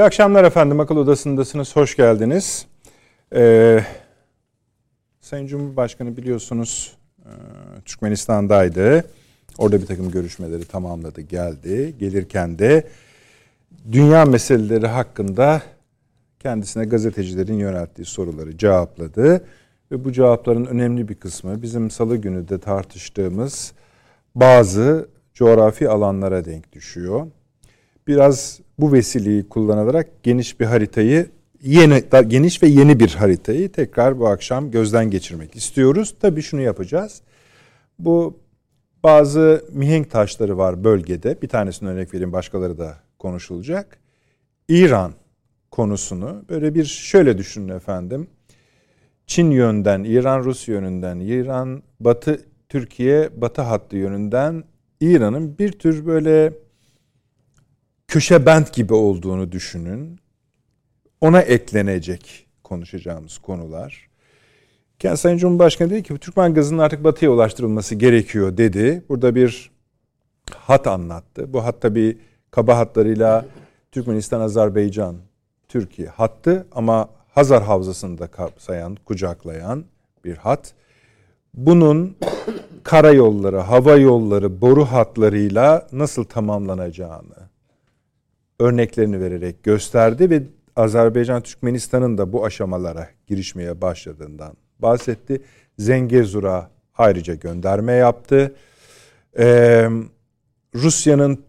İyi akşamlar efendim. Akıl Odası'ndasınız. Hoş geldiniz. Ee, Sayın Cumhurbaşkanı biliyorsunuz e, Türkmenistan'daydı. Orada bir takım görüşmeleri tamamladı, geldi. Gelirken de dünya meseleleri hakkında kendisine gazetecilerin yönelttiği soruları cevapladı. Ve bu cevapların önemli bir kısmı bizim salı günü de tartıştığımız bazı coğrafi alanlara denk düşüyor. Biraz bu vesileyi kullanarak geniş bir haritayı yeni geniş ve yeni bir haritayı tekrar bu akşam gözden geçirmek istiyoruz. Tabii şunu yapacağız. Bu bazı mihenk taşları var bölgede. Bir tanesini örnek vereyim başkaları da konuşulacak. İran konusunu böyle bir şöyle düşünün efendim. Çin yönden, İran Rus yönünden, İran Batı Türkiye Batı hattı yönünden İran'ın bir tür böyle köşe bent gibi olduğunu düşünün. Ona eklenecek konuşacağımız konular. Yani Sayın Cumhurbaşkanı dedi ki Türkmen gazının artık batıya ulaştırılması gerekiyor dedi. Burada bir hat anlattı. Bu hat tabi kaba hatlarıyla Türkmenistan, Azerbaycan, Türkiye hattı ama Hazar Havzası'nı da kapsayan, kucaklayan bir hat. Bunun karayolları, hava yolları, boru hatlarıyla nasıl tamamlanacağını örneklerini vererek gösterdi ve Azerbaycan Türkmenistan'ın da bu aşamalara girişmeye başladığından bahsetti. Zengezur'a ayrıca gönderme yaptı. Ee, Rusya'nın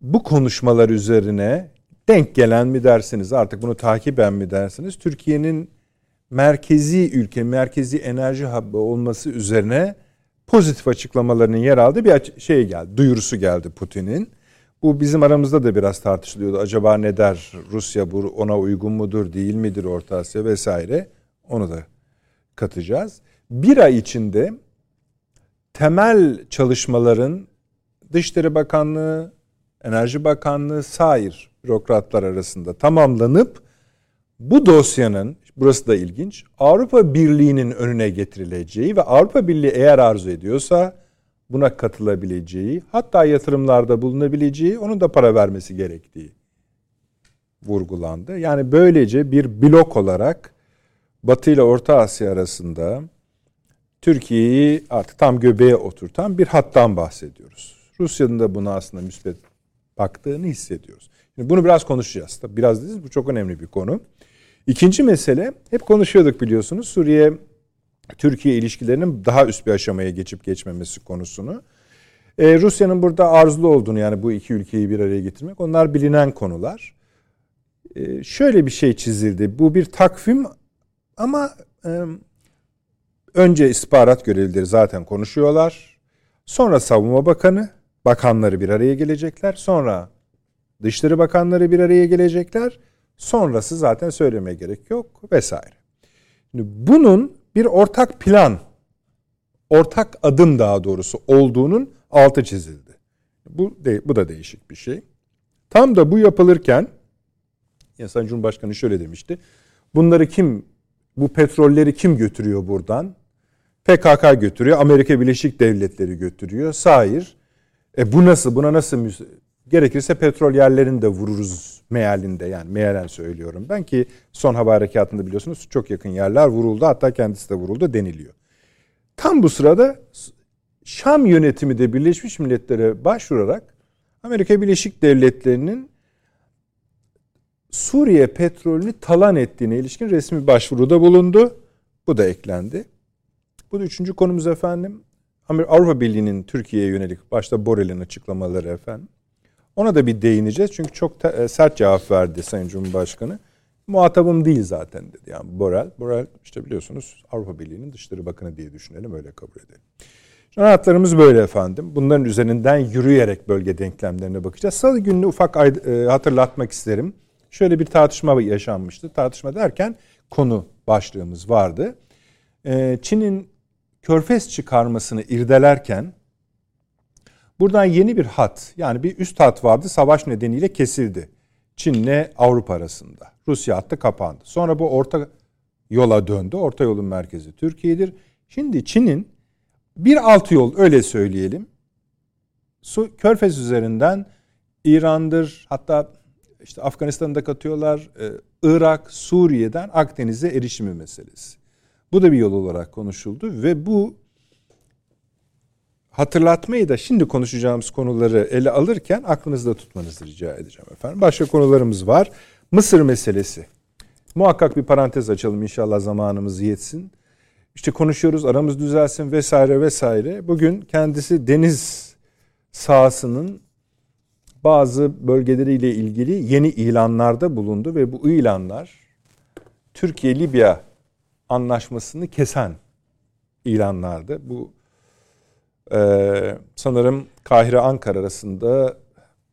bu konuşmalar üzerine denk gelen mi dersiniz artık bunu takiben mi dersiniz Türkiye'nin merkezi ülke, merkezi enerji hub'ı olması üzerine pozitif açıklamalarının yer aldığı bir şey geldi, duyurusu geldi Putin'in. Bu bizim aramızda da biraz tartışılıyordu. Acaba ne der Rusya bu ona uygun mudur değil midir Orta Asya vesaire. Onu da katacağız. Bir ay içinde temel çalışmaların Dışişleri Bakanlığı, Enerji Bakanlığı, sair bürokratlar arasında tamamlanıp bu dosyanın, burası da ilginç, Avrupa Birliği'nin önüne getirileceği ve Avrupa Birliği eğer arzu ediyorsa buna katılabileceği, hatta yatırımlarda bulunabileceği, onun da para vermesi gerektiği vurgulandı. Yani böylece bir blok olarak Batı ile Orta Asya arasında Türkiye'yi artık tam göbeğe oturtan bir hattan bahsediyoruz. Rusya'nın da buna aslında müspet baktığını hissediyoruz. Şimdi bunu biraz konuşacağız. Tabii biraz değil, bu çok önemli bir konu. İkinci mesele, hep konuşuyorduk biliyorsunuz. Suriye Türkiye ilişkilerinin daha üst bir aşamaya geçip geçmemesi konusunu. Ee, Rusya'nın burada arzulu olduğunu yani bu iki ülkeyi bir araya getirmek onlar bilinen konular. Ee, şöyle bir şey çizildi. Bu bir takvim ama e, önce istihbarat görevlileri zaten konuşuyorlar. Sonra savunma bakanı, bakanları bir araya gelecekler. Sonra dışişleri bakanları bir araya gelecekler. Sonrası zaten söylemeye gerek yok vesaire. Şimdi bunun bir ortak plan, ortak adım daha doğrusu olduğunun altı çizildi. Bu de, bu da değişik bir şey. Tam da bu yapılırken ya Sayın Cumhurbaşkanı şöyle demişti. Bunları kim bu petrolleri kim götürüyor buradan? PKK götürüyor, Amerika Birleşik Devletleri götürüyor. Sair. E bu nasıl? Buna nasıl gerekirse petrol yerlerini de vururuz mealinde yani mealen söylüyorum ben ki son hava harekatında biliyorsunuz çok yakın yerler vuruldu hatta kendisi de vuruldu deniliyor. Tam bu sırada Şam yönetimi de Birleşmiş Milletler'e başvurarak Amerika Birleşik Devletleri'nin Suriye petrolünü talan ettiğine ilişkin resmi başvuruda bulundu. Bu da eklendi. Bu da üçüncü konumuz efendim. Avrupa Birliği'nin Türkiye'ye yönelik başta Borrell'in açıklamaları efendim. Ona da bir değineceğiz. Çünkü çok e, sert cevap verdi Sayın Cumhurbaşkanı. Muhatabım değil zaten dedi. Yani Borrell, Borrell işte biliyorsunuz Avrupa Birliği'nin Dışişleri Bakanı diye düşünelim öyle kabul edelim. Anahtarımız böyle efendim. Bunların üzerinden yürüyerek bölge denklemlerine bakacağız. Salı gününü ufak e, hatırlatmak isterim. Şöyle bir tartışma yaşanmıştı. Tartışma derken konu başlığımız vardı. E, Çin'in körfez çıkarmasını irdelerken buradan yeni bir hat yani bir üst hat vardı savaş nedeniyle kesildi. Çin'le Avrupa arasında. Rusya hattı kapandı. Sonra bu orta yola döndü. Orta yolun merkezi Türkiye'dir. Şimdi Çin'in bir alt yol öyle söyleyelim. Su, Körfez üzerinden İran'dır hatta işte Afganistan'da katıyorlar, e, Irak, Suriye'den Akdeniz'e erişimi meselesi. Bu da bir yol olarak konuşuldu ve bu hatırlatmayı da şimdi konuşacağımız konuları ele alırken aklınızda tutmanızı rica edeceğim efendim. Başka konularımız var. Mısır meselesi. Muhakkak bir parantez açalım inşallah zamanımız yetsin. İşte konuşuyoruz aramız düzelsin vesaire vesaire. Bugün kendisi deniz sahasının bazı bölgeleriyle ilgili yeni ilanlarda bulundu ve bu ilanlar Türkiye-Libya anlaşmasını kesen ilanlardı. Bu e, sanırım Kahire-Ankara arasında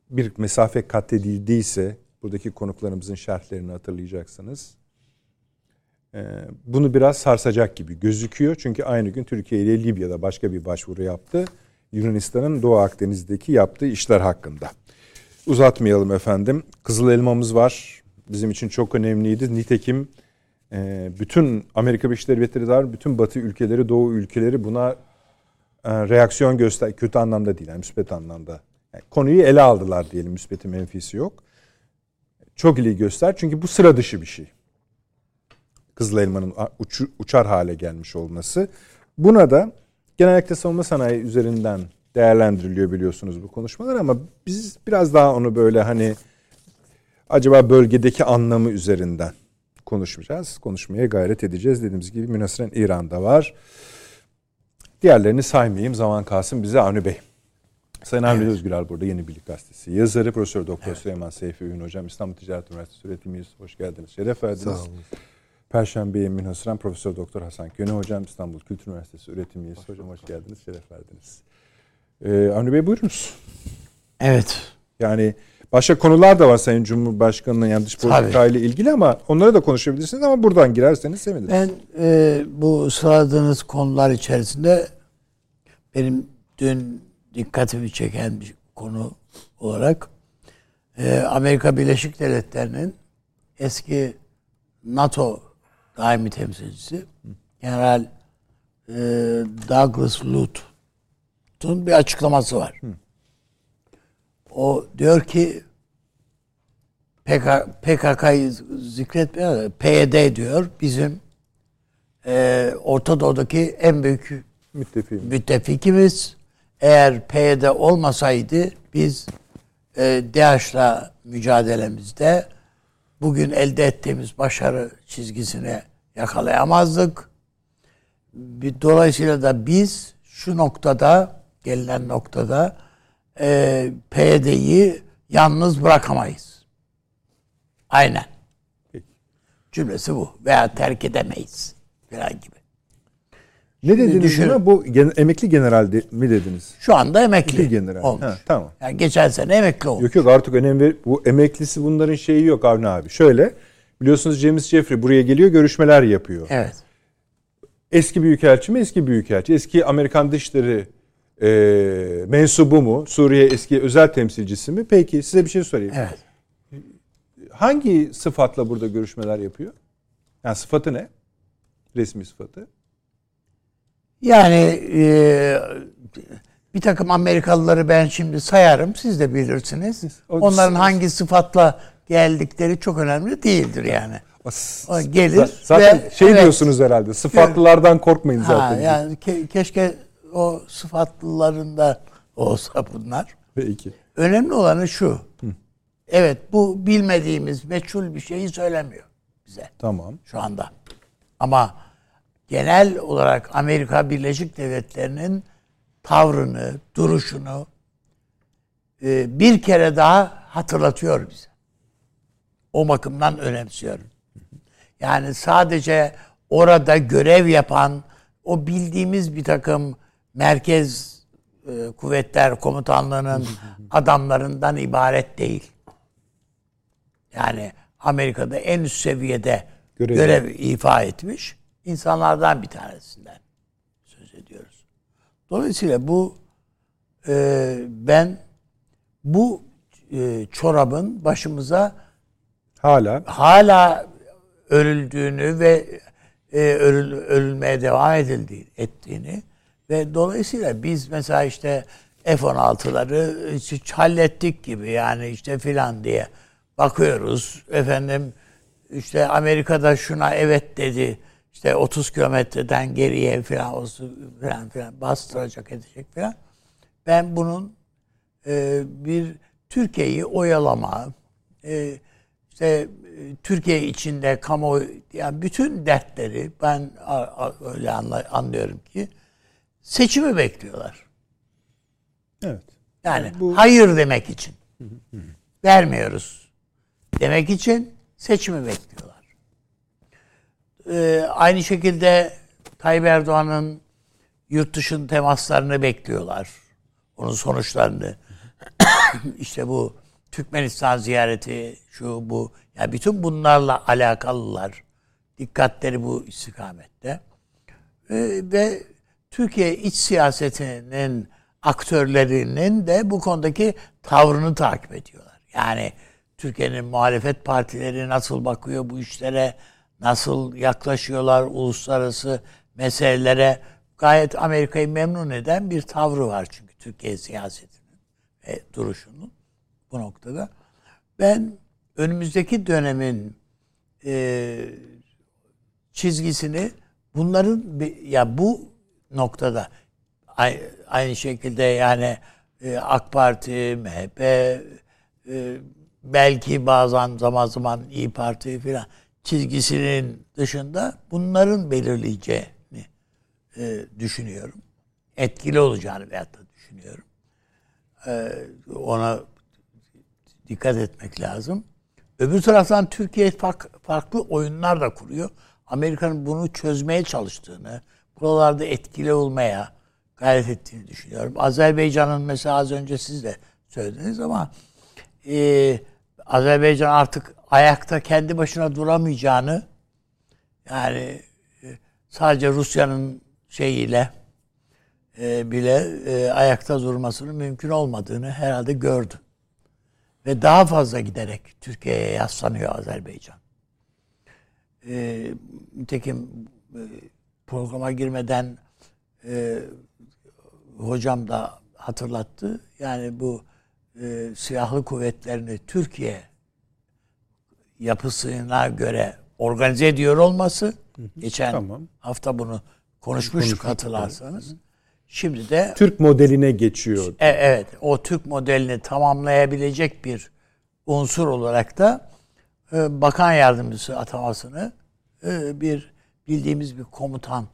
bir mesafe kat edildiyse buradaki konuklarımızın şerhlerini hatırlayacaksınız. E, bunu biraz sarsacak gibi gözüküyor. Çünkü aynı gün Türkiye ile Libya'da başka bir başvuru yaptı. Yunanistan'ın Doğu Akdeniz'deki yaptığı işler hakkında. Uzatmayalım efendim. Kızıl elmamız var. Bizim için çok önemliydi. Nitekim e, bütün Amerika Birleşik Devletleri dar, bütün Batı ülkeleri, Doğu ülkeleri buna reaksiyon göster, kötü anlamda değil, yani müspet anlamda. Yani konuyu ele aldılar diyelim, müspeti menfisi yok. Çok ilgi göster çünkü bu sıra dışı bir şey. Kızıl elmanın uç, uçar hale gelmiş olması. Buna da genellikle savunma sanayi üzerinden değerlendiriliyor biliyorsunuz bu konuşmalar ama biz biraz daha onu böyle hani acaba bölgedeki anlamı üzerinden konuşmayacağız. Konuşmaya gayret edeceğiz. Dediğimiz gibi münasıren İran'da var. Diğerlerini saymayayım. Zaman kalsın bize Avni Bey. Sayın Avni evet. Özgürel burada Yeni Birlik Gazetesi. Yazarı Profesör Doktor evet. Süleyman Seyfi Ün Hocam İstanbul Ticaret Üniversitesi öğretim üyesi. Hoş geldiniz. Şeref verdiniz. Sağ olun. Perşembe'ye münhasıran Profesör Doktor Hasan Köne Hocam İstanbul Kültür Üniversitesi öğretim üyesi. Hoş Hocam hoş geldiniz. Şeref verdiniz. Ee, Avni Bey buyurunuz. Evet. Yani başka konular da var Sayın Cumhurbaşkanı'nın yani dış politika ile ilgili ama onlara da konuşabilirsiniz ama buradan girerseniz seviniriz. Ben e, bu sıraladığınız konular içerisinde benim dün dikkatimi çeken bir konu olarak e, Amerika Birleşik Devletleri'nin eski NATO daimi temsilcisi General e, Douglas Lute'un bir açıklaması var. Hı. O diyor ki PK, PKK'yı zikretmiyor. PYD diyor bizim e, Orta Doğu'daki en büyük Müttefik. müttefikimiz. Eğer PYD olmasaydı biz e, DAEŞ'la mücadelemizde bugün elde ettiğimiz başarı çizgisine yakalayamazdık. Dolayısıyla da biz şu noktada gelinen noktada e, PYD'yi yalnız bırakamayız. Aynen. Cümlesi bu. Veya terk edemeyiz. Falan gibi. Ne dediniz düşün, buna? Bu gen, emekli general de, mi dediniz? Şu anda emekli general. olmuş. Ha, tamam. Yani geçen sene emekli olmuş. Yok yok artık önemli bu emeklisi bunların şeyi yok Avni abi. Şöyle biliyorsunuz James Jeffrey buraya geliyor görüşmeler yapıyor. Evet. Eski büyükelçi mi? Eski büyükelçi. Eski Amerikan Dışişleri e, mensubu mu? Suriye eski özel temsilcisi mi? Peki size bir şey sorayım. Evet. Hangi sıfatla burada görüşmeler yapıyor? Yani sıfatı ne? Resmi sıfatı. Yani e, bir takım Amerikalıları ben şimdi sayarım. Siz de bilirsiniz. Onların hangi sıfatla geldikleri çok önemli değildir yani. O gelir zaten ve, şey evet, diyorsunuz herhalde. Sıfatlılardan korkmayın zaten. Ha, yani ke, keşke o sıfatlılarında olsa bunlar. Peki. Önemli olanı şu. Hı. Evet bu bilmediğimiz meçhul bir şeyi söylemiyor bize. Tamam. Şu anda. Ama genel olarak Amerika Birleşik Devletleri'nin tavrını, duruşunu e, bir kere daha hatırlatıyor bize. O bakımdan önemsiyorum. Yani sadece orada görev yapan o bildiğimiz bir takım merkez e, kuvvetler komutanlığının adamlarından ibaret değil. Yani Amerika'da en üst seviyede görev, görev ifa etmiş insanlardan bir tanesinden söz ediyoruz. Dolayısıyla bu e, ben bu e, çorabın başımıza hala hala örüldüğünü ve e, örül, örülmeye devam edildiğini ettiğini ve dolayısıyla biz mesela işte F-16'ları hiç hallettik gibi yani işte filan diye bakıyoruz efendim işte Amerika'da şuna evet dedi işte 30 kilometreden geriye falan olsun falan filan bastıracak edecek falan. Ben bunun e, bir Türkiye'yi oyalama e, işte Türkiye içinde kamu yani bütün dertleri ben öyle anlıyorum ki seçimi bekliyorlar. Evet. Yani bu... hayır demek için. Vermiyoruz demek için seçimi bekliyorlar. Ee, aynı şekilde Tayyip Erdoğan'ın yurt dışın temaslarını bekliyorlar. Onun sonuçlarını. işte bu Türkmenistan ziyareti, şu bu. Ya yani bütün bunlarla alakalılar. Dikkatleri bu istikamette. Ee, ve Türkiye iç siyasetinin aktörlerinin de bu konudaki tavrını takip ediyorlar. Yani Türkiye'nin muhalefet partileri nasıl bakıyor bu işlere, nasıl yaklaşıyorlar uluslararası meselelere gayet Amerika'yı memnun eden bir tavrı var çünkü Türkiye siyasetinin ve duruşunun bu noktada. Ben önümüzdeki dönemin e, çizgisini bunların ya bu noktada aynı şekilde yani e, AK Parti, MHP, e, belki bazen zaman zaman İyi Parti filan çizgisinin dışında bunların belirleyeceğini e, düşünüyorum. Etkili olacağını veyahut da düşünüyorum. ona dikkat etmek lazım. Öbür taraftan Türkiye farklı oyunlar da kuruyor. Amerika'nın bunu çözmeye çalıştığını, buralarda etkili olmaya gayret ettiğini düşünüyorum. Azerbaycan'ın mesela az önce siz de söylediniz ama e, Azerbaycan artık ayakta kendi başına duramayacağını yani e, sadece Rusya'nın şeyiyle e, bile e, ayakta durmasının mümkün olmadığını herhalde gördü. Ve daha fazla giderek Türkiye'ye yaslanıyor Azerbaycan. E, nitekim e, programa girmeden e, hocam da hatırlattı. Yani bu e, silahlı kuvvetlerini Türkiye yapısına göre organize ediyor olması hı hı, geçen tamam. hafta bunu konuşmuştuk hatırlarsanız. Hı hı. Şimdi de Türk modeline geçiyor. E, evet, o Türk modelini tamamlayabilecek bir unsur olarak da e, bakan yardımcısı atamasını e, bir bildiğimiz bir komutan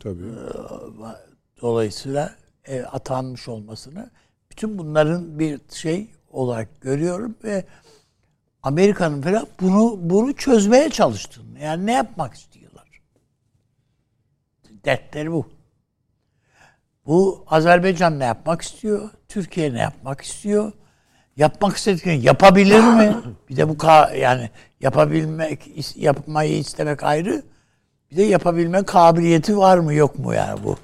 Tabii. E, dolayısıyla e, atanmış olmasını bütün bunların bir şey olarak görüyorum ve Amerika'nın falan bunu bunu çözmeye çalıştığını yani ne yapmak istiyorlar? Dertleri bu. Bu Azerbaycan ne yapmak istiyor? Türkiye ne yapmak istiyor? Yapmak istediklerini yapabilir mi? Bir de bu yani yapabilmek yapmayı istemek ayrı. Bir de yapabilme kabiliyeti var mı yok mu yani bu?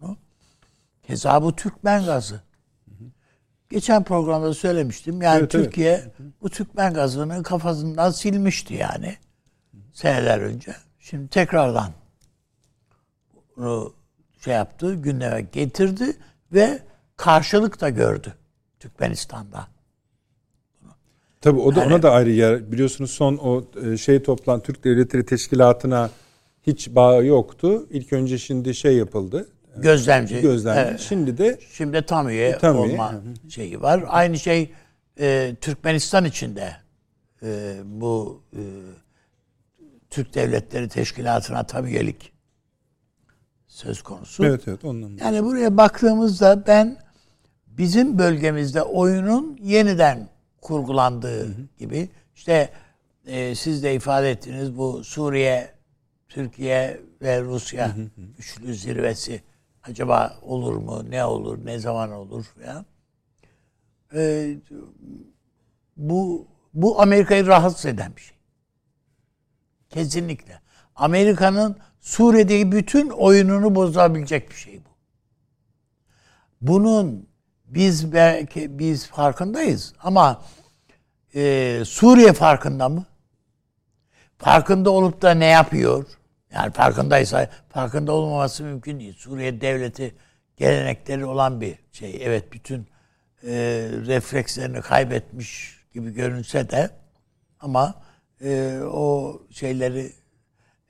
Bunu. Keza bu Türkmen gazı. Geçen programda söylemiştim. Yani evet, Türkiye evet. bu Türkmen gazını kafasından silmişti yani. Seneler önce. Şimdi tekrardan bunu şey yaptı, gündeme getirdi ve karşılık da gördü Türkmenistan'da. Tabii o da yani, ona da ayrı yer. Biliyorsunuz son o e, şey toplan Türk Devletleri Teşkilatı'na hiç bağ yoktu. İlk önce şimdi şey yapıldı. Gözlemci. Gözlemci. Evet. Şimdi de şimdi tam üye tam olma üye. şeyi var. Aynı şey e, Türkmenistan içinde e, bu e, Türk Devletleri Teşkilatı'na tam üyelik söz konusu. Evet evet ondan. Yani buraya baktığımızda ben bizim bölgemizde oyunun yeniden kurgulandığı hı hı. gibi işte e, siz de ifade ettiniz bu Suriye, Türkiye ve Rusya hı hı. üçlü zirvesi acaba olur mu, ne olur, ne zaman olur ya. E, bu bu Amerika'yı rahatsız eden bir şey. Kesinlikle. Amerika'nın Suriye'deki bütün oyununu bozabilecek bir şey bu. Bunun biz belki biz farkındayız ama e, Suriye farkında mı? Farkında olup da ne yapıyor? Yani farkındaysa farkında olmaması mümkün değil. Suriye devleti gelenekleri olan bir şey. Evet bütün e, reflekslerini kaybetmiş gibi görünse de Ama e, o şeyleri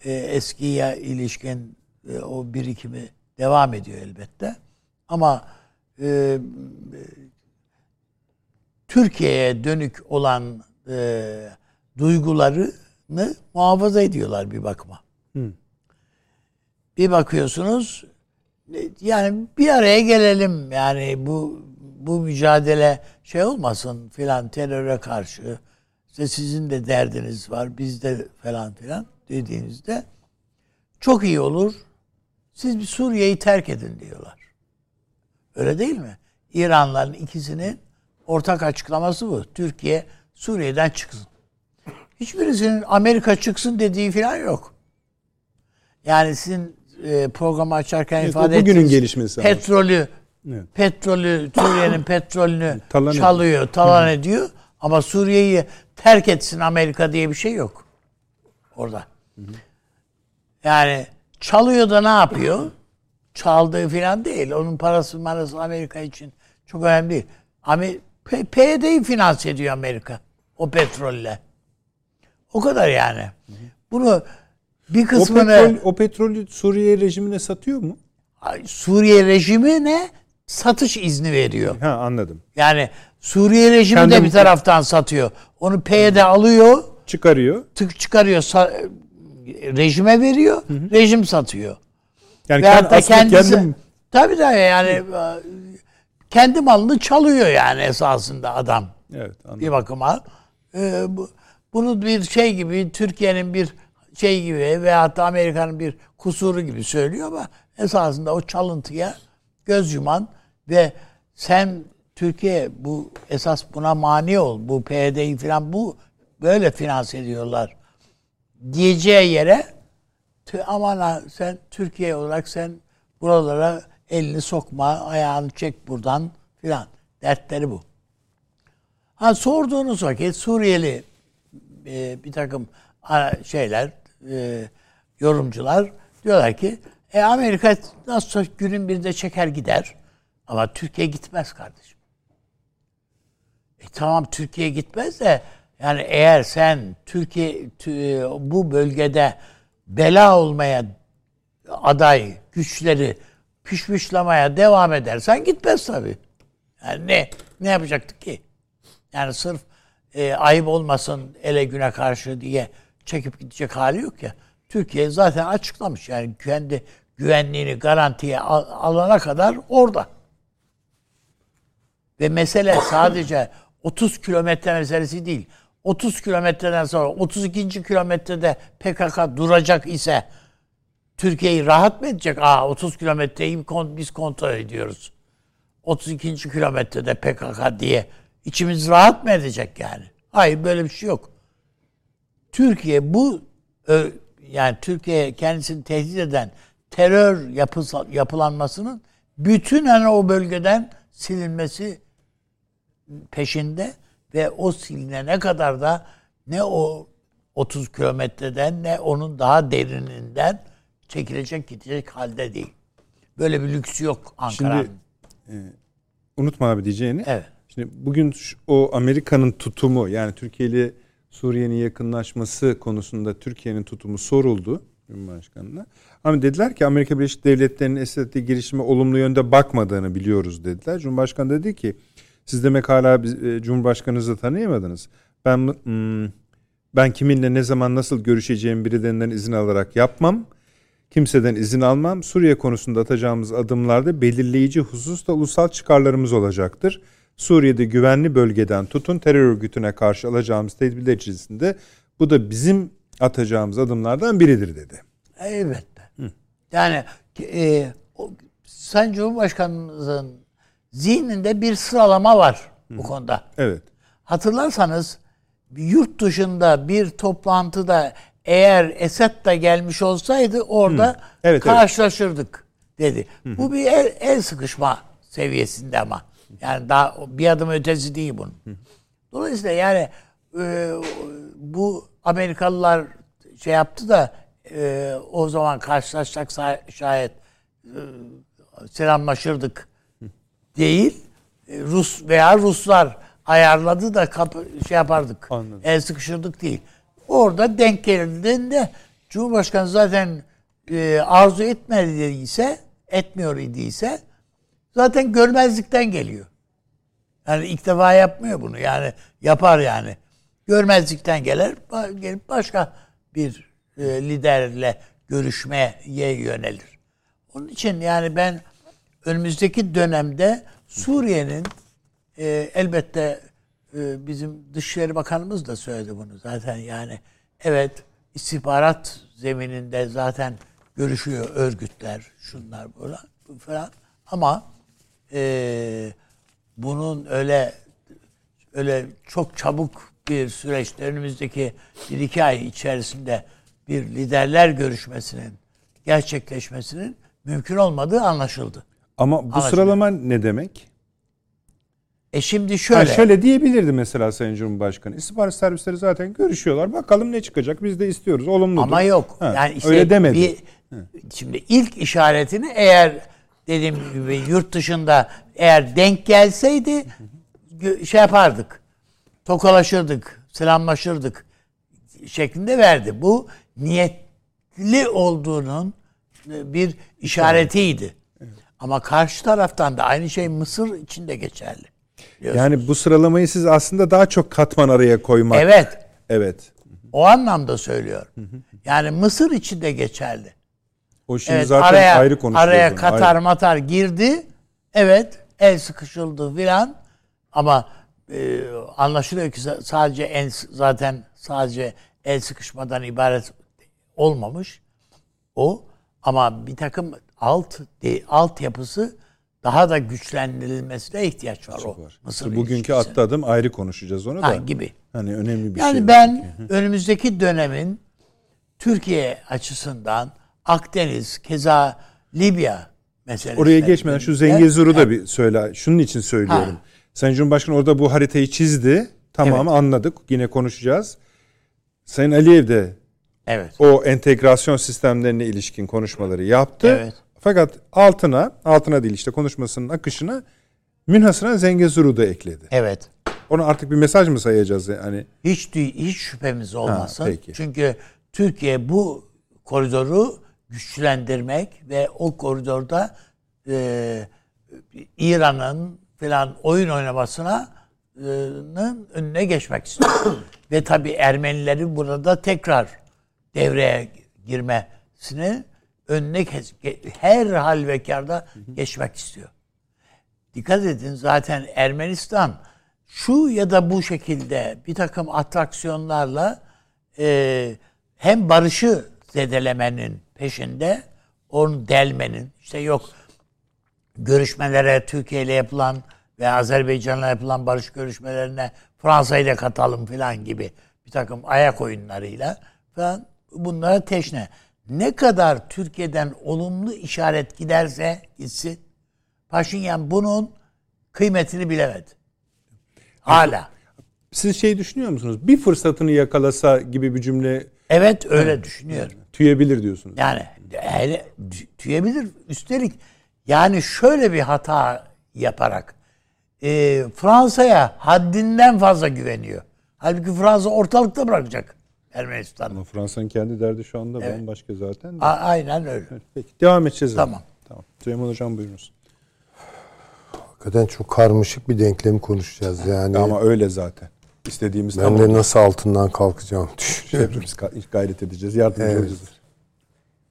e, eskiye ilişkin e, o birikimi devam ediyor elbette. Ama e, Türkiye'ye dönük olan e, duygularını muhafaza ediyorlar bir bakıma. Bir bakıyorsunuz yani bir araya gelelim yani bu bu mücadele şey olmasın filan teröre karşı işte sizin de derdiniz var bizde falan filan dediğinizde çok iyi olur. Siz bir Suriye'yi terk edin diyorlar. Öyle değil mi? İranların ikisinin ortak açıklaması bu. Türkiye Suriye'den çıksın. Hiçbirisinin Amerika çıksın dediği falan yok. Yani sizin e, programı açarken evet, ifade bugünün ettiğiniz gelişmesi petrolü evet. petrolü Suriye'nin petrolünü talan çalıyor, ediyor. talan ediyor ama Suriye'yi terk etsin Amerika diye bir şey yok orada. Hı hı. Yani çalıyor da ne yapıyor? Çaldığı falan değil. Onun parası marası Amerika için çok önemli değil. PYD'yi finanse ediyor Amerika. O petrolle. O kadar yani. Bunu bir kısmını... O, petrol, o petrolü Suriye rejimine satıyor mu? Suriye rejimi ne? Satış izni veriyor. Ha anladım. Yani Suriye rejimi Kendim... de bir taraftan satıyor. Onu PYD alıyor. Çıkarıyor. Tık çıkarıyor. rejime veriyor. Hı hı. Rejim satıyor. Yani Veyahut da kendisi... Kendim... Tabii de yani kendi malını çalıyor yani esasında adam. Evet anladım. Bir bakıma. Ee, bu, bunu bir şey gibi Türkiye'nin bir şey gibi veyahut da Amerika'nın bir kusuru gibi söylüyor ama esasında o çalıntıya göz yuman ve sen Türkiye bu esas buna mani ol. Bu PYD'yi falan bu böyle finanse ediyorlar. Diyeceği yere aman ha, sen Türkiye olarak sen buralara elini sokma, ayağını çek buradan filan. Dertleri bu. Ha sorduğunuz vakit Suriyeli e, bir takım şeyler, e, yorumcular diyorlar ki e, Amerika nasıl günün birinde çeker gider ama Türkiye gitmez kardeşim. E tamam Türkiye gitmez de yani eğer sen Türkiye bu bölgede bela olmaya aday güçleri pişmişlamaya devam edersen gitmez tabii. Yani ne ne yapacaktık ki? Yani sırf e, ayıp olmasın ele güne karşı diye çekip gidecek hali yok ya. Türkiye zaten açıklamış yani kendi güvenliğini garantiye al, alana kadar orada. Ve mesele sadece 30 kilometre meselesi değil. 30 kilometreden sonra 32. kilometrede PKK duracak ise Türkiye'yi rahat mı edecek? Aa 30 kilometreyi biz kontrol ediyoruz. 32. kilometrede PKK diye içimiz rahat mı edecek yani? Hayır böyle bir şey yok. Türkiye bu yani Türkiye kendisini tehdit eden terör yapısal, yapılanmasının bütün hani o bölgeden silinmesi peşinde ve o silinene kadar da ne o 30 kilometreden ne onun daha derininden çekilecek gidecek halde değil. Böyle bir lüksü yok Ankara'nın. Şimdi e, unutma abi diyeceğini. Evet. Şimdi bugün şu, o Amerika'nın tutumu yani Türkiye ile Suriye'nin yakınlaşması konusunda Türkiye'nin tutumu soruldu Cumhurbaşkanı'na. Ama dediler ki Amerika Birleşik Devletleri'nin Esad'daki girişime olumlu yönde bakmadığını biliyoruz dediler. Cumhurbaşkanı dedi ki siz demek hala e, Cumhurbaşkanınızı tanıyamadınız. Ben hmm, ben kiminle ne zaman nasıl görüşeceğim birilerinden izin alarak yapmam. Kimseden izin almam. Suriye konusunda atacağımız adımlarda belirleyici husus da ulusal çıkarlarımız olacaktır. Suriye'de güvenli bölgeden tutun terör örgütüne karşı alacağımız tedbirler içerisinde bu da bizim atacağımız adımlardan biridir dedi. Elbette. Hı. Yani e, o, Sayın Cumhurbaşkanımızın zihninde bir sıralama var Hı. bu konuda. Evet. Hatırlarsanız yurt dışında bir toplantıda eğer Esed da gelmiş olsaydı orada evet, karşılaşırdık evet. dedi. Hı. Bu bir el, el sıkışma seviyesinde ama. Yani daha bir adım ötesi değil bunun. Dolayısıyla yani e, bu Amerikalılar şey yaptı da e, o zaman karşılaşacak şayet e, selamlaşırdık değil. E, Rus veya Ruslar ayarladı da kapı, şey yapardık. Anladım. El sıkışırdık değil. Orada denk geldiğinde Cumhurbaşkanı zaten e, arzu etmediyse, etmiyor idiyse zaten görmezlikten geliyor. Yani ilk defa yapmıyor bunu. Yani yapar yani. Görmezlikten gelir, gelip başka bir e, liderle görüşmeye yönelir. Onun için yani ben önümüzdeki dönemde Suriye'nin e, elbette e, bizim Dışişleri Bakanımız da söyledi bunu zaten yani. Evet istihbarat zemininde zaten görüşüyor örgütler, şunlar böyle falan. Ama e, bunun öyle öyle çok çabuk bir süreçte önümüzdeki bir iki ay içerisinde bir liderler görüşmesinin gerçekleşmesinin mümkün olmadığı anlaşıldı. Ama bu Anlaşılıyor. sıralama ne demek? E şimdi Ha, şöyle. şöyle. diyebilirdi mesela Sayın Cumhurbaşkanı. İstihbarat servisleri zaten görüşüyorlar. Bakalım ne çıkacak. Biz de istiyoruz. Olumlu. Ama yok. Ha, yani işte öyle demedi. Bir, şimdi ilk işaretini eğer dediğim gibi yurt dışında eğer denk gelseydi şey yapardık. Tokalaşırdık, selamlaşırdık şeklinde verdi. Bu niyetli olduğunun e, bir işaretiydi. Ama karşı taraftan da aynı şey Mısır için de geçerli. Yani bu sıralamayı siz aslında daha çok katman araya koymak. evet. Evet. O anlamda söylüyorum. Yani Mısır için de geçerli. O şimdi Evet, zaten araya, ayrı konuşuyoruz. Araya Katar ayrı. matar girdi. Evet el sıkışıldı filan. Ama e, anlaşılıyor ki sadece en zaten sadece el sıkışmadan ibaret olmamış. O ama bir takım alt de, alt yapısı daha da güçlendirilmesine ihtiyaç var o. Var. Mısır Bugünkü attı adım ayrı konuşacağız onu da. Ha, gibi. Hani önemli bir Yani şey. ben önümüzdeki dönemin Türkiye açısından Akdeniz, keza Libya meselesi. Oraya geçmeden şu Zengezur'u da bir söyle. Şunun için söylüyorum. Ha. Sayın Cumhurbaşkanı orada bu haritayı çizdi. Tamamı anladık. Yine konuşacağız. Sayın Aliyev de Evet. o entegrasyon sistemlerine ilişkin konuşmaları yaptı. Evet. Fakat altına, altına değil işte konuşmasının akışına münhasıran Zengezur'u da ekledi. Evet. Onu artık bir mesaj mı sayacağız? Yani Hiç hiç şüphemiz olmasın. peki. Çünkü Türkiye bu koridoru güçlendirmek ve o koridorda e, İran'ın falan oyun oynamasına e, önüne geçmek istiyor. ve tabii Ermenilerin burada tekrar devreye girmesini önüne kes- her hal ve karda geçmek istiyor. Dikkat edin zaten Ermenistan şu ya da bu şekilde bir takım atraksiyonlarla e, hem barışı zedelemenin peşinde onu delmenin işte yok görüşmelere Türkiye ile yapılan ve Azerbaycan'la yapılan barış görüşmelerine Fransa'yı da katalım falan gibi bir takım ayak oyunlarıyla falan bunlara teşne. Ne kadar Türkiye'den olumlu işaret giderse gitsin Paşinyan bunun kıymetini bilemedi. Hala. siz şey düşünüyor musunuz? Bir fırsatını yakalasa gibi bir cümle Evet öyle düşünüyorum. Tüyebilir diyorsunuz. Yani hele tüyebilir. Üstelik yani şöyle bir hata yaparak e, Fransa'ya haddinden fazla güveniyor. Halbuki Fransa ortalıkta bırakacak Ermenistan'ı. Ama Fransa'nın kendi derdi şu anda bambaşka zaten. de. A- Aynen öyle. Peki devam edeceğiz. Tamam. Tamam. Süleyman Hocam buyurunuz. Hakikaten çok karmaşık bir denklemi konuşacağız yani. Ama öyle zaten. İstediğimiz ben tam de nasıl altından kalkacağım düşünüyorum. Hepimiz ga- gayret edeceğiz. Yardımcı Evet. olacağız.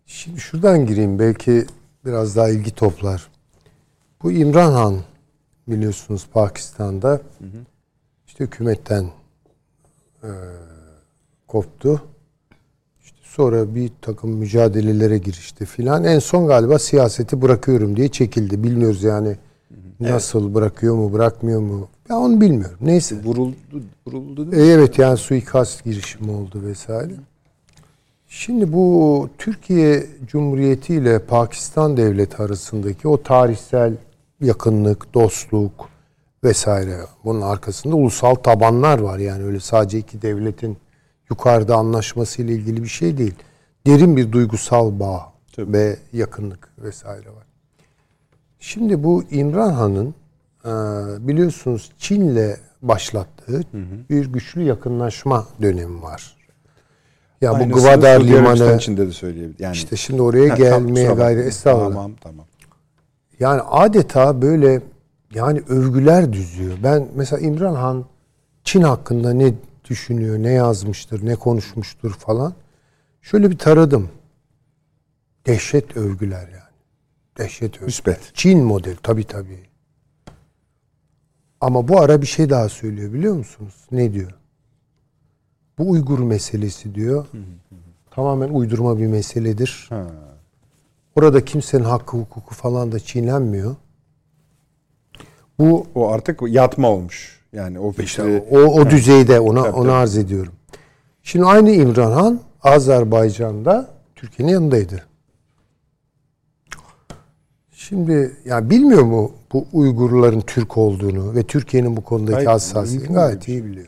Şimdi şuradan gireyim belki biraz daha ilgi toplar. Bu İmran Han biliyorsunuz Pakistan'da işte hükümetten e, koptu. İşte sonra bir takım mücadelelere girişti filan. En son galiba siyaseti bırakıyorum diye çekildi. Bilmiyoruz yani nasıl bırakıyor mu bırakmıyor mu. Ben onu bilmiyorum. Neyse. Vuruldu, vuruldu E, değil mi? Evet yani suikast girişimi oldu vesaire. Şimdi bu Türkiye Cumhuriyeti ile Pakistan Devleti arasındaki o tarihsel yakınlık, dostluk vesaire bunun arkasında ulusal tabanlar var. Yani öyle sadece iki devletin yukarıda anlaşması ile ilgili bir şey değil. Derin bir duygusal bağ Tabii. ve yakınlık vesaire var. Şimdi bu İmran Han'ın biliyorsunuz Çin'le başlattığı hı hı. bir güçlü yakınlaşma dönemi var. Ya yani bu Gwadar limanı içinde de söyleyebilir. Yani işte şimdi oraya ha, gelmeye gayret estağfurullah. Tamam tamam. Yani adeta böyle yani övgüler düzüyor. Ben mesela İmran Han Çin hakkında ne düşünüyor, ne yazmıştır, ne konuşmuştur falan. Şöyle bir taradım. Dehşet övgüler yani. Dehşet övgüler. Müspet. Çin model tabi tabi. Ama bu ara bir şey daha söylüyor biliyor musunuz? Ne diyor? Bu Uygur meselesi diyor. Tamamen uydurma bir meseledir. Ha. Orada kimsenin hakkı hukuku falan da çiğnenmiyor. Bu o artık yatma olmuş. Yani o işte o, o düzeyde ona tabii, ona arz ediyorum. Şimdi aynı İmran Han Azerbaycan'da Türkiye'nin yanındaydı. Şimdi yani bilmiyor mu bu Uygurların Türk olduğunu ve Türkiye'nin bu konudaki hassasiyetini gayet iyi biliyor.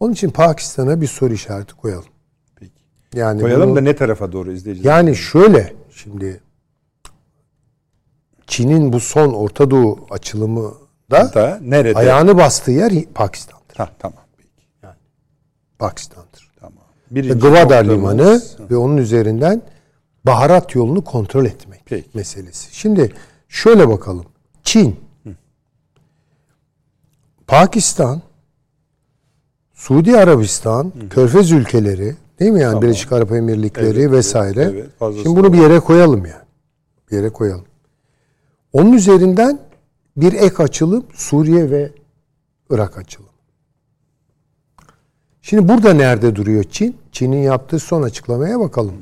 Onun için Pakistan'a bir soru işareti koyalım. Peki. Yani koyalım bunu, da ne tarafa doğru izleyeceğiz? Yani şöyle şimdi Çin'in bu son Orta Doğu açılımı da, da nerede? ayağını bastığı yer Pakistan'dır. Ha, tamam. Peki. Yani Pakistan'dır. Tamam. Birinci Gwadar Limanı ve onun üzerinden baharat yolunu kontrol etmek Peki. meselesi. Şimdi şöyle bakalım. Çin, Hı. Pakistan, Suudi Arabistan, Hı. Körfez ülkeleri, değil mi yani tamam. Birleşik Arap Emirlikleri evet, vesaire. Evet, evet, Şimdi bunu bir yere koyalım yani. Bir yere koyalım. Onun üzerinden bir ek açılım Suriye ve Irak açılım. Şimdi burada nerede duruyor Çin? Çin'in yaptığı son açıklamaya bakalım.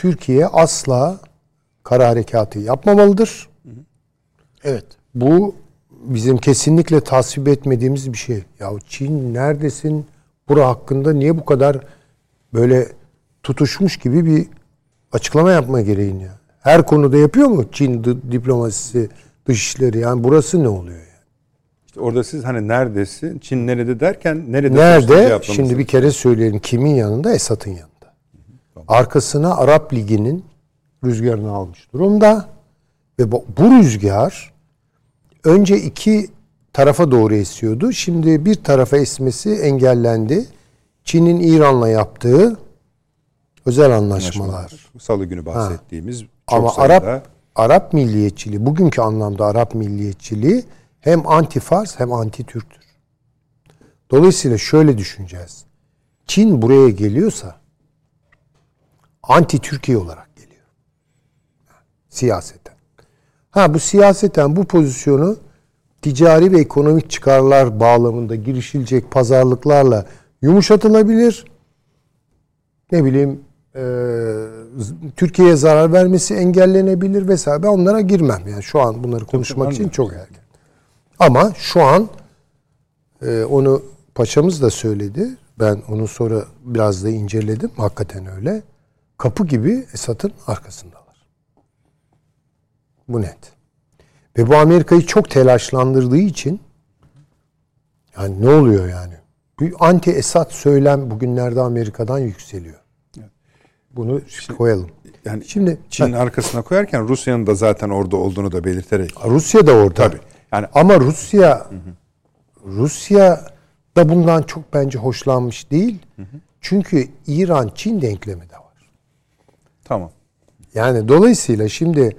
Türkiye asla kara harekatı yapmamalıdır. Evet. Bu bizim kesinlikle tasvip etmediğimiz bir şey. Ya Çin neredesin? Bura hakkında niye bu kadar böyle tutuşmuş gibi bir açıklama yapma gereğin ya? Her konuda yapıyor mu Çin diplomasisi, dışişleri? Yani burası ne oluyor yani? İşte orada siz hani neredesin, Çin nerede derken nerede? Nerede? Şimdi bir kere söyleyelim. Kimin yanında? Esad'ın yanında. Arkasına Arap Ligi'nin rüzgarını almış durumda. Ve bu, bu rüzgar önce iki tarafa doğru esiyordu. Şimdi bir tarafa esmesi engellendi. Çin'in İran'la yaptığı özel anlaşmalar. anlaşmalar. Salı günü bahsettiğimiz ha. çok Ama sayıda... Arap Arap milliyetçiliği, bugünkü anlamda Arap milliyetçiliği hem anti-Fars hem anti-Türktür. Dolayısıyla şöyle düşüneceğiz. Çin buraya geliyorsa anti-Türkiye olarak geliyor. Siyaseten. Ha bu siyaseten bu pozisyonu ticari ve ekonomik çıkarlar bağlamında girişilecek pazarlıklarla yumuşatılabilir. Ne bileyim e, Türkiye'ye zarar vermesi engellenebilir vesaire. Ben onlara girmem. Yani şu an bunları konuşmak çok için çok erken. Ama şu an e, onu paşamız da söyledi. Ben onu sonra biraz da inceledim. Hakikaten öyle. Kapı gibi Esad'ın arkasındalar. Bu net. Ve bu Amerika'yı çok telaşlandırdığı için yani ne oluyor yani? Bir anti Esad söylem bugünlerde Amerika'dan yükseliyor. Bunu şimdi, koyalım. Yani şimdi Çin'in arkasına koyarken Rusya'nın da zaten orada olduğunu da belirterek. Rusya da orada. Tabii. Yani ama Rusya hı hı. Rusya da bundan çok bence hoşlanmış değil. Hı hı. Çünkü İran Çin denklemi. Tamam. Yani dolayısıyla şimdi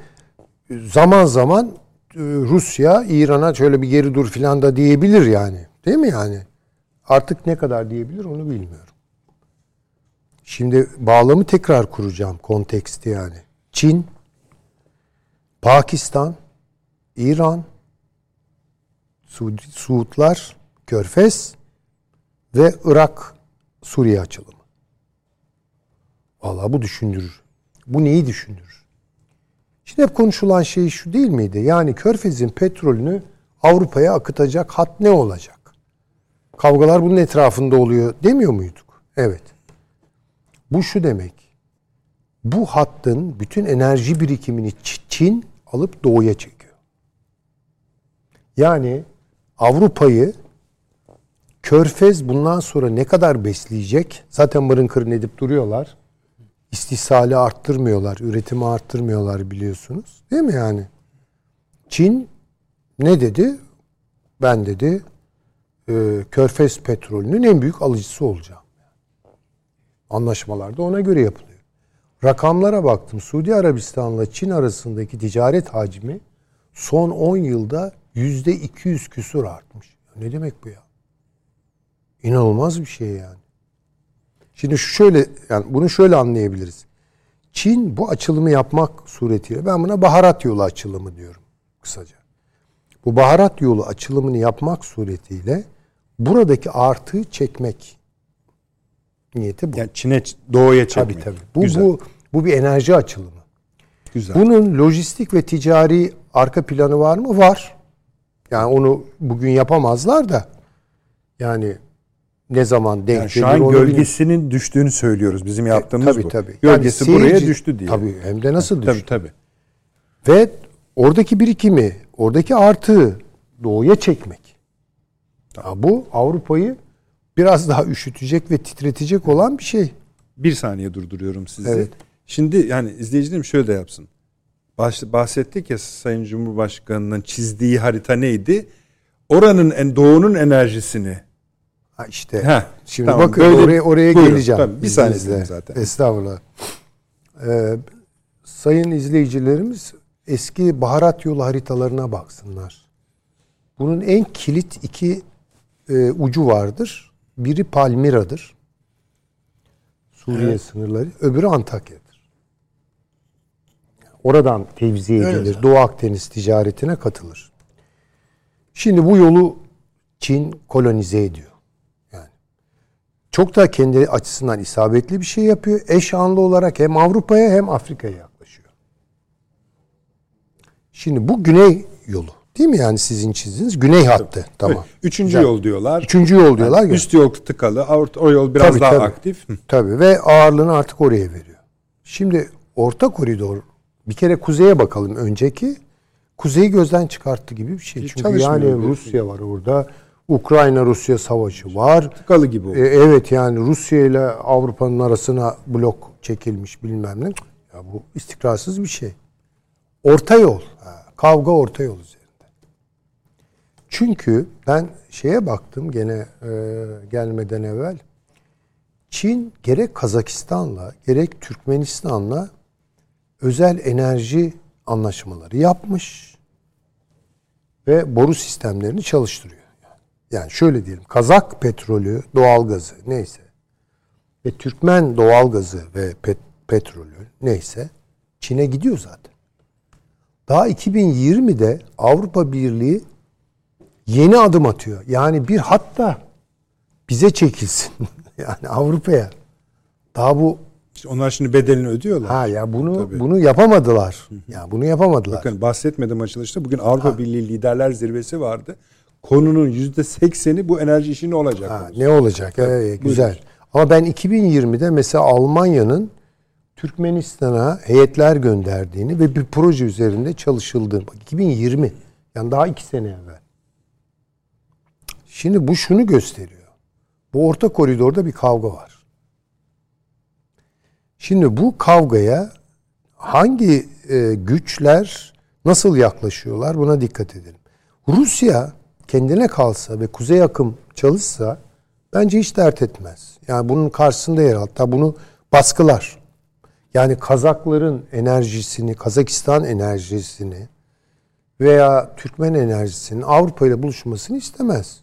zaman zaman e, Rusya İran'a şöyle bir geri dur filan da diyebilir yani. Değil mi yani? Artık ne kadar diyebilir onu bilmiyorum. Şimdi bağlamı tekrar kuracağım konteksti yani. Çin, Pakistan, İran, Suudlar, Körfez ve Irak, Suriye açılımı. Valla bu düşündürür. Bu neyi düşündürür? Şimdi hep konuşulan şey şu değil miydi? Yani Körfez'in petrolünü Avrupa'ya akıtacak hat ne olacak? Kavgalar bunun etrafında oluyor demiyor muyduk? Evet. Bu şu demek. Bu hattın bütün enerji birikimini Çin alıp doğuya çekiyor. Yani Avrupa'yı Körfez bundan sonra ne kadar besleyecek? Zaten mırın kırın edip duruyorlar. İstihsali arttırmıyorlar, üretimi arttırmıyorlar biliyorsunuz. Değil mi yani? Çin Ne dedi? Ben dedi e, Körfez petrolünün en büyük alıcısı olacağım. Anlaşmalar da ona göre yapılıyor. Rakamlara baktım. Suudi Arabistan'la Çin arasındaki ticaret hacmi son 10 yılda yüzde 200 küsur artmış. Ne demek bu ya? İnanılmaz bir şey yani. Şimdi şöyle yani bunu şöyle anlayabiliriz. Çin bu açılımı yapmak suretiyle ben buna baharat yolu açılımı diyorum kısaca. Bu baharat yolu açılımını yapmak suretiyle buradaki artığı çekmek niyeti bu. Yani Çin'e doğuya çekmek. Tabii tabii. Bu Güzel. bu bu bir enerji açılımı. Güzel. Bunun lojistik ve ticari arka planı var mı? Var. Yani onu bugün yapamazlar da yani ne zaman denk yani şu an gölgesinin bilmiyorum. düştüğünü söylüyoruz. Bizim e, yaptığımız e, tabii, bu. Tabii. Gölgesi yani seyirci, buraya düştü diye. Tabii hem de nasıl düştü? Tabii tabii. Ve oradaki birikimi, oradaki artığı doğuya çekmek. Ya bu Avrupa'yı biraz daha üşütecek ve titretecek olan bir şey. Bir saniye durduruyorum sizi. Evet. Şimdi yani izleyicilerim şöyle de yapsın. bahsettik ya Sayın Cumhurbaşkanı'nın çizdiği harita neydi? Oranın en doğunun enerjisini Ha işte. Heh, şimdi tamam, bakın böyle, oraya oraya buyurun, geleceğim. Tabii, bir saniye zaten. Estağfurullah. Ee, sayın izleyicilerimiz eski baharat yolu haritalarına baksınlar. Bunun en kilit iki e, ucu vardır. Biri Palmira'dır. Suriye evet. sınırları. Öbürü Antakya'dır. Oradan tevzi edilir. Evet. Doğu Akdeniz ticaretine katılır. Şimdi bu yolu Çin kolonize ediyor. Çok da kendi açısından isabetli bir şey yapıyor. Eş anlı olarak hem Avrupa'ya hem Afrika'ya yaklaşıyor. Şimdi bu güney yolu. Değil mi yani sizin çizdiğiniz güney hattı. Tamam. Evet. Üçüncü Güzel. yol diyorlar. Üçüncü yol diyorlar. Yani üst yol tıkalı. O yol biraz tabii, daha tabii. aktif. Tabii ve ağırlığını artık oraya veriyor. Şimdi orta koridor bir kere kuzeye bakalım önceki. Kuzeyi gözden çıkarttı gibi bir şey. Hiç Çünkü yani Rusya var orada. Ukrayna Rusya savaşı var. Tıkalı gibi oldu. Ee, evet yani Rusya ile Avrupa'nın arasına blok çekilmiş bilmem ne. Ya bu istikrarsız bir şey. Orta yol. Ha, kavga orta yol üzerinde. Çünkü ben şeye baktım gene e, gelmeden evvel. Çin gerek Kazakistan'la gerek Türkmenistan'la özel enerji anlaşmaları yapmış ve boru sistemlerini çalıştırıyor. Yani şöyle diyelim Kazak petrolü, doğalgazı neyse ve Türkmen doğalgazı ve pet, petrolü neyse Çin'e gidiyor zaten. Daha 2020'de Avrupa Birliği yeni adım atıyor. Yani bir hatta bize çekilsin. yani Avrupa'ya. Daha bu işte onlar şimdi bedelini ödüyorlar. Ha ya bunu Tabii. bunu yapamadılar. Ya yani bunu yapamadılar. Bakın bahsetmedim açılışta. Bugün Avrupa ha. Birliği Liderler Zirvesi vardı. Konunun yüzde sekseni bu enerji işi ne olacak? Ha, ne olacak? Evet, güzel. Ama ben 2020'de mesela Almanya'nın Türkmenistan'a heyetler gönderdiğini ve bir proje üzerinde çalışıldığını. Bak 2020. Yani daha iki sene evvel. Şimdi bu şunu gösteriyor. Bu orta koridorda bir kavga var. Şimdi bu kavgaya hangi e, güçler nasıl yaklaşıyorlar buna dikkat edelim. Rusya kendine kalsa ve kuzey akım çalışsa bence hiç dert etmez. Yani bunun karşısında yer hatta bunu baskılar. Yani Kazakların enerjisini, Kazakistan enerjisini veya Türkmen enerjisinin Avrupa ile buluşmasını istemez.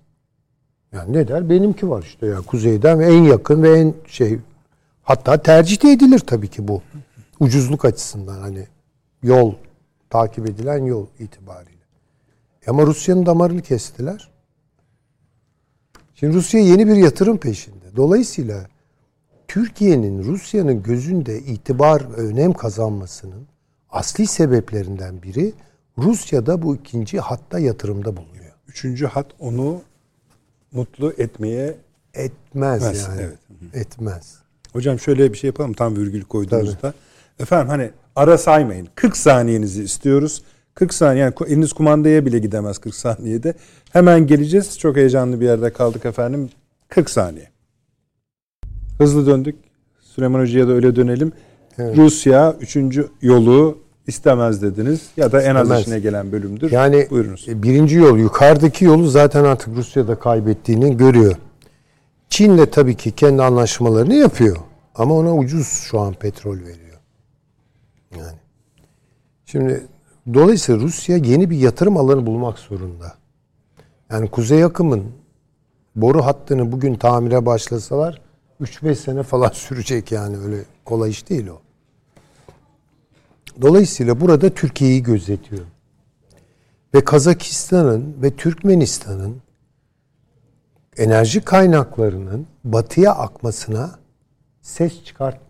Yani ne der? Benimki var işte ya kuzeyden ve en yakın ve en şey hatta tercih de edilir tabii ki bu. Ucuzluk açısından hani yol takip edilen yol itibariyle. Ama Rusya'nın damarını kestiler. Şimdi Rusya yeni bir yatırım peşinde. Dolayısıyla Türkiye'nin Rusya'nın gözünde itibar ve önem kazanmasının asli sebeplerinden biri Rusya'da bu ikinci hatta yatırımda bulunuyor. Üçüncü hat onu mutlu etmeye etmez, etmez yani. Evet. Etmez. Hocam şöyle bir şey yapalım tam virgül koyduğunuzda. Tabii. Efendim hani ara saymayın. 40 saniyenizi istiyoruz. 40 saniye yani eliniz kumandaya bile gidemez 40 saniyede. Hemen geleceğiz. Çok heyecanlı bir yerde kaldık efendim. 40 saniye. Hızlı döndük. Süleyman Hoca'ya da öyle dönelim. Evet. Rusya 3. yolu istemez dediniz ya da en az işine gelen bölümdür. Yani Buyurunuz. E, birinci yol yukarıdaki yolu zaten artık Rusya'da kaybettiğini görüyor. Çin de tabii ki kendi anlaşmalarını yapıyor. Ama ona ucuz şu an petrol veriyor. Yani. Şimdi dolayısıyla Rusya yeni bir yatırım alanı bulmak zorunda. Yani Kuzey Akım'ın boru hattını bugün tamire başlasalar 3-5 sene falan sürecek yani öyle kolay iş değil o. Dolayısıyla burada Türkiye'yi gözetiyor. Ve Kazakistan'ın ve Türkmenistan'ın enerji kaynaklarının batıya akmasına ses çıkartmıyor.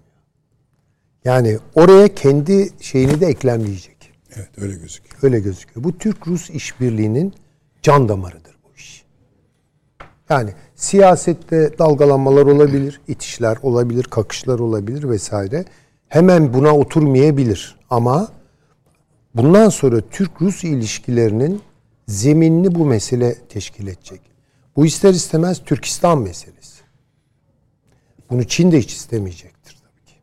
Yani oraya kendi şeyini de eklemleyecek. Evet öyle gözüküyor. Öyle gözüküyor. Bu Türk-Rus işbirliğinin can damarıdır bu iş. Yani siyasette dalgalanmalar olabilir, itişler olabilir, kakışlar olabilir vesaire. Hemen buna oturmayabilir. Ama bundan sonra Türk-Rus ilişkilerinin zeminini bu mesele teşkil edecek. Bu ister istemez Türkistan meselesi. Bunu Çin de hiç istemeyecektir tabii ki.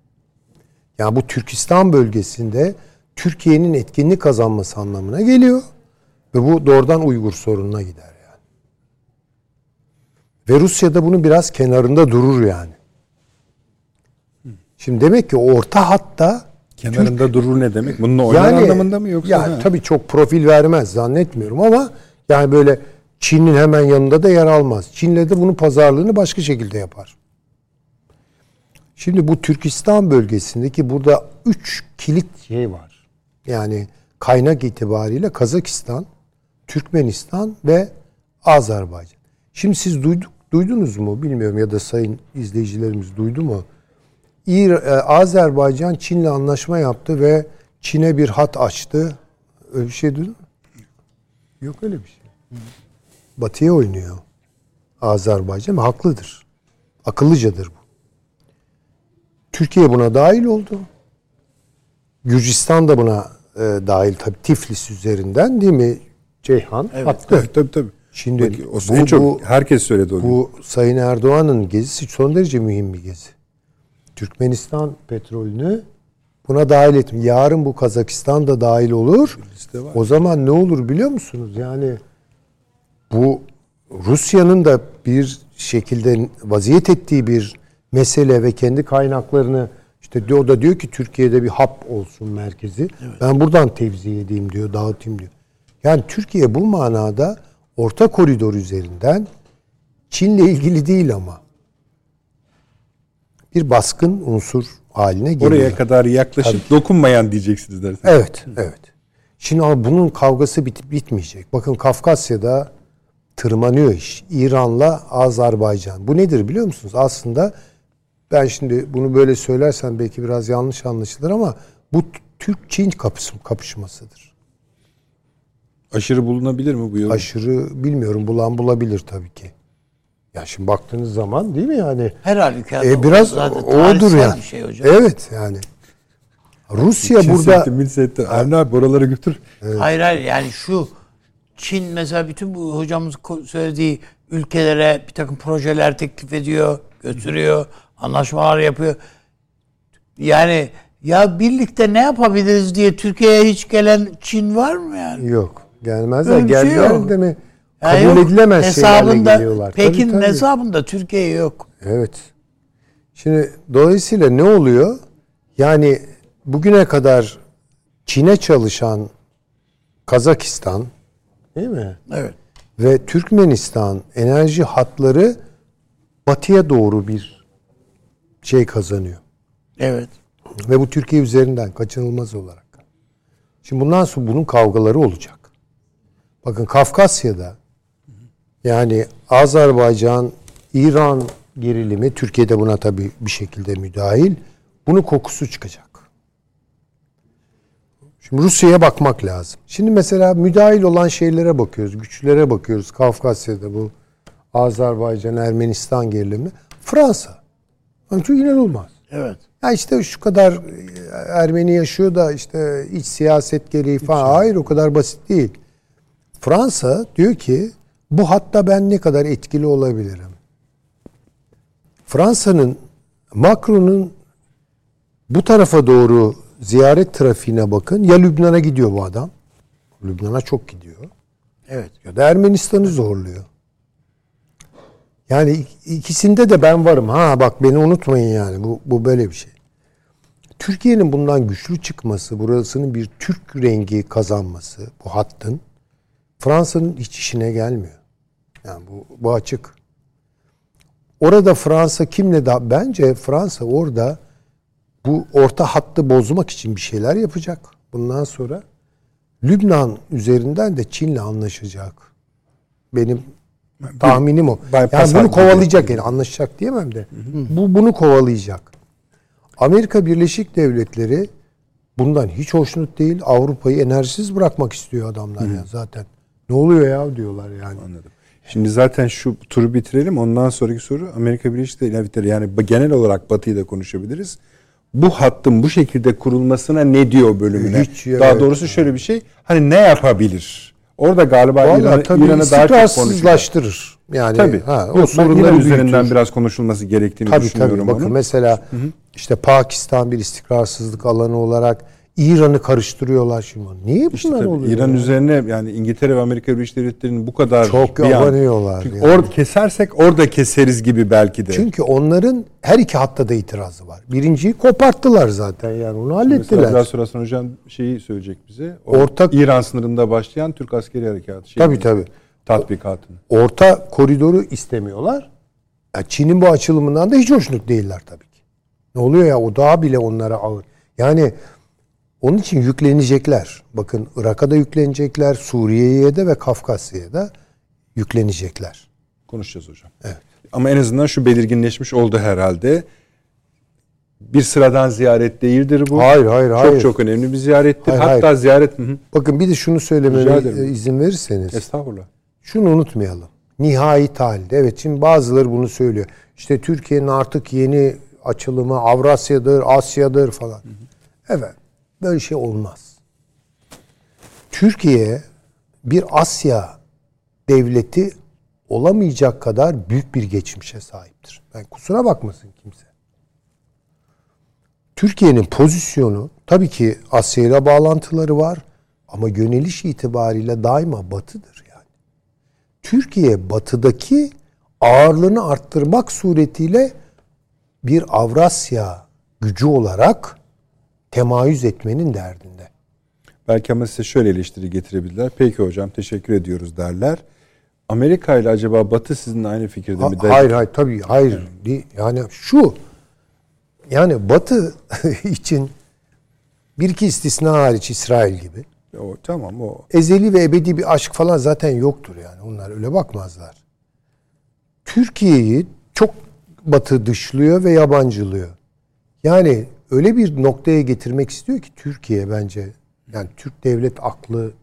Yani bu Türkistan bölgesinde Türkiye'nin etkinlik kazanması anlamına geliyor. Ve bu doğrudan Uygur sorununa gider yani. Ve Rusya da bunun biraz kenarında durur yani. Şimdi demek ki orta hatta kenarında Türk, durur ne demek? Bunun oynar yani, anlamında mı yoksa? Yani ha? tabii çok profil vermez zannetmiyorum ama yani böyle Çin'in hemen yanında da yer almaz. Çin'le de bunun pazarlığını başka şekilde yapar. Şimdi bu Türkistan bölgesindeki burada üç kilit şey var. Yani kaynak itibariyle Kazakistan, Türkmenistan ve Azerbaycan. Şimdi siz duyduk, duydunuz mu bilmiyorum ya da sayın izleyicilerimiz duydu mu? İr, e, Azerbaycan Çin'le anlaşma yaptı ve Çin'e bir hat açtı. Öyle bir şey duydun mu? Yok öyle bir şey. Batı'ya oynuyor. Azerbaycan haklıdır. Akıllıcadır bu. Türkiye buna dahil oldu. Gürcistan da buna e, dahil tabii Tiflis üzerinden değil mi? Ceyhan evet, attı. Evet, tabii tabii. Şimdi Bak, o, bu, çok, bu, herkes söyledi o Bu. Sayın Erdoğan'ın gezisi son derece mühim bir gezi. Türkmenistan petrolünü buna dahil ettim. Yarın bu Kazakistan da dahil olur. O zaman ne olur biliyor musunuz? Yani bu Rusya'nın da bir şekilde vaziyet ettiği bir mesele ve kendi kaynaklarını işte o da diyor ki Türkiye'de bir hap olsun merkezi. Evet. Ben buradan tevzi edeyim diyor, dağıtayım diyor. Yani Türkiye bu manada orta koridor üzerinden Çin'le ilgili değil ama bir baskın unsur haline geliyor. Oraya kadar yaklaşıp Tabii. dokunmayan diyeceksiniz dersiniz. Evet, evet. Şimdi ama bunun kavgası bit bitmeyecek. Bakın Kafkasya'da tırmanıyor iş. İran'la Azerbaycan. Bu nedir biliyor musunuz? Aslında ben şimdi bunu böyle söylersem belki biraz yanlış anlaşılır ama bu Türk-Çin kapışmasıdır. Aşırı bulunabilir mi bu yol? Aşırı bilmiyorum. Bulan bulabilir tabii ki. Ya şimdi baktığınız zaman değil mi yani? Her halükarda e, biraz odur yani. Şey hocam. Evet yani. Rusya Çin burada... Sekti, mil sekti. Avni abi oralara götür. Evet. Hayır hayır yani şu Çin mesela bütün bu hocamız söylediği ülkelere bir takım projeler teklif ediyor, götürüyor, anlaşmalar yapıyor. Yani ya birlikte ne yapabiliriz diye Türkiye'ye hiç gelen Çin var mı yani? Yok. Gelmezler. Şey Geldiler şey de mi? Kabul yani edilemez hesabında, geliyorlar. Pekin tabii, tabii. hesabında Türkiye yok. Evet. Şimdi dolayısıyla ne oluyor? Yani bugüne kadar Çin'e çalışan Kazakistan değil mi? Evet. Ve Türkmenistan enerji hatları batıya doğru bir şey kazanıyor. Evet. Ve bu Türkiye üzerinden kaçınılmaz olarak. Şimdi bundan sonra bunun kavgaları olacak. Bakın Kafkasya'da yani Azerbaycan, İran gerilimi, Türkiye'de buna tabii bir şekilde müdahil. Bunun kokusu çıkacak. Şimdi Rusya'ya bakmak lazım. Şimdi mesela müdahil olan şeylere bakıyoruz, güçlere bakıyoruz. Kafkasya'da bu Azerbaycan, Ermenistan gerilimi. Fransa. Çok inanılmaz. Evet. Ya işte şu kadar e, Ermeni yaşıyor da işte iç siyaset gereği falan. Hayır o kadar basit değil. Fransa diyor ki bu hatta ben ne kadar etkili olabilirim. Fransa'nın Macron'un bu tarafa doğru ziyaret trafiğine bakın. Ya Lübnan'a gidiyor bu adam. Lübnan'a çok gidiyor. Evet. Ya da Ermenistan'ı zorluyor. Yani ikisinde de ben varım. Ha bak beni unutmayın yani. Bu, bu böyle bir şey. Türkiye'nin bundan güçlü çıkması, burasının bir Türk rengi kazanması, bu hattın Fransa'nın hiç işine gelmiyor. Yani bu, bu açık. Orada Fransa kimle da bence Fransa orada bu orta hattı bozmak için bir şeyler yapacak. Bundan sonra Lübnan üzerinden de Çin'le anlaşacak. Benim tahminim o. Yani bunu kovalayacak yani anlaşacak diyemem de. Bu bunu kovalayacak. Amerika Birleşik Devletleri bundan hiç hoşnut değil. Avrupa'yı enerjisiz bırakmak istiyor adamlar Hı. ya zaten. Ne oluyor ya diyorlar yani. Anladım. Şimdi zaten şu turu bitirelim. Ondan sonraki soru Amerika Birleşik Devletleri yani genel olarak Batı'yı da konuşabiliriz. Bu hattın bu şekilde kurulmasına ne diyor bölümüne? Hiç, Daha evet. doğrusu şöyle bir şey. Hani ne yapabilir? Orada galiba İran'ı İran'ı daha çok konuşuyor. Yani tabii. Ha, o Yok, sorunlar üzerinden büyütür. biraz konuşulması gerektiğini tabii, düşünüyorum. Tabii Bakın mesela hı hı. işte Pakistan bir istikrarsızlık alanı olarak İran'ı karıştırıyorlar şimdi. Niye bunlar işte oluyor? İran ya? üzerine yani İngiltere ve Amerika Birleşik Devletleri'nin bu kadar çok abanıyorlar. Çünkü yani. orada kesersek orada keseriz gibi belki de. Çünkü onların her iki hatta da itirazı var. Birinciyi koparttılar zaten yani onu hallettiler. Mesela sonra hocam şeyi söyleyecek bize. Ortak İran sınırında başlayan Türk askeri harekatı. Şey tabii tabii. Tatbikatını. Orta koridoru istemiyorlar. Yani Çin'in bu açılımından da hiç hoşnut değiller tabii ki. Ne oluyor ya o daha bile onlara ağır. Yani onun için yüklenecekler. Bakın Irak'a da yüklenecekler, Suriye'ye de ve Kafkasya'ya da yüklenecekler. Konuşacağız hocam. Evet. Ama en azından şu belirginleşmiş oldu herhalde. Bir sıradan ziyaret değildir bu. Hayır, hayır, çok, hayır. Çok çok önemli bir ziyarettir. Hayır, Hatta hayır. ziyaret... Hı. Bakın bir de şunu söylememe izin verirseniz. Estağfurullah. Şunu unutmayalım. Nihai talde. Evet şimdi bazıları bunu söylüyor. İşte Türkiye'nin artık yeni açılımı Avrasya'dır, Asya'dır falan. Hı hı. Evet. Böyle şey olmaz. Türkiye bir Asya devleti olamayacak kadar büyük bir geçmişe sahiptir. Yani kusura bakmasın kimse. Türkiye'nin pozisyonu tabii ki Asya ile bağlantıları var ama yöneliş itibariyle daima batıdır yani. Türkiye batıdaki ağırlığını arttırmak suretiyle bir Avrasya gücü olarak temayüz etmenin derdinde. Belki ama size şöyle eleştiri getirebilirler. Peki hocam teşekkür ediyoruz derler. Amerika ile acaba Batı sizinle aynı fikirde ha, mi? Hayır hayır tabii hayır. Yani, yani şu yani Batı için bir iki istisna hariç İsrail gibi. O, tamam o. Ezeli ve ebedi bir aşk falan zaten yoktur yani. Onlar öyle bakmazlar. Türkiye'yi çok Batı dışlıyor ve yabancılıyor. Yani öyle bir noktaya getirmek istiyor ki Türkiye bence yani Türk devlet aklı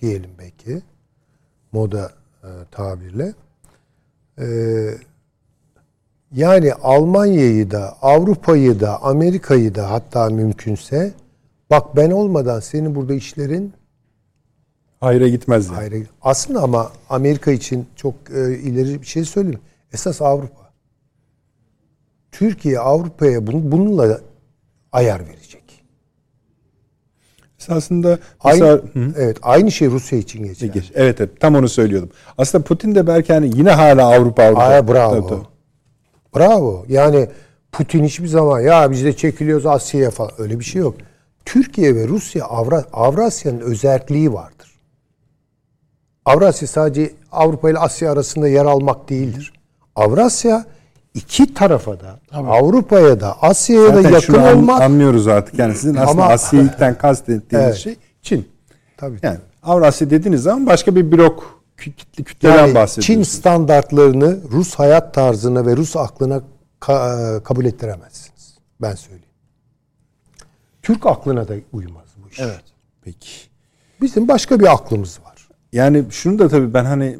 diyelim belki moda e, tabirle e, yani Almanya'yı da Avrupa'yı da Amerika'yı da hatta mümkünse bak ben olmadan senin burada işlerin hayra gitmez. Yani. Hayra, aslında ama Amerika için çok e, ileri bir şey söyleyeyim. Esas Avrupa. Türkiye Avrupa'ya bununla ayar verecek. Esasında aynı, mesela, evet aynı şey Rusya için geçer. Geç, evet evet tam onu söylüyordum. Aslında Putin de belki hani yine hala Avrupa Avrupa. Aa, bravo. Tabii, tabii. Bravo. Yani Putin hiçbir zaman ya biz de çekiliyoruz Asya'ya falan öyle bir şey yok. Türkiye ve Rusya Avra, Avrasya'nın özelliği vardır. Avrasya sadece Avrupa ile Asya arasında yer almak değildir. Avrasya iki tarafa da Avrupa'ya da Asya'ya da yakın şunu olmak anlıyoruz artık. Yani sizin aslında Asya'yı kastettiğiniz evet. şey Çin. Tabii. Yani Avrasya dediğiniz zaman başka bir blok kütle, kütleden yani bahsediyorsunuz. Çin standartlarını Rus hayat tarzına ve Rus aklına ka- kabul ettiremezsiniz. Ben söyleyeyim. Türk aklına da uymaz bu iş. Evet. Peki. Bizim başka bir aklımız var. Yani şunu da tabii ben hani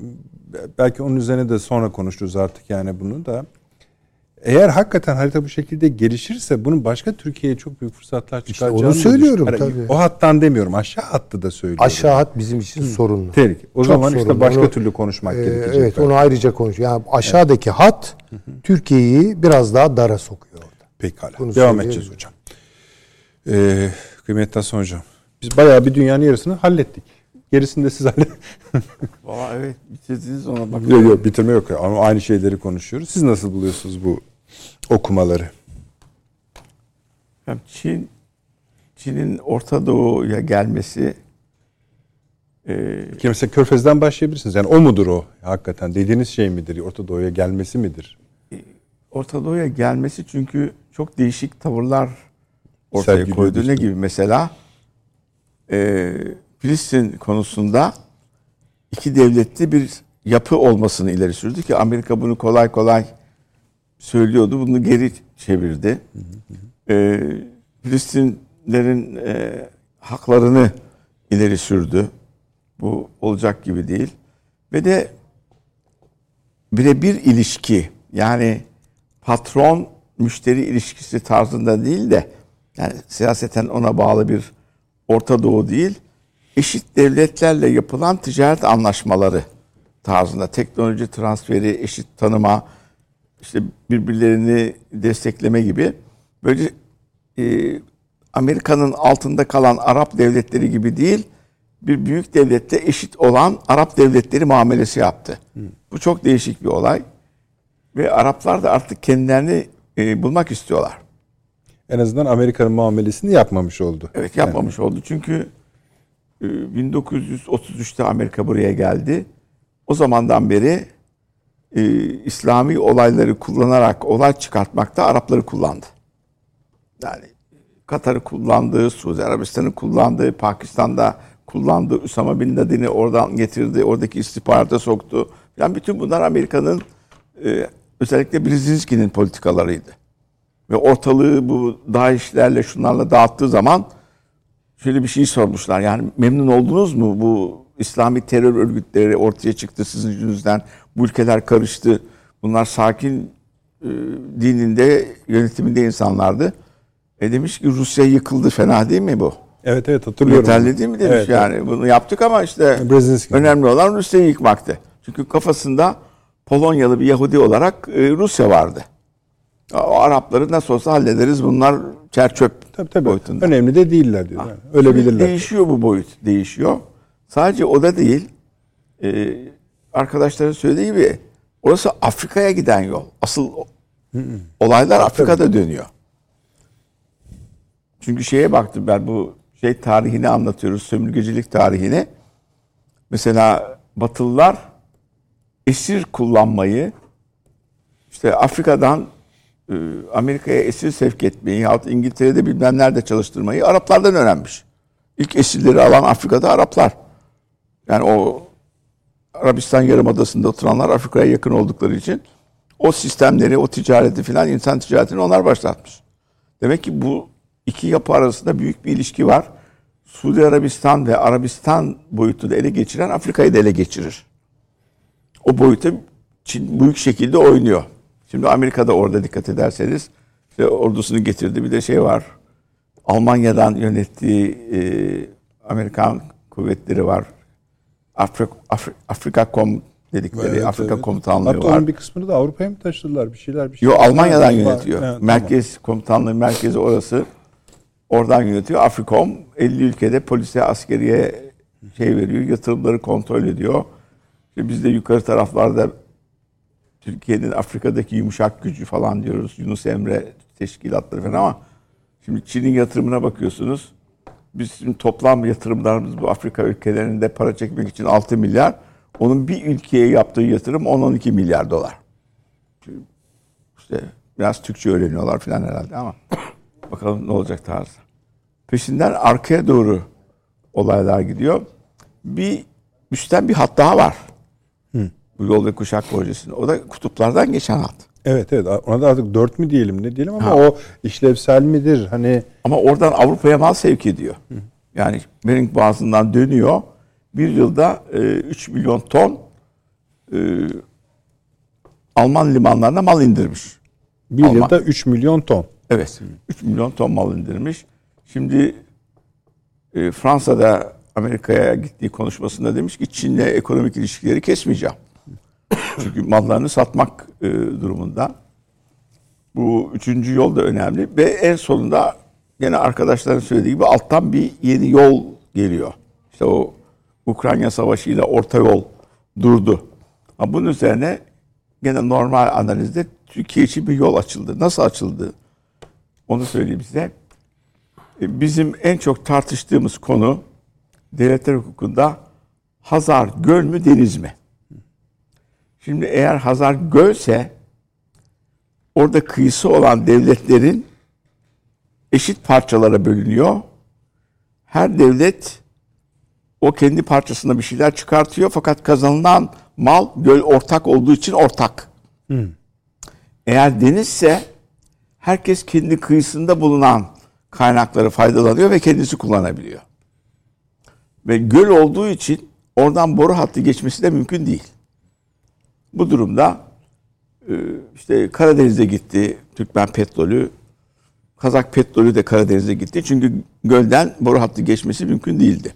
belki onun üzerine de sonra konuşuruz artık yani bunu da. Eğer hakikaten harita bu şekilde gelişirse bunun başka Türkiye'ye çok büyük fırsatlar çıkaracağını işte onu söylüyorum tabii. O hattan demiyorum. Aşağı hattı da söylüyorum. Aşağı hat bizim için Hı. sorunlu. Tehlike. O çok zaman sorunlu. işte başka onu, türlü konuşmak e, gerekecek. Evet belki. onu ayrıca konuş. Yani aşağıdaki evet. hat Türkiye'yi biraz daha dara sokuyor orada. Pekala. Bunu Devam edeceğiz hocam. Ee, kıymetli Hasan Hocam. Biz bayağı bir dünyanın yarısını hallettik. Gerisini de siz halledin. Valla evet bitirdiniz ona bak. yok yok bitirme yok ama aynı şeyleri konuşuyoruz. Siz nasıl buluyorsunuz bu okumaları? Çin Çin'in Orta Doğu'ya gelmesi e, mesela Körfez'den başlayabilirsiniz. Yani o mudur o hakikaten? Dediğiniz şey midir? Orta Doğu'ya gelmesi midir? E, Orta Doğu'ya gelmesi çünkü çok değişik tavırlar ortaya Sergiliyor koydu. Ne gibi mesela? E, Filistin konusunda iki devletli bir yapı olmasını ileri sürdü ki Amerika bunu kolay kolay söylüyordu. Bunu geri çevirdi. E, Filistinlerin e, haklarını ileri sürdü. Bu olacak gibi değil. Ve de birebir ilişki yani patron müşteri ilişkisi tarzında değil de yani siyaseten ona bağlı bir Orta Doğu değil eşit devletlerle yapılan ticaret anlaşmaları tarzında teknoloji transferi, eşit tanıma, işte birbirlerini destekleme gibi böyle e, Amerika'nın altında kalan Arap devletleri gibi değil, bir büyük devlette eşit olan Arap devletleri muamelesi yaptı. Hı. Bu çok değişik bir olay. Ve Araplar da artık kendilerini e, bulmak istiyorlar. En azından Amerika'nın muamelesini yapmamış oldu. Evet yapmamış yani. oldu. Çünkü 1933'te ee, Amerika buraya geldi. O zamandan beri e, İslami olayları kullanarak olay çıkartmakta Arapları kullandı. Yani Katar'ı kullandı, Suudi Arabistan'ı kullandı, Pakistan'da kullandı, Usama Bin Laden'i oradan getirdi, oradaki istihbarata soktu. Yani bütün bunlar Amerika'nın e, özellikle Brzezinski'nin politikalarıydı. Ve ortalığı bu DAEŞ'lerle şunlarla dağıttığı zaman şöyle bir şey sormuşlar. Yani memnun oldunuz mu bu İslami terör örgütleri ortaya çıktı sizin yüzünüzden. Bu ülkeler karıştı. Bunlar sakin e, dininde, yönetiminde insanlardı. E demiş ki Rusya yıkıldı. Fena değil mi bu? Evet evet hatırlıyorum. Yeterli değil mi demiş evet, yani. Evet. Bunu yaptık ama işte Brezinski önemli olan Rusya'yı yıkmaktı. Çünkü kafasında Polonyalı bir Yahudi olarak e, Rusya vardı. O Arapları nasıl olsa hallederiz. Bunlar çerçöp tabii, tabii. boyutunda. Önemli de değiller diyor. Yani. Öyle Şimdi bilirler. Değişiyor bu boyut. Değişiyor. Sadece o da değil. Ee, arkadaşların söylediği gibi orası Afrika'ya giden yol. Asıl olaylar Afrika'da dönüyor. Çünkü şeye baktım ben bu şey tarihini anlatıyoruz. Sömürgecilik tarihini. Mesela Batılılar esir kullanmayı işte Afrika'dan e, Amerika'ya esir sevk etmeyi yahut İngiltere'de bilmem nerede çalıştırmayı Araplardan öğrenmiş. İlk esirleri alan Afrika'da Araplar. Yani o Arabistan Yarımadası'nda oturanlar Afrika'ya yakın oldukları için o sistemleri, o ticareti filan insan ticaretini onlar başlatmış. Demek ki bu iki yapı arasında büyük bir ilişki var. Suudi Arabistan ve Arabistan boyutu da ele geçiren Afrika'yı da ele geçirir. O boyutu Çin büyük şekilde oynuyor. Şimdi Amerika'da orada dikkat ederseniz işte ordusunu getirdi. Bir de şey var. Almanya'dan yönettiği e, Amerikan kuvvetleri var. Afrik, Afrik, Afrika Kom dedikleri evet, Afrika evet. komutanlığı Hatta var. Hatta bir kısmını da Avrupa'ya mı taşıdılar bir şeyler bir şeyler. Yok Almanya'dan yönetiyor. Evet, Merkez tamam. komutanlığı merkezi orası. Oradan yönetiyor. Afrikom 50 ülkede polise, askeriye şey veriyor, yatırımları kontrol ediyor. İşte biz de yukarı taraflarda Türkiye'nin Afrika'daki yumuşak gücü falan diyoruz. Yunus Emre teşkilatları falan ama şimdi Çin'in yatırımına bakıyorsunuz. Bizim toplam yatırımlarımız bu Afrika ülkelerinde para çekmek için 6 milyar. Onun bir ülkeye yaptığı yatırım 10-12 milyar dolar. İşte biraz Türkçe öğreniyorlar falan herhalde ama bakalım ne olacak tarzı. Peşinden arkaya doğru olaylar gidiyor. Bir üstten bir hat daha var. Hı. Bu yol ve kuşak projesinde. O da kutuplardan geçen hat. Evet evet ona da artık dört mü diyelim ne diyelim ama ha. o işlevsel midir hani? Ama oradan Avrupa'ya mal sevk ediyor. Hı. Yani Bering Boğazı'ndan dönüyor. Bir yılda e, 3 milyon ton e, Alman limanlarına mal indirmiş. Bir Alman. yılda 3 milyon ton. Evet. Hı. 3 milyon ton mal indirmiş. Şimdi e, Fransa'da Amerika'ya gittiği konuşmasında demiş ki Çin'le ekonomik ilişkileri kesmeyeceğim. Çünkü mallarını satmak e, durumunda. Bu üçüncü yol da önemli ve en sonunda yine arkadaşların söylediği gibi alttan bir yeni yol geliyor. İşte o Ukrayna Savaşı ile orta yol durdu. Ama bunun üzerine gene normal analizde Türkiye için bir yol açıldı. Nasıl açıldı? Onu söyleyeyim size. E, bizim en çok tartıştığımız konu devletler hukukunda Hazar göl mü deniz mi? Şimdi eğer Hazar gölse orada kıyısı olan devletlerin eşit parçalara bölünüyor. Her devlet o kendi parçasında bir şeyler çıkartıyor fakat kazanılan mal göl ortak olduğu için ortak. Hmm. Eğer denizse herkes kendi kıyısında bulunan kaynakları faydalanıyor ve kendisi kullanabiliyor. Ve göl olduğu için oradan boru hattı geçmesi de mümkün değil. Bu durumda e, işte Karadeniz'e gitti Türkmen petrolü, Kazak petrolü de Karadeniz'e gitti. Çünkü gölden boru hattı geçmesi mümkün değildi.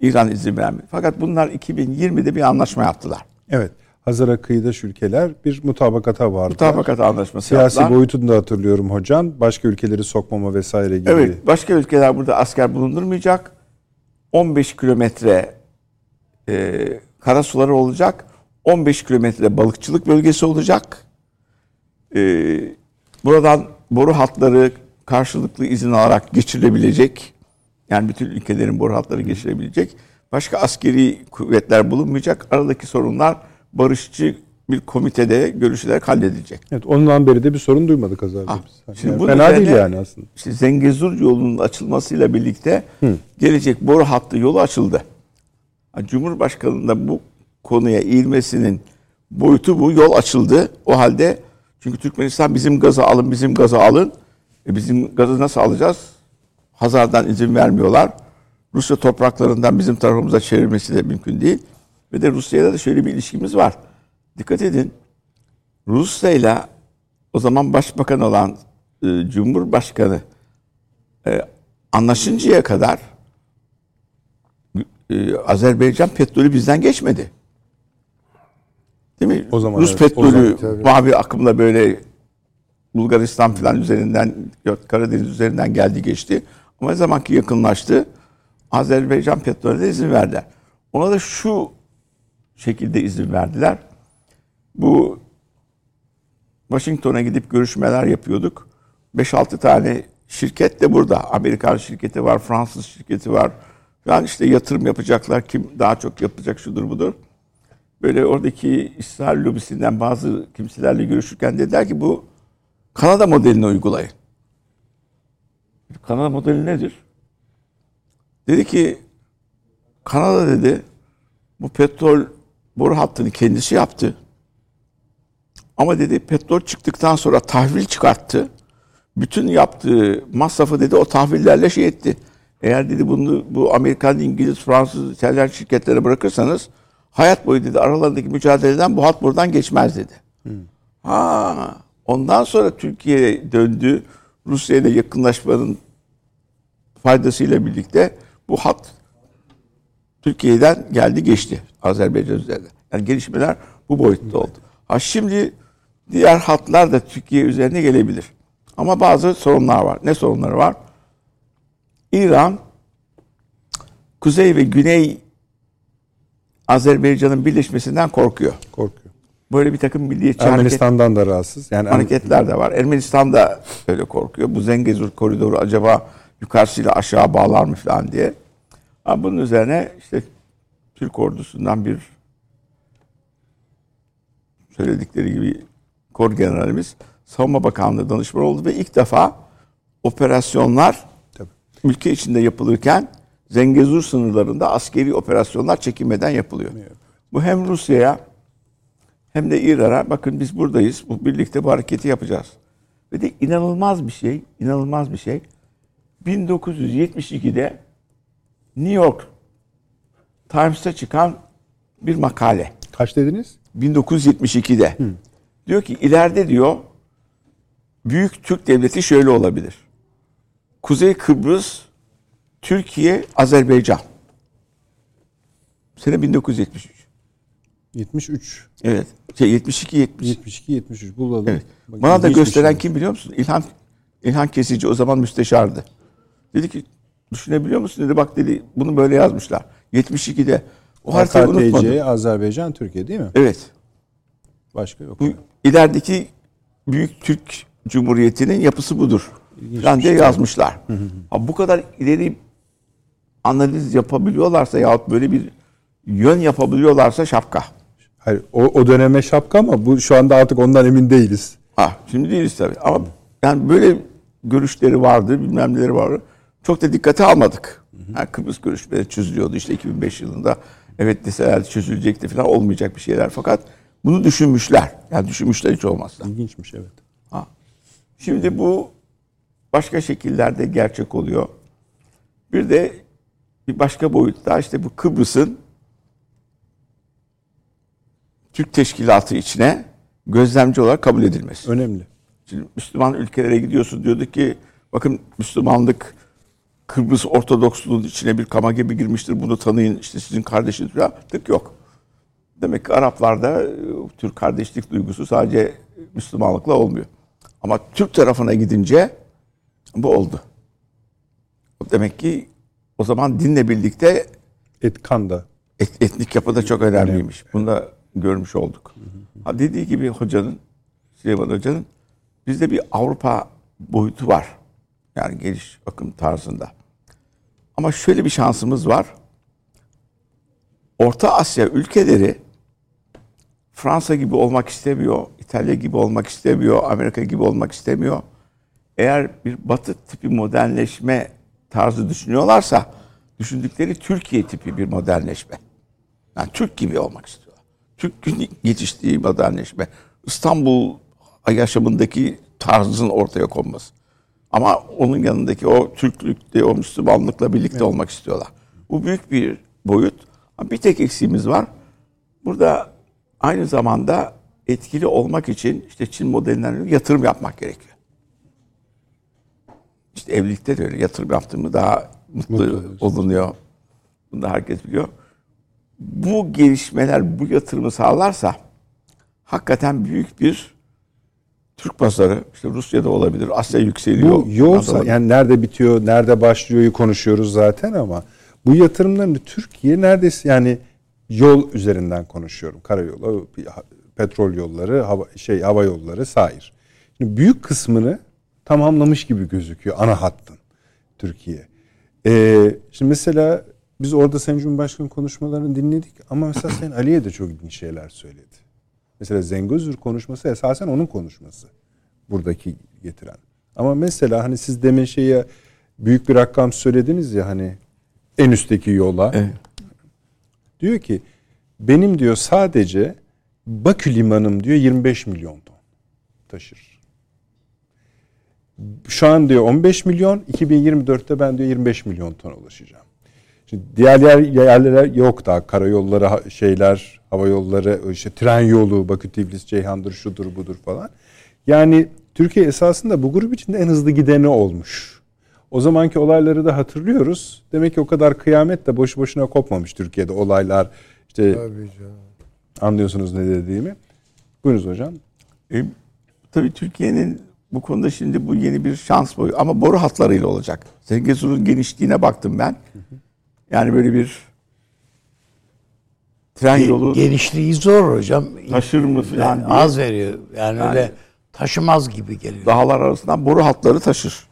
İran izin vermedi. Fakat bunlar 2020'de bir anlaşma yaptılar. Evet. Hazara kıyıdaş ülkeler bir mutabakata vardı. Mutabakat anlaşması Siyasi yaptılar. boyutunu da hatırlıyorum hocam. Başka ülkeleri sokmama vesaire gibi. Evet. Başka ülkeler burada asker bulundurmayacak. 15 kilometre e, kara suları olacak. 15 kilometre balıkçılık bölgesi olacak. E, buradan boru hatları karşılıklı izin alarak geçirilebilecek. Yani bütün ülkelerin boru hatları geçirebilecek. Başka askeri kuvvetler bulunmayacak. Aradaki sorunlar barışçı bir komitede görüşülerek halledilecek. Evet, ondan beri de bir sorun duymadık Azar Bey. Şimdi yani fena değil yani aslında. İşte Zengezur yolunun açılmasıyla birlikte Hı. gelecek boru hattı yolu açıldı. Cumhurbaşkanı'nın da bu konuya eğilmesinin boyutu bu. Yol açıldı. O halde çünkü Türkmenistan bizim gazı alın, bizim gazı alın. E bizim gazı nasıl alacağız? Hazar'dan izin vermiyorlar. Rusya topraklarından bizim tarafımıza çevirmesi de mümkün değil. Ve de Rusya'yla da şöyle bir ilişkimiz var. Dikkat edin. Rusya ile o zaman başbakan olan e, Cumhurbaşkanı e, anlaşıncaya kadar e, Azerbaycan petrolü bizden geçmedi. Değil mi? O zaman Rus evet, petrolü zaman, mavi akımla böyle Bulgaristan falan üzerinden Karadeniz üzerinden geldi geçti. Ama ne zaman ki yakınlaştı Azerbaycan petrolüne izin verdiler. Ona da şu şekilde izin verdiler. Bu Washington'a gidip görüşmeler yapıyorduk. 5-6 tane şirket de burada. Amerikan şirketi var, Fransız şirketi var. Yani işte yatırım yapacaklar. Kim daha çok yapacak şudur budur. Böyle oradaki İsrail lobisinden bazı kimselerle görüşürken dediler ki bu Kanada modelini uygulayın. Kanada modeli nedir? Dedi ki Kanada dedi bu petrol boru hattını kendisi yaptı. Ama dedi petrol çıktıktan sonra tahvil çıkarttı. Bütün yaptığı masrafı dedi o tahvillerle şey etti. Eğer dedi bunu bu Amerikan, İngiliz, Fransız, İtalyan şirketlere bırakırsanız hayat boyu dedi aralarındaki mücadeleden bu hat buradan geçmez dedi. Hmm. Ha, ondan sonra Türkiye döndü. Rusya ile yakınlaşmanın faydasıyla birlikte bu hat Türkiye'den geldi geçti Azerbaycan üzerinde. Yani gelişmeler bu boyutta oldu. Ha şimdi diğer hatlar da Türkiye üzerine gelebilir. Ama bazı sorunlar var. Ne sorunları var? İran Kuzey ve Güney Azerbaycan'ın birleşmesinden korkuyor. Korkuyor. Böyle bir takım milliyetçi Ermenistan'dan hareket, da rahatsız. Yani hareketler de var. Ermenistan da öyle korkuyor. Bu Zengezur koridoru acaba yukarısıyla aşağı bağlar mı falan diye. Ama bunun üzerine işte Türk ordusundan bir söyledikleri gibi kor generalimiz Savunma Bakanlığı danışmanı oldu ve ilk defa operasyonlar Tabii. ülke içinde yapılırken Zengezur sınırlarında askeri operasyonlar çekinmeden yapılıyor. Evet. Bu hem Rusya'ya hem de İran'a bakın biz buradayız. Bu birlikte bu hareketi yapacağız. Ve de inanılmaz bir şey, inanılmaz bir şey. 1972'de New York Times'ta çıkan bir makale. Kaç dediniz? 1972'de. Hı. Diyor ki ileride diyor büyük Türk devleti şöyle olabilir. Kuzey Kıbrıs, Türkiye, Azerbaycan. Sene 1973. 73. Evet. Şey 72 70. 72 73 bulalım. Evet. Bana da gösteren şey. kim biliyor musun? İlhan İlhan Kesici o zaman müsteşardı. Dedi ki düşünebiliyor musun dedi bak dedi bunu böyle yazmışlar. 72'de o haritayı unutmadım. Azerbaycan, Türkiye değil mi? Evet. Başka yok. Bu ilerideki Büyük Türk Cumhuriyeti'nin yapısı budur. Falan diye yazmışlar. Ha, bu kadar ileri analiz yapabiliyorlarsa yahut böyle bir yön yapabiliyorlarsa şapka. Hayır, o, o döneme şapka ama bu şu anda artık ondan emin değiliz. Ha, şimdi değiliz tabii. Ama yani böyle görüşleri vardı, bilmem neleri vardı. Çok da dikkate almadık. Yani Kıbrıs görüşmeleri çözülüyordu işte 2005 yılında. Evet deseler çözülecekti falan olmayacak bir şeyler. Fakat bunu düşünmüşler. Yani düşünmüşler hiç olmazsa. İlginçmiş evet. Ha. Şimdi bu başka şekillerde gerçek oluyor. Bir de bir başka boyutta işte bu Kıbrıs'ın Türk teşkilatı içine gözlemci olarak kabul edilmesi. Önemli. Şimdi Müslüman ülkelere gidiyorsun diyordu ki bakın Müslümanlık Kıbrıs Ortodoksluğun içine bir kama gibi girmiştir. Bunu tanıyın işte sizin kardeşiniz falan. Tık yok. Demek ki Araplarda e, Türk kardeşlik duygusu sadece Müslümanlıkla olmuyor. Ama Türk tarafına gidince bu oldu. Demek ki o zaman dinle birlikte Etkan da. et, etnik yapı da çok önemliymiş. Bunu da görmüş olduk. Ha dediği gibi hocanın, Süleyman Hoca'nın bizde bir Avrupa boyutu var. Yani geliş akım tarzında. Ama şöyle bir şansımız var. Orta Asya ülkeleri Fransa gibi olmak istemiyor, İtalya gibi olmak istemiyor, Amerika gibi olmak istemiyor. Eğer bir batı tipi modernleşme tarzı düşünüyorlarsa düşündükleri Türkiye tipi bir modernleşme. Yani Türk gibi olmak istiyorlar. Türk'ün yetiştiği modernleşme. İstanbul yaşamındaki tarzın ortaya konması. Ama onun yanındaki o Türklükte, o Müslümanlıkla birlikte olmak istiyorlar. Bu büyük bir boyut. Ama Bir tek eksiğimiz var. Burada aynı zamanda etkili olmak için işte Çin modelinden yatırım yapmak gerekiyor. İşte evlilikte de öyle yatırım yaptığımı daha mutlu, olunuyor. Bunu da herkes biliyor. Bu gelişmeler bu yatırımı sağlarsa hakikaten büyük bir Türk pazarı, işte Rusya'da olabilir, Asya yükseliyor. Bu Anadolu- yani nerede bitiyor, nerede başlıyor'yu konuşuyoruz zaten ama bu yatırımların Türkiye neredeyse yani yol üzerinden konuşuyorum. Karayolu, petrol yolları, hava, şey hava yolları, sair. Şimdi büyük kısmını tamamlamış gibi gözüküyor ana hattın Türkiye. Ee, şimdi mesela biz orada Sayın Cumhurbaşkanı konuşmalarını dinledik ama mesela Sayın Aliye de çok ilginç şeyler söyledi. Mesela Zengözür konuşması esasen onun konuşması. Buradaki getiren. Ama mesela hani siz demin şeye büyük bir rakam söylediniz ya hani en üstteki yola. Evet. Diyor ki benim diyor sadece Bakü limanım diyor 25 milyon ton taşır. Şu an diyor 15 milyon, 2024'te ben diyor 25 milyon ton ulaşacağım. Şimdi diğer yer, yerlere yok daha karayolları şeyler, hava yolları, işte tren yolu, Bakü Tiflis Ceyhan'dır, şudur budur falan. Yani Türkiye esasında bu grup içinde en hızlı gideni olmuş. O zamanki olayları da hatırlıyoruz. Demek ki o kadar kıyamet de boşu boşuna kopmamış Türkiye'de olaylar. İşte Tabii canım. anlıyorsunuz ne dediğimi. Buyurunuz hocam. E, tabii Türkiye'nin bu konuda şimdi bu yeni bir şans boyu ama boru hatlarıyla olacak. Zengezur'un genişliğine baktım ben. Yani böyle bir tren yolu Genişliği zor hocam. taşır mı falan Yani az veriyor. Yani, öyle taşımaz gibi geliyor. dağlar arasından boru hatları taşır.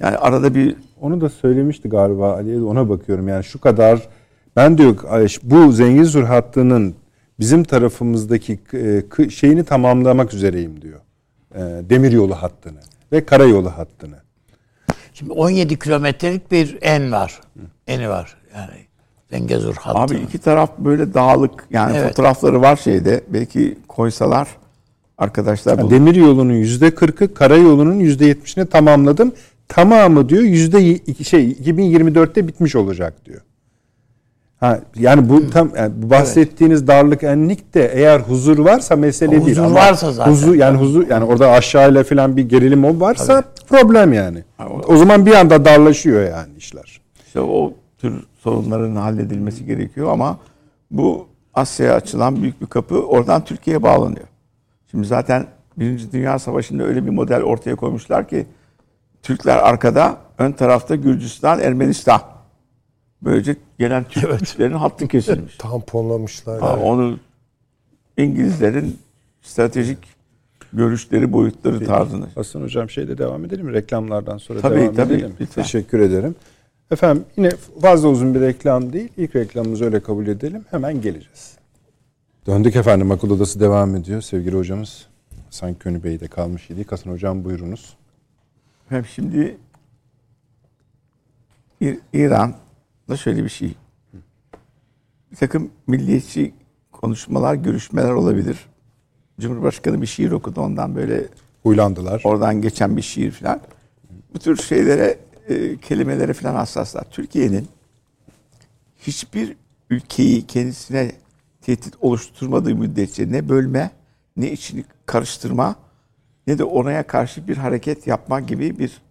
Yani arada bir Onu da söylemişti galiba Ali'ye de ona bakıyorum. Yani şu kadar ben diyor bu Zengezur hattının bizim tarafımızdaki e, şeyini tamamlamak üzereyim diyor. E, Demiryolu hattını ve karayolu hattını. Şimdi 17 kilometrelik bir en var. Eni var. Yani Zengezur hattı. abi iki taraf böyle dağlık yani Evet. fotoğrafları var şeyde. Belki koysalar arkadaşlar bu Demiryolunun yüzde kırkı, karayolunun yüzde yetmişini tamamladım. Tamamı diyor yüzde şey 2024'te bitmiş olacak diyor. Ha, yani bu tam yani bu bahsettiğiniz darlık enlik de eğer huzur varsa mesele O değil. huzur varsa zaten. Huzur, yani huzur yani orada aşağıyla falan bir gerilim o varsa problem yani. o- O zaman bir anda darlaşıyor yani işler. İşte o tür sorunların halledilmesi gerekiyor ama bu Asya'ya açılan büyük bir kapı oradan Türkiye'ye bağlanıyor. Şimdi zaten Birinci Dünya Savaşı'nda öyle bir model ortaya koymuşlar ki Türkler arkada, ön tarafta Gürcistan, Ermenistan. Böylece gelen Türklerin hattı kesilmiş. Tamponlamışlar. Ha, onu İngilizlerin stratejik görüşleri, boyutları tarzını. Hasan Hocam şeyde devam edelim mi? Reklamlardan sonra Tabii, devam tabii, edelim. lütfen. Teşekkür ederim. Efendim yine fazla uzun bir reklam değil. İlk reklamımızı öyle kabul edelim. Hemen geleceğiz. Döndük efendim. Akıl Odası devam ediyor. Sevgili hocamız Hasan Könü Bey'de kalmış idik. Hasan Hocam buyurunuz. Hem şimdi İ- İran'da şöyle bir şey. Bir takım milliyetçi konuşmalar, görüşmeler olabilir. Cumhurbaşkanı bir şiir okudu ondan böyle Huylandılar. oradan geçen bir şiir falan. Bu tür şeylere, e, kelimelere falan hassaslar. Türkiye'nin hiçbir ülkeyi kendisine tehdit oluşturmadığı müddetçe ne bölme, ne içini karıştırma, ne de oraya karşı bir hareket yapma gibi bir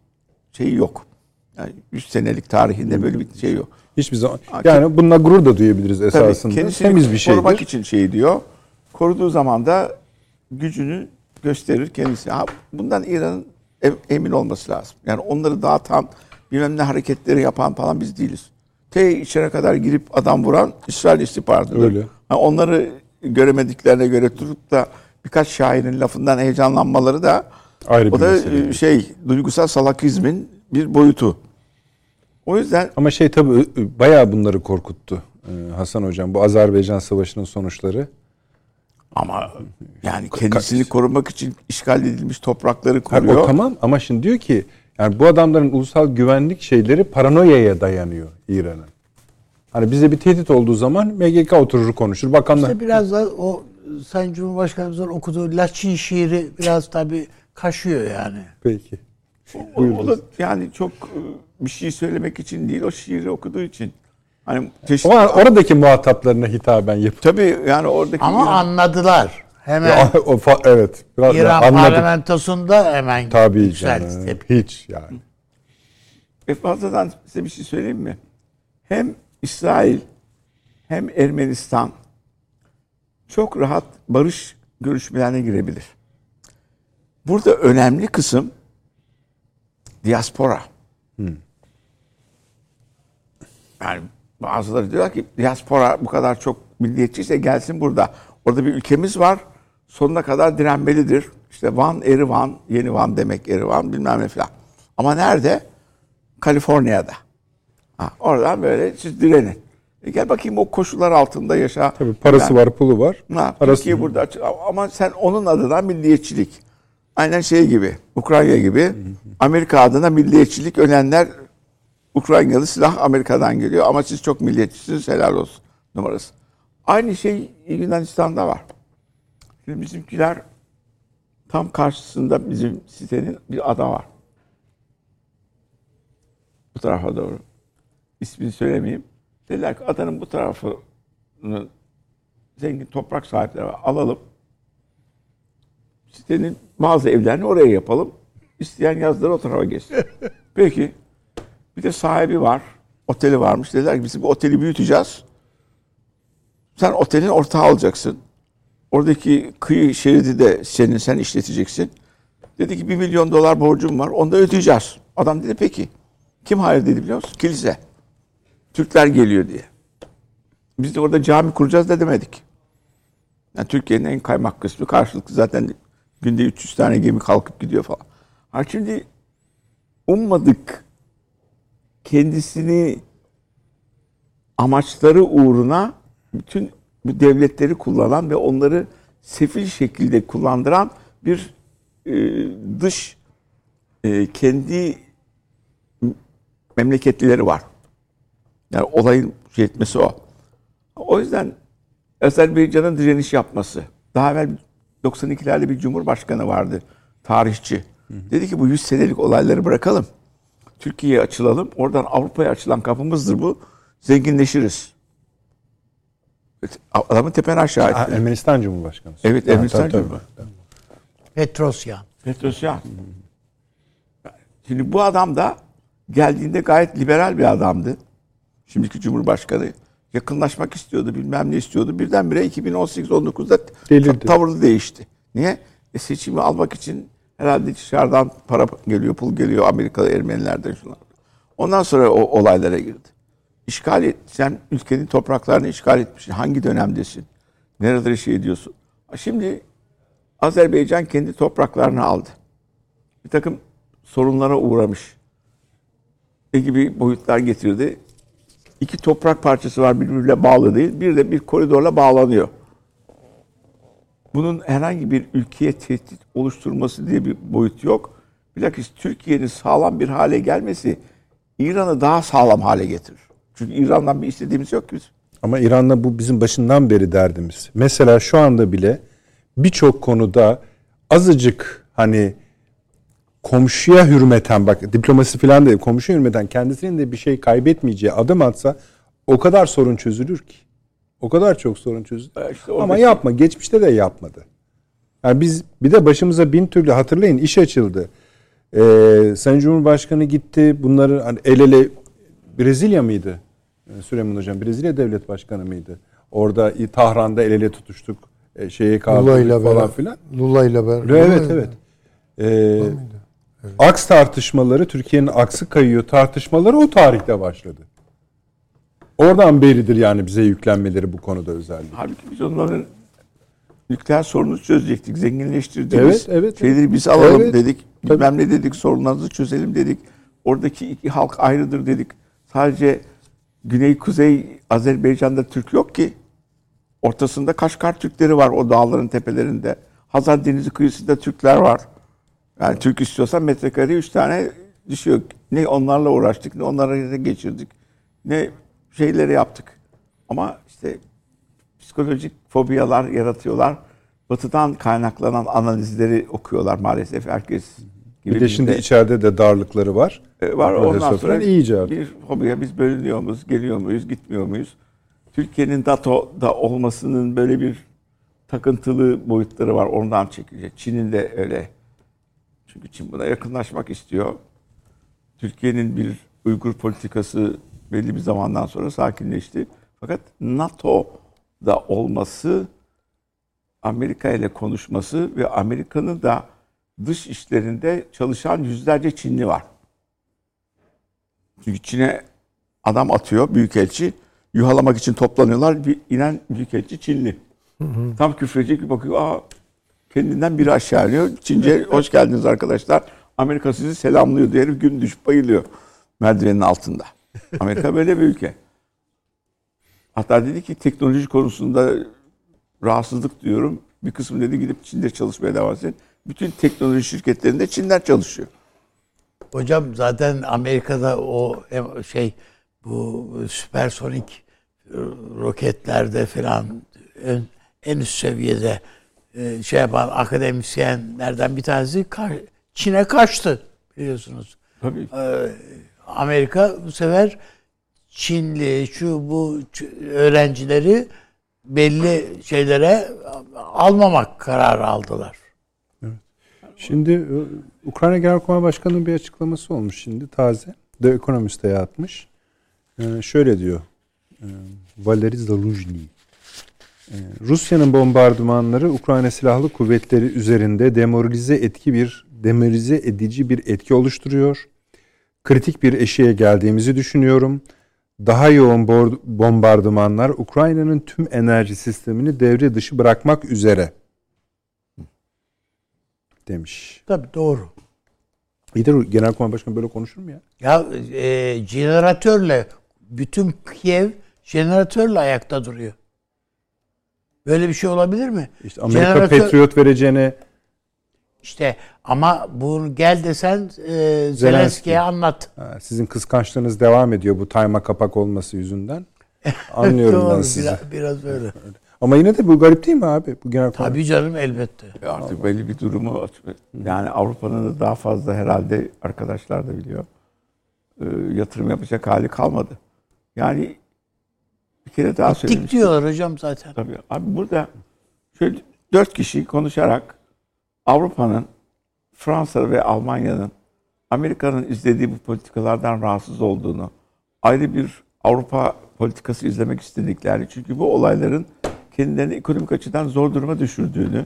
şey yok. Yani 100 senelik tarihinde böyle bir şey yok. Hiçbir zaman. Yani bununla gurur da duyabiliriz Tabii esasında. kendisini Temiz bir korumak şeydir. için şey diyor. Koruduğu zaman da gücünü gösterir kendisi. Ha, bundan İran'ın em- emin olması lazım. Yani onları dağıtan, bilmem ne hareketleri yapan falan biz değiliz. T içine kadar girip adam vuran İsrail istihbaratıdır. Öyle. Ha, onları göremediklerine göre tutup da birkaç şairin lafından heyecanlanmaları da Ayrı bir o da mesele. e, şey duygusal salakizmin bir boyutu. O yüzden Ama şey tabii bayağı bunları korkuttu ee, Hasan Hocam. Bu Azerbaycan Savaşı'nın sonuçları. Ama yani kendisini korumak için işgal edilmiş toprakları koruyor. o tamam ama şimdi diyor ki yani bu adamların ulusal güvenlik şeyleri paranoyaya dayanıyor İran'ın. Hani bize bir tehdit olduğu zaman MGK oturur konuşur. Bakanlar İşte biraz da o Sayın Cumhurbaşkanımızın okuduğu Laçin şiiri biraz tabii kaşıyor yani. peki. O, o da yani çok e, bir şey söylemek için değil, o şiiri okuduğu için. Hani çeşitli... Ama oradaki muhataplarına hitaben yapıyor. Tabii yani oradaki... Ama anladılar. Hemen o fa- evet. Biraz İran anladık. parlamentosunda hemen Tabii yükseldi. canım. tepki. Hiç yani. Ve fazladan size bir şey söyleyeyim mi? Hem İsrail hem Ermenistan çok rahat barış görüşmelerine girebilir. Burada önemli kısım diaspora. Yani bazıları diyorlar ki diaspora bu kadar çok milliyetçiyse gelsin burada. Orada bir ülkemiz var. Sonuna kadar direnmelidir. İşte Van, Erivan, yeni Van demek Erivan bilmem ne falan. Ama nerede? Kaliforniya'da. Ha, oradan böyle siz direnin. E gel bakayım o koşullar altında yaşa. Tabii parası Ben- var, pulu var. Ha, Parası Türkiye burada. Ama sen onun adına milliyetçilik. Aynen şey gibi, Ukrayna gibi. Amerika adına milliyetçilik ölenler Ukraynalı silah Amerika'dan geliyor ama siz çok milliyetçisiniz helal olsun numarası. Aynı şey Yunanistan'da var. Şimdi bizimkiler tam karşısında bizim sitenin bir ada var. Bu tarafa doğru. İsmini söylemeyeyim. Dediler ki adanın bu tarafını zengin toprak sahipleri var. Alalım. Sitenin bazı evlerini oraya yapalım. İsteyen yazları o tarafa geçsin. Peki. Bir de sahibi var. Oteli varmış. Dediler ki biz bu oteli büyüteceğiz. Sen otelin ortağı olacaksın. Oradaki kıyı şeridi de senin, sen işleteceksin. Dedi ki bir milyon dolar borcum var. Onu da ödeyeceğiz. Adam dedi peki. Kim hayır dedi biliyor musun? Kilise. Türkler geliyor diye. Biz de orada cami kuracağız da demedik. Yani Türkiye'nin en kaymak kısmı karşılıklı zaten günde 300 tane gemi kalkıp gidiyor falan. Ha şimdi ummadık kendisini amaçları uğruna bütün bu devletleri kullanan ve onları sefil şekilde kullandıran bir e, dış e, kendi memleketlileri var. Yani olayın şey etmesi o. O yüzden Azerbaycan'ın direniş yapması. Daha evvel 92'lerde bir cumhurbaşkanı vardı. Tarihçi. Dedi ki bu 100 senelik olayları bırakalım. Türkiye'ye açılalım. Oradan Avrupa'ya açılan kapımızdır bu. Zenginleşiriz. Adamın tepen aşağı etti. Ermenistan Cumhurbaşkanı. Evet Ermenistan tabii. Cumhurbaşkanı. Petrosyan. Petrosyan. Şimdi bu adam da geldiğinde gayet liberal bir adamdı. Şimdiki Cumhurbaşkanı. Yakınlaşmak istiyordu, bilmem ne istiyordu. Birdenbire 2018-19'da Delirdi. ta- tavrı değişti. Niye? E seçimi almak için Herhalde dışarıdan para geliyor, pul geliyor Amerikalı Ermenilerden şunlar. Ondan sonra o olaylara girdi. İşgal et, sen ülkenin topraklarını işgal etmişsin. Hangi dönemdesin? Nereleri şey ediyorsun? Şimdi Azerbaycan kendi topraklarını aldı. Bir takım sorunlara uğramış. Ne gibi boyutlar getirdi? İki toprak parçası var birbirine bağlı değil. Bir de bir koridorla bağlanıyor. Bunun herhangi bir ülkeye tehdit oluşturması diye bir boyut yok. Bilakis Türkiye'nin sağlam bir hale gelmesi İran'ı daha sağlam hale getirir. Çünkü İran'dan bir istediğimiz yok ki bizim. Ama İran'la bu bizim başından beri derdimiz. Mesela şu anda bile birçok konuda azıcık hani komşuya hürmeten bak diplomasi falan değil komşuya hürmeten kendisinin de bir şey kaybetmeyeceği adım atsa o kadar sorun çözülür ki. O kadar çok sorun çözülür. İşte Ama yapma. Geçmişte de yapmadı. Yani biz bir de başımıza bin türlü hatırlayın iş açıldı. Ee, Sayın Cumhurbaşkanı gitti. Bunları hani el ele Brezilya mıydı? Ee, Süleyman Hocam Brezilya Devlet Başkanı mıydı? Orada Tahran'da el ele tutuştuk. E, şeye Lula kaldırdık falan beraber. filan. Lula ile beraber. Evet Lula evet. Ee, Aks tartışmaları Türkiye'nin aksı kayıyor tartışmaları o tarihte başladı. Oradan beridir yani bize yüklenmeleri bu konuda özellikle. Halbuki biz onların nükleer sorunu çözecektik, zenginleştirdik. Evet, evet, Şeyleri biz alalım Evet. dedik. Bilmem ne dedik, sorunlarınızı çözelim dedik. Oradaki iki halk ayrıdır dedik. Sadece Güney Kuzey Azerbaycan'da Türk yok ki. Ortasında Kaşgar Türkleri var o dağların tepelerinde. Hazar Denizi kıyısında Türkler var. Yani Türk istiyorsan metrekare üç tane düşüyor. Ne onlarla uğraştık, ne onlara geçirdik. Ne şeyleri yaptık. Ama işte psikolojik fobiyalar yaratıyorlar. Batı'dan kaynaklanan analizleri okuyorlar maalesef herkes gibi. Bir de şimdi bizde. içeride de darlıkları var. E, var Profesör ondan sonra iyice bir fobiya biz bölünüyor muyuz, geliyor muyuz, gitmiyor muyuz? Türkiye'nin NATO'da olmasının böyle bir takıntılı boyutları var. Ondan çekilecek. Çin'in de öyle. Çünkü Çin buna yakınlaşmak istiyor. Türkiye'nin bir Uygur politikası belli bir zamandan sonra sakinleşti. Fakat NATO'da olması, Amerika ile konuşması ve Amerika'nın da dış işlerinde çalışan yüzlerce Çinli var. Çünkü Çin'e adam atıyor büyükelçi. Yuhalamak için toplanıyorlar. Bir inen büyükelçi Çinli. Tam küfredecek bir bakıyor. Aa, kendinden biri aşağı iniyor. Çince hoş geldiniz arkadaşlar. Amerika sizi selamlıyor diye gün düşüp bayılıyor merdivenin altında. Amerika böyle bir ülke. Hatta dedi ki teknoloji konusunda rahatsızlık diyorum. Bir kısmı dedi gidip Çin'de çalışmaya devam etsin. Bütün teknoloji şirketlerinde Çinler çalışıyor. Hocam zaten Amerika'da o em- şey bu süpersonik e, roketlerde falan en, en üst seviyede e, şey yapan akademisyenlerden bir tanesi Çin'e kaçtı biliyorsunuz. Tabii. Ee, Amerika bu sefer Çinli şu bu öğrencileri belli şeylere almamak kararı aldılar. Şimdi e, Ukrayna Genelkurmay Başkanı'nın bir açıklaması olmuş şimdi taze. The Economist'e yatmış. Ee, şöyle diyor. E, Valery Zaluzhny. E, Rusya'nın bombardımanları Ukrayna Silahlı Kuvvetleri üzerinde demoralize etki bir demoralize edici bir etki oluşturuyor. Kritik bir eşiğe geldiğimizi düşünüyorum. Daha yoğun bombardımanlar Ukrayna'nın tüm enerji sistemini devre dışı bırakmak üzere demiş. Tabii doğru. İyi de Genelkurmay Başkanı böyle konuşur mu ya? Ya e, jeneratörle bütün Kiev jeneratörle ayakta duruyor. Böyle bir şey olabilir mi? İşte Amerika Jeneratör- Patriot vereceğine İşte ama bunu gel desen e, Zelenski'ye anlat. ha, sizin kıskançlığınız devam ediyor bu tayma kapak olması yüzünden. Anlıyorum ben Doğru, sizi. Biraz, biraz öyle. Ama yine de bu garip değil mi abi? Bu Genelkurmay. Tabii canım elbette. E Artık belli bir durumu var. yani Avrupa'nın da daha fazla herhalde arkadaşlar da biliyor. e, yatırım yapacak hali kalmadı. Yani bir kere daha Dik söylemiştim. diyorlar hocam zaten. Tabii. Abi burada şöyle dört kişi konuşarak Avrupa'nın, Fransa ve Almanya'nın Amerika'nın izlediği bu politikalardan rahatsız olduğunu, ayrı bir Avrupa politikası izlemek istediklerini, çünkü bu olayların kendilerini ekonomik açıdan zor duruma düşürdüğünü,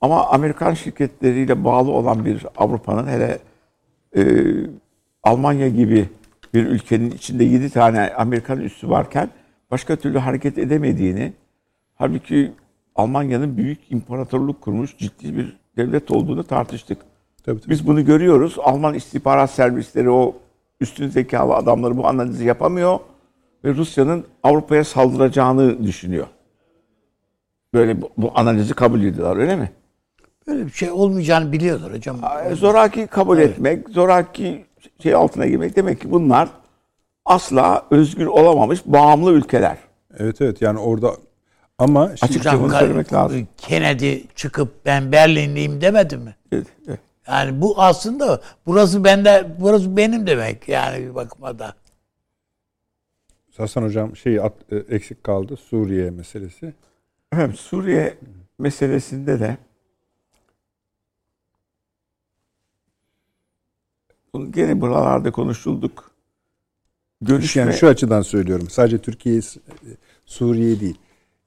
Ama Amerikan şirketleriyle bağlı olan bir Avrupa'nın hele e, Almanya gibi bir ülkenin içinde 7 tane Amerikan üssü varken başka türlü hareket edemediğini halbuki Almanya'nın büyük imparatorluk kurmuş ciddi bir devlet olduğunu tartıştık. Tabii, tabii. Biz bunu görüyoruz. Alman istihbarat servisleri o üstün zekalı adamları bu analizi yapamıyor ve Rusya'nın Avrupa'ya saldıracağını düşünüyor. Böyle bu, bu analizi kabul ediyorlar öyle mi? Böyle bir şey olmayacağını biliyorlar hocam. E, Zoraki kabul etmek, zoraki şey altına girmek demek ki bunlar asla özgür olamamış bağımlı ülkeler. Evet evet yani orada ama şimdi, bunu söylemek lazım. Kennedy çıkıp ben Berlinliyim demedi mi? Evet, evet. Yani bu aslında burası bende burası benim demek yani bir bakıma da. Hasan hocam şey at- e, eksik kaldı Suriye meselesi. Efendim Suriye meselesinde de bunu gene buralarda konuşulduk. Görüşme, Yani şu açıdan söylüyorum. Sadece Türkiye, Suriye değil.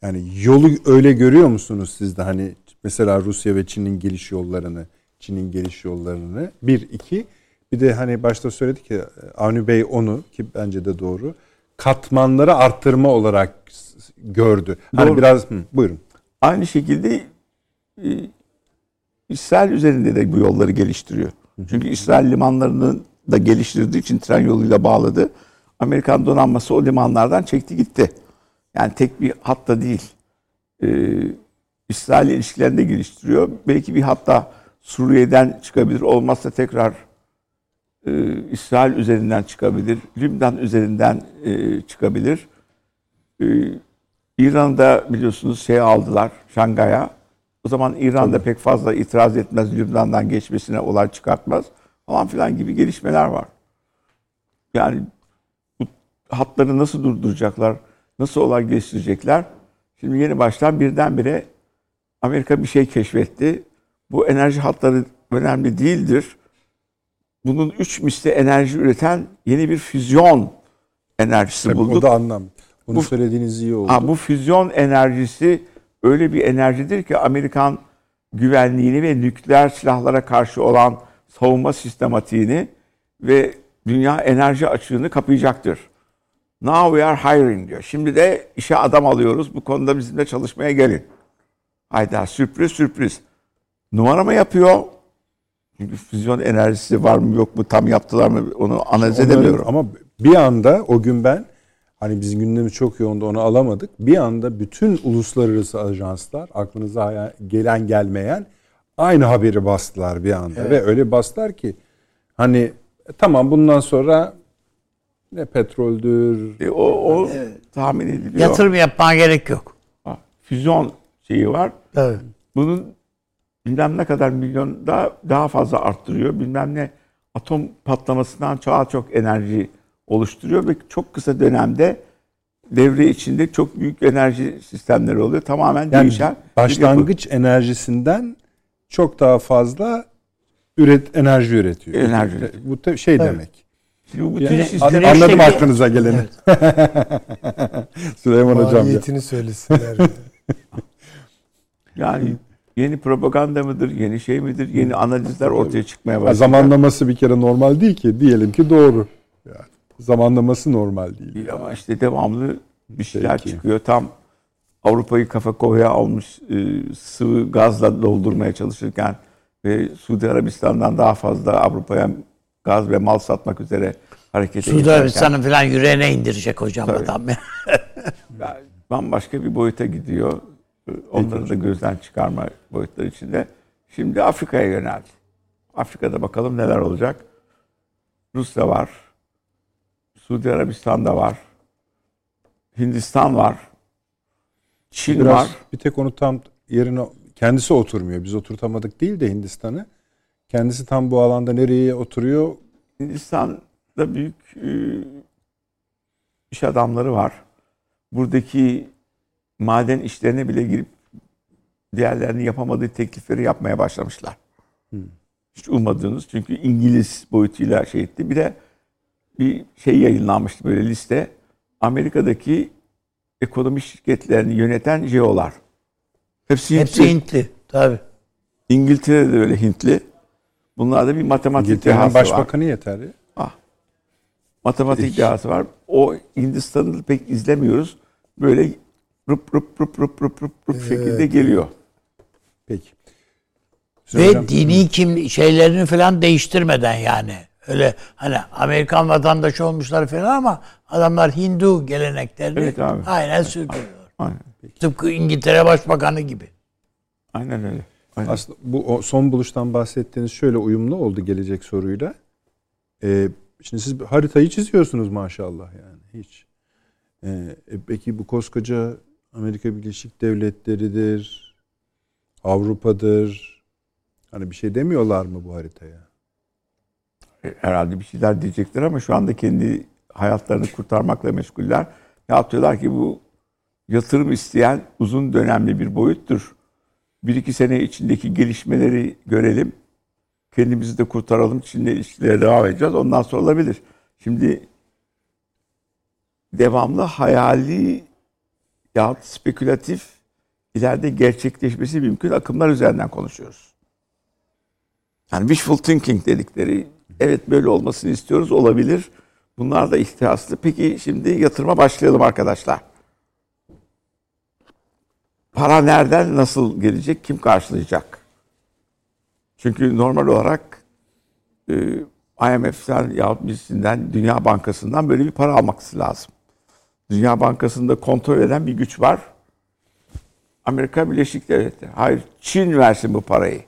Yani yolu öyle görüyor musunuz siz de hani mesela Rusya ve Çin'in geliş yollarını, Çin'in geliş yollarını bir iki bir de hani başta söyledik ya Avni Bey onu ki bence de doğru katmanları arttırma olarak gördü. Hani Doğru. biraz hı, buyurun. aynı şekilde e, İsrail üzerinde de bu yolları geliştiriyor. Çünkü İsrail limanlarını da geliştirdiği için tren yoluyla bağladı. Amerikan donanması o limanlardan çekti gitti. Yani tek bir hatta değil. Ee, İsrail ilişkilerini de geliştiriyor. Belki bir hatta Suriye'den çıkabilir. Olmazsa tekrar e, İsrail üzerinden çıkabilir. Lübnan üzerinden e, çıkabilir. E, İran'da biliyorsunuz şey aldılar Şangay'a. O zaman İran'da pek fazla itiraz etmez, Lübnan'dan geçmesine olay çıkartmaz falan filan gibi gelişmeler var. Yani bu hatları nasıl durduracaklar, nasıl olay geliştirecekler? Şimdi yeni baştan birdenbire Amerika bir şey keşfetti. Bu enerji hatları önemli değildir. Bunun üç misli enerji üreten yeni bir füzyon enerjisi Tabii bulduk. o da anlam. Bunu Bu- söylediğiniz iyi oldu. Ha, bu füzyon enerjisi öyle bir enerjidir ki Amerikan güvenliğini ve nükleer silahlara karşı olan savunma sistematiğini ve dünya enerji açığını kapayacaktır. Now we are hiring diyor. Şimdi de işe adam alıyoruz. Bu konuda bizimle çalışmaya gelin. Hayda sürpriz sürpriz. Numara mı yapıyor? Çünkü füzyon enerjisi var mı yok mu tam yaptılar mı onu analiz Onların- edemiyorum. Ama bir anda o gün ben hani bizim gündemimiz çok yoğundu onu alamadık. Bir anda bütün uluslararası ajanslar aklınıza gelen gelmeyen aynı haberi bastılar bir anda. Ve öyle bastılar ki hani tamam bundan sonra ne petroldür, E, o o tahmin ediliyor. Yatırım yapmana gerek yok. Ha, Füzyon şeyi var. Evet. Bunun bilmem ne kadar milyon daha daha fazla arttırıyor. Bilmem ne atom patlamasından daha çok enerji oluşturuyor ve çok kısa dönemde devre içinde çok büyük enerji sistemleri oluyor. Tamamen yani değişen. bir başlangıç enerjisinden çok daha fazla üret enerji üretiyor. Enerji üretiyor. Bu şey demek. Şimdi bu bütün Yani sistem- anladım Güneşteki- aklınıza geleni. Süleyman hocam. ya. Maliyetini söylesinler. yani yeni propaganda mıdır, yeni şey midir, yeni analizler ortaya çıkmaya Ya başladı. zamanlaması bir kere normal değil ki. Diyelim ki doğru. Yani zamanlaması normal değil. değil ama işte devamlı bir şeyler Peki. çıkıyor. Tam Avrupa'yı kafa koya almış e, sıvı gazla doldurmaya çalışırken ve Suudi Arabistan'dan daha fazla Avrupa'ya gaz ve mal satmak üzere harekete Suudi geçerken Arabistan'ı falan yüreğine indirecek hocam Tabii. adam ya. yani bambaşka bir boyuta gidiyor. Onları da gözden çıkarma boyutları içinde. Şimdi Afrika'ya yöneldi. Afrika'da bakalım neler olacak. Rusya var. Suudi Arabistan'da var. Hindistan var. Çin Biraz var. bir tek onu tam yerine kendisi oturmuyor. Biz oturtamadık değil de Hindistan'ı. Kendisi tam bu alanda nereye oturuyor? Hindistan'da büyük e, iş adamları var. Buradaki maden işlerine bile girip diğerlerinin yapamadığı teklifleri yapmaya başlamışlar. Hiç ummadığınız çünkü İngiliz boyutuyla şey etti. Bir de bir şey yayınlanmıştı böyle liste. Amerika'daki ekonomi şirketlerini yöneten CEO'lar. Hepsi, Hepsi Hintli. Tabii. İngiltere'de öyle Hintli. Bunlarda bir matematik İngiltere'nin dehası başbakanı var. yeter ya. Ah. Matematik dehası var. O Hindistan'ı pek izlemiyoruz. Böyle rıp rıp rıp rıp rıp rıp rıp şekilde geliyor. Peki. Ve Hocam, dini kim şeylerini falan değiştirmeden yani. Öyle hani Amerikan vatandaşı olmuşlar falan ama adamlar Hindu geleneklerini Evet abi. aynen sürdürüyor. Aynen. Tıpkı İngiltere Başbakanı gibi. Aynen öyle. Aynen. Aslında bu son buluştan bahsettiğiniz şöyle uyumlu oldu gelecek soruyla. Ee, şimdi siz haritayı çiziyorsunuz maşallah yani hiç. Ee, e, peki bu koskoca Amerika Birleşik Devletleri'dir, Avrupa'dır. Hani bir şey demiyorlar mı bu haritaya? herhalde bir şeyler diyecekler ama şu anda kendi hayatlarını kurtarmakla meşguller. Ne yapıyorlar ki bu yatırım isteyen uzun dönemli bir boyuttur. Bir iki sene içindeki gelişmeleri görelim. Kendimizi de kurtaralım. Çin'le ilişkilere devam edeceğiz. Ondan sonra olabilir. Şimdi devamlı hayali yahut spekülatif ileride gerçekleşmesi mümkün akımlar üzerinden konuşuyoruz. Yani wishful thinking dedikleri evet böyle olmasını istiyoruz olabilir. Bunlar da ihtiyaslı. Peki şimdi yatırıma başlayalım arkadaşlar. Para nereden nasıl gelecek? Kim karşılayacak? Çünkü normal olarak e, IMF'den yahut birisinden Dünya Bankası'ndan böyle bir para alması lazım. Dünya Bankası'nda kontrol eden bir güç var. Amerika Birleşik Devletleri. Hayır Çin versin bu parayı.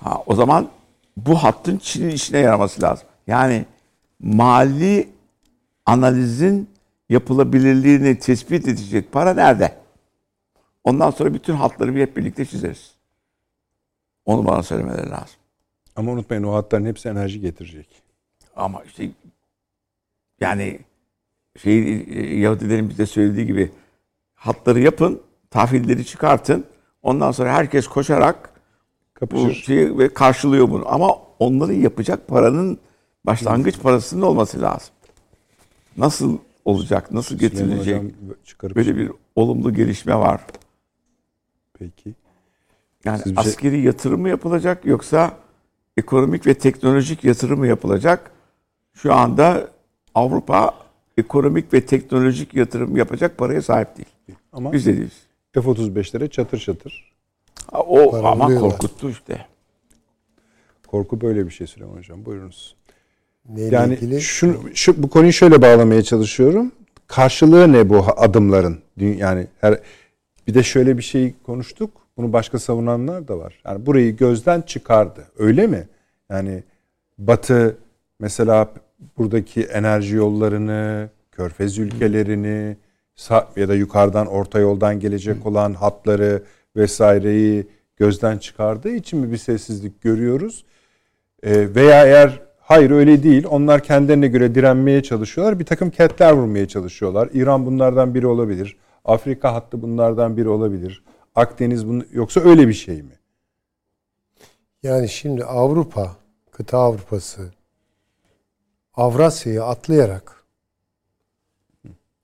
Ha, o zaman bu hattın Çin'in işine yaraması lazım. Yani mali analizin yapılabilirliğini tespit edecek para nerede? Ondan sonra bütün hatları bir hep birlikte çizeriz. Onu bana söylemeleri lazım. Ama unutmayın o hatların hepsi enerji getirecek. Ama işte yani şey Yahudilerin bize söylediği gibi hatları yapın, tahvilleri çıkartın. Ondan sonra herkes koşarak bu Kapışır. şeyi ve karşılıyor bunu. Ama onları yapacak paranın başlangıç parasının olması lazım. Nasıl olacak? Nasıl getirilecek? Böyle bir olumlu gelişme var. Peki. Yani Siz bir şey- askeri yatırım mı yapılacak yoksa ekonomik ve teknolojik yatırım mı yapılacak? Şu anda Avrupa ekonomik ve teknolojik yatırım yapacak paraya sahip değil. Ama Biz de değiliz. F-35'lere çatır çatır. Ha, O Para ama korkuttu işte. Korku böyle bir şey Süleyman Hocam. Buyurunuz. Neyle Yani ilgili? şunu, şu, bu konuyu şöyle bağlamaya çalışıyorum. Karşılığı ne bu adımların? Yani her bir de şöyle bir şey konuştuk. Bunu başka savunanlar da var. Yani burayı gözden çıkardı. Öyle mi? Yani Batı mesela buradaki enerji yollarını, körfez ülkelerini ya da yukarıdan orta yoldan gelecek olan hatları vesaireyi gözden çıkardığı için mi bir sessizlik görüyoruz? Ee, veya eğer hayır öyle değil onlar kendilerine göre direnmeye çalışıyorlar bir takım ketler vurmaya çalışıyorlar. İran bunlardan biri olabilir. Afrika hattı bunlardan biri olabilir. Akdeniz bunu yoksa öyle bir şey mi? Yani şimdi Avrupa, kıta Avrupası Avrasya'yı atlayarak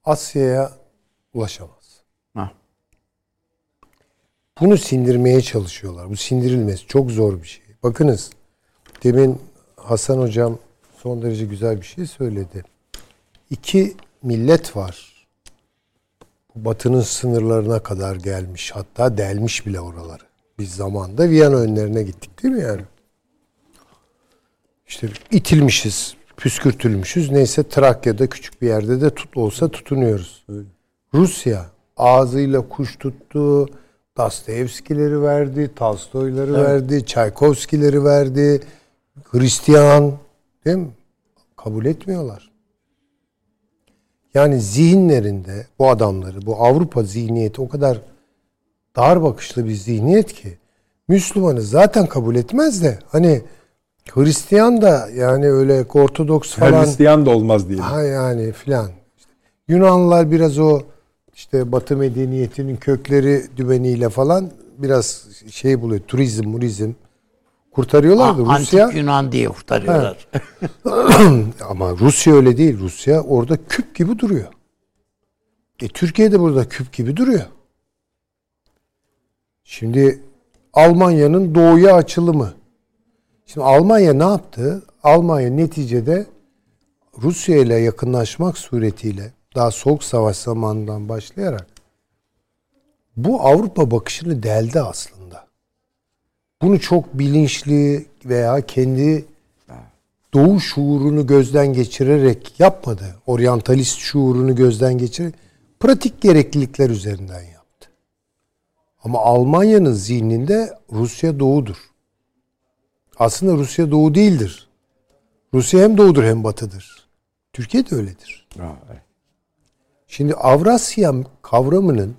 Asya'ya ulaşamaz. Ha. Bunu sindirmeye çalışıyorlar. Bu sindirilmesi çok zor bir şey. Bakınız demin Hasan hocam son derece güzel bir şey söyledi. İki millet var. Batı'nın sınırlarına kadar gelmiş. Hatta delmiş bile oraları. Biz zamanda Viyana önlerine gittik değil mi yani? İşte itilmişiz, püskürtülmüşüz. Neyse Trakya'da küçük bir yerde de tut olsa tutunuyoruz. Rusya ağzıyla kuş tuttu. Dostoyevskileri verdi, Tolstoyları verdi, Çaykovskileri verdi. Hristiyan değil mi? Kabul etmiyorlar. Yani zihinlerinde bu adamları, bu Avrupa zihniyeti o kadar dar bakışlı bir zihniyet ki Müslümanı zaten kabul etmez de hani Hristiyan da yani öyle Ortodoks falan Hristiyan da olmaz diyelim. ha yani filan. İşte Yunanlılar biraz o işte Batı medeniyetinin kökleri dümeniyle falan biraz şey buluyor. Turizm, murizm kurtarıyorlardı. A- Rusya Antik Yunan diye kurtarıyorlar. ama Rusya öyle değil. Rusya orada küp gibi duruyor. E Türkiye de burada küp gibi duruyor. Şimdi Almanya'nın doğuya açılımı. Şimdi Almanya ne yaptı? Almanya neticede Rusya ile yakınlaşmak suretiyle daha soğuk savaş zamanından başlayarak bu Avrupa bakışını deldi aslında. Bunu çok bilinçli veya kendi doğu şuurunu gözden geçirerek yapmadı. Oryantalist şuurunu gözden geçirerek pratik gereklilikler üzerinden yaptı. Ama Almanya'nın zihninde Rusya doğudur. Aslında Rusya doğu değildir. Rusya hem doğudur hem batıdır. Türkiye de öyledir. Şimdi Avrasya kavramının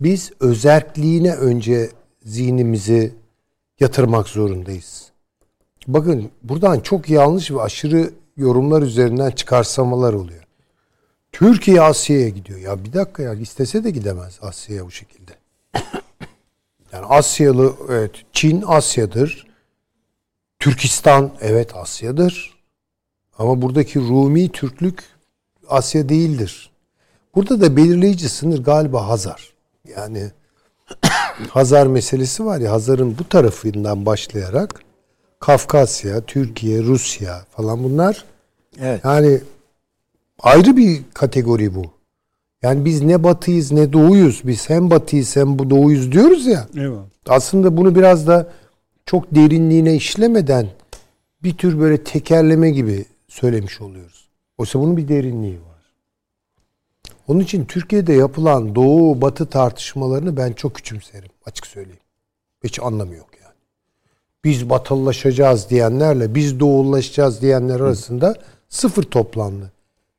biz özerkliğine önce zihnimizi yatırmak zorundayız. Bakın buradan çok yanlış ve aşırı yorumlar üzerinden çıkarsamalar oluyor. Türkiye Asya'ya gidiyor. Ya bir dakika ya istese de gidemez Asya'ya bu şekilde. Yani Asyalı evet Çin Asya'dır. Türkistan evet Asya'dır. Ama buradaki Rumi Türklük Asya değildir. Burada da belirleyici sınır galiba Hazar. Yani Hazar meselesi var ya Hazar'ın bu tarafından başlayarak Kafkasya, Türkiye, Rusya falan bunlar Evet. yani ayrı bir kategori bu. Yani biz ne batıyız ne doğuyuz. Biz hem batıyız hem bu doğuyuz diyoruz ya. Eyvallah. Aslında bunu biraz da çok derinliğine işlemeden bir tür böyle tekerleme gibi söylemiş oluyoruz. Oysa bunun bir derinliği var. Onun için Türkiye'de yapılan doğu batı tartışmalarını ben çok küçümserim açık söyleyeyim. Hiç anlamı yok yani. Biz batılılaşacağız diyenlerle biz doğulaşacağız diyenler arasında sıfır toplamlı.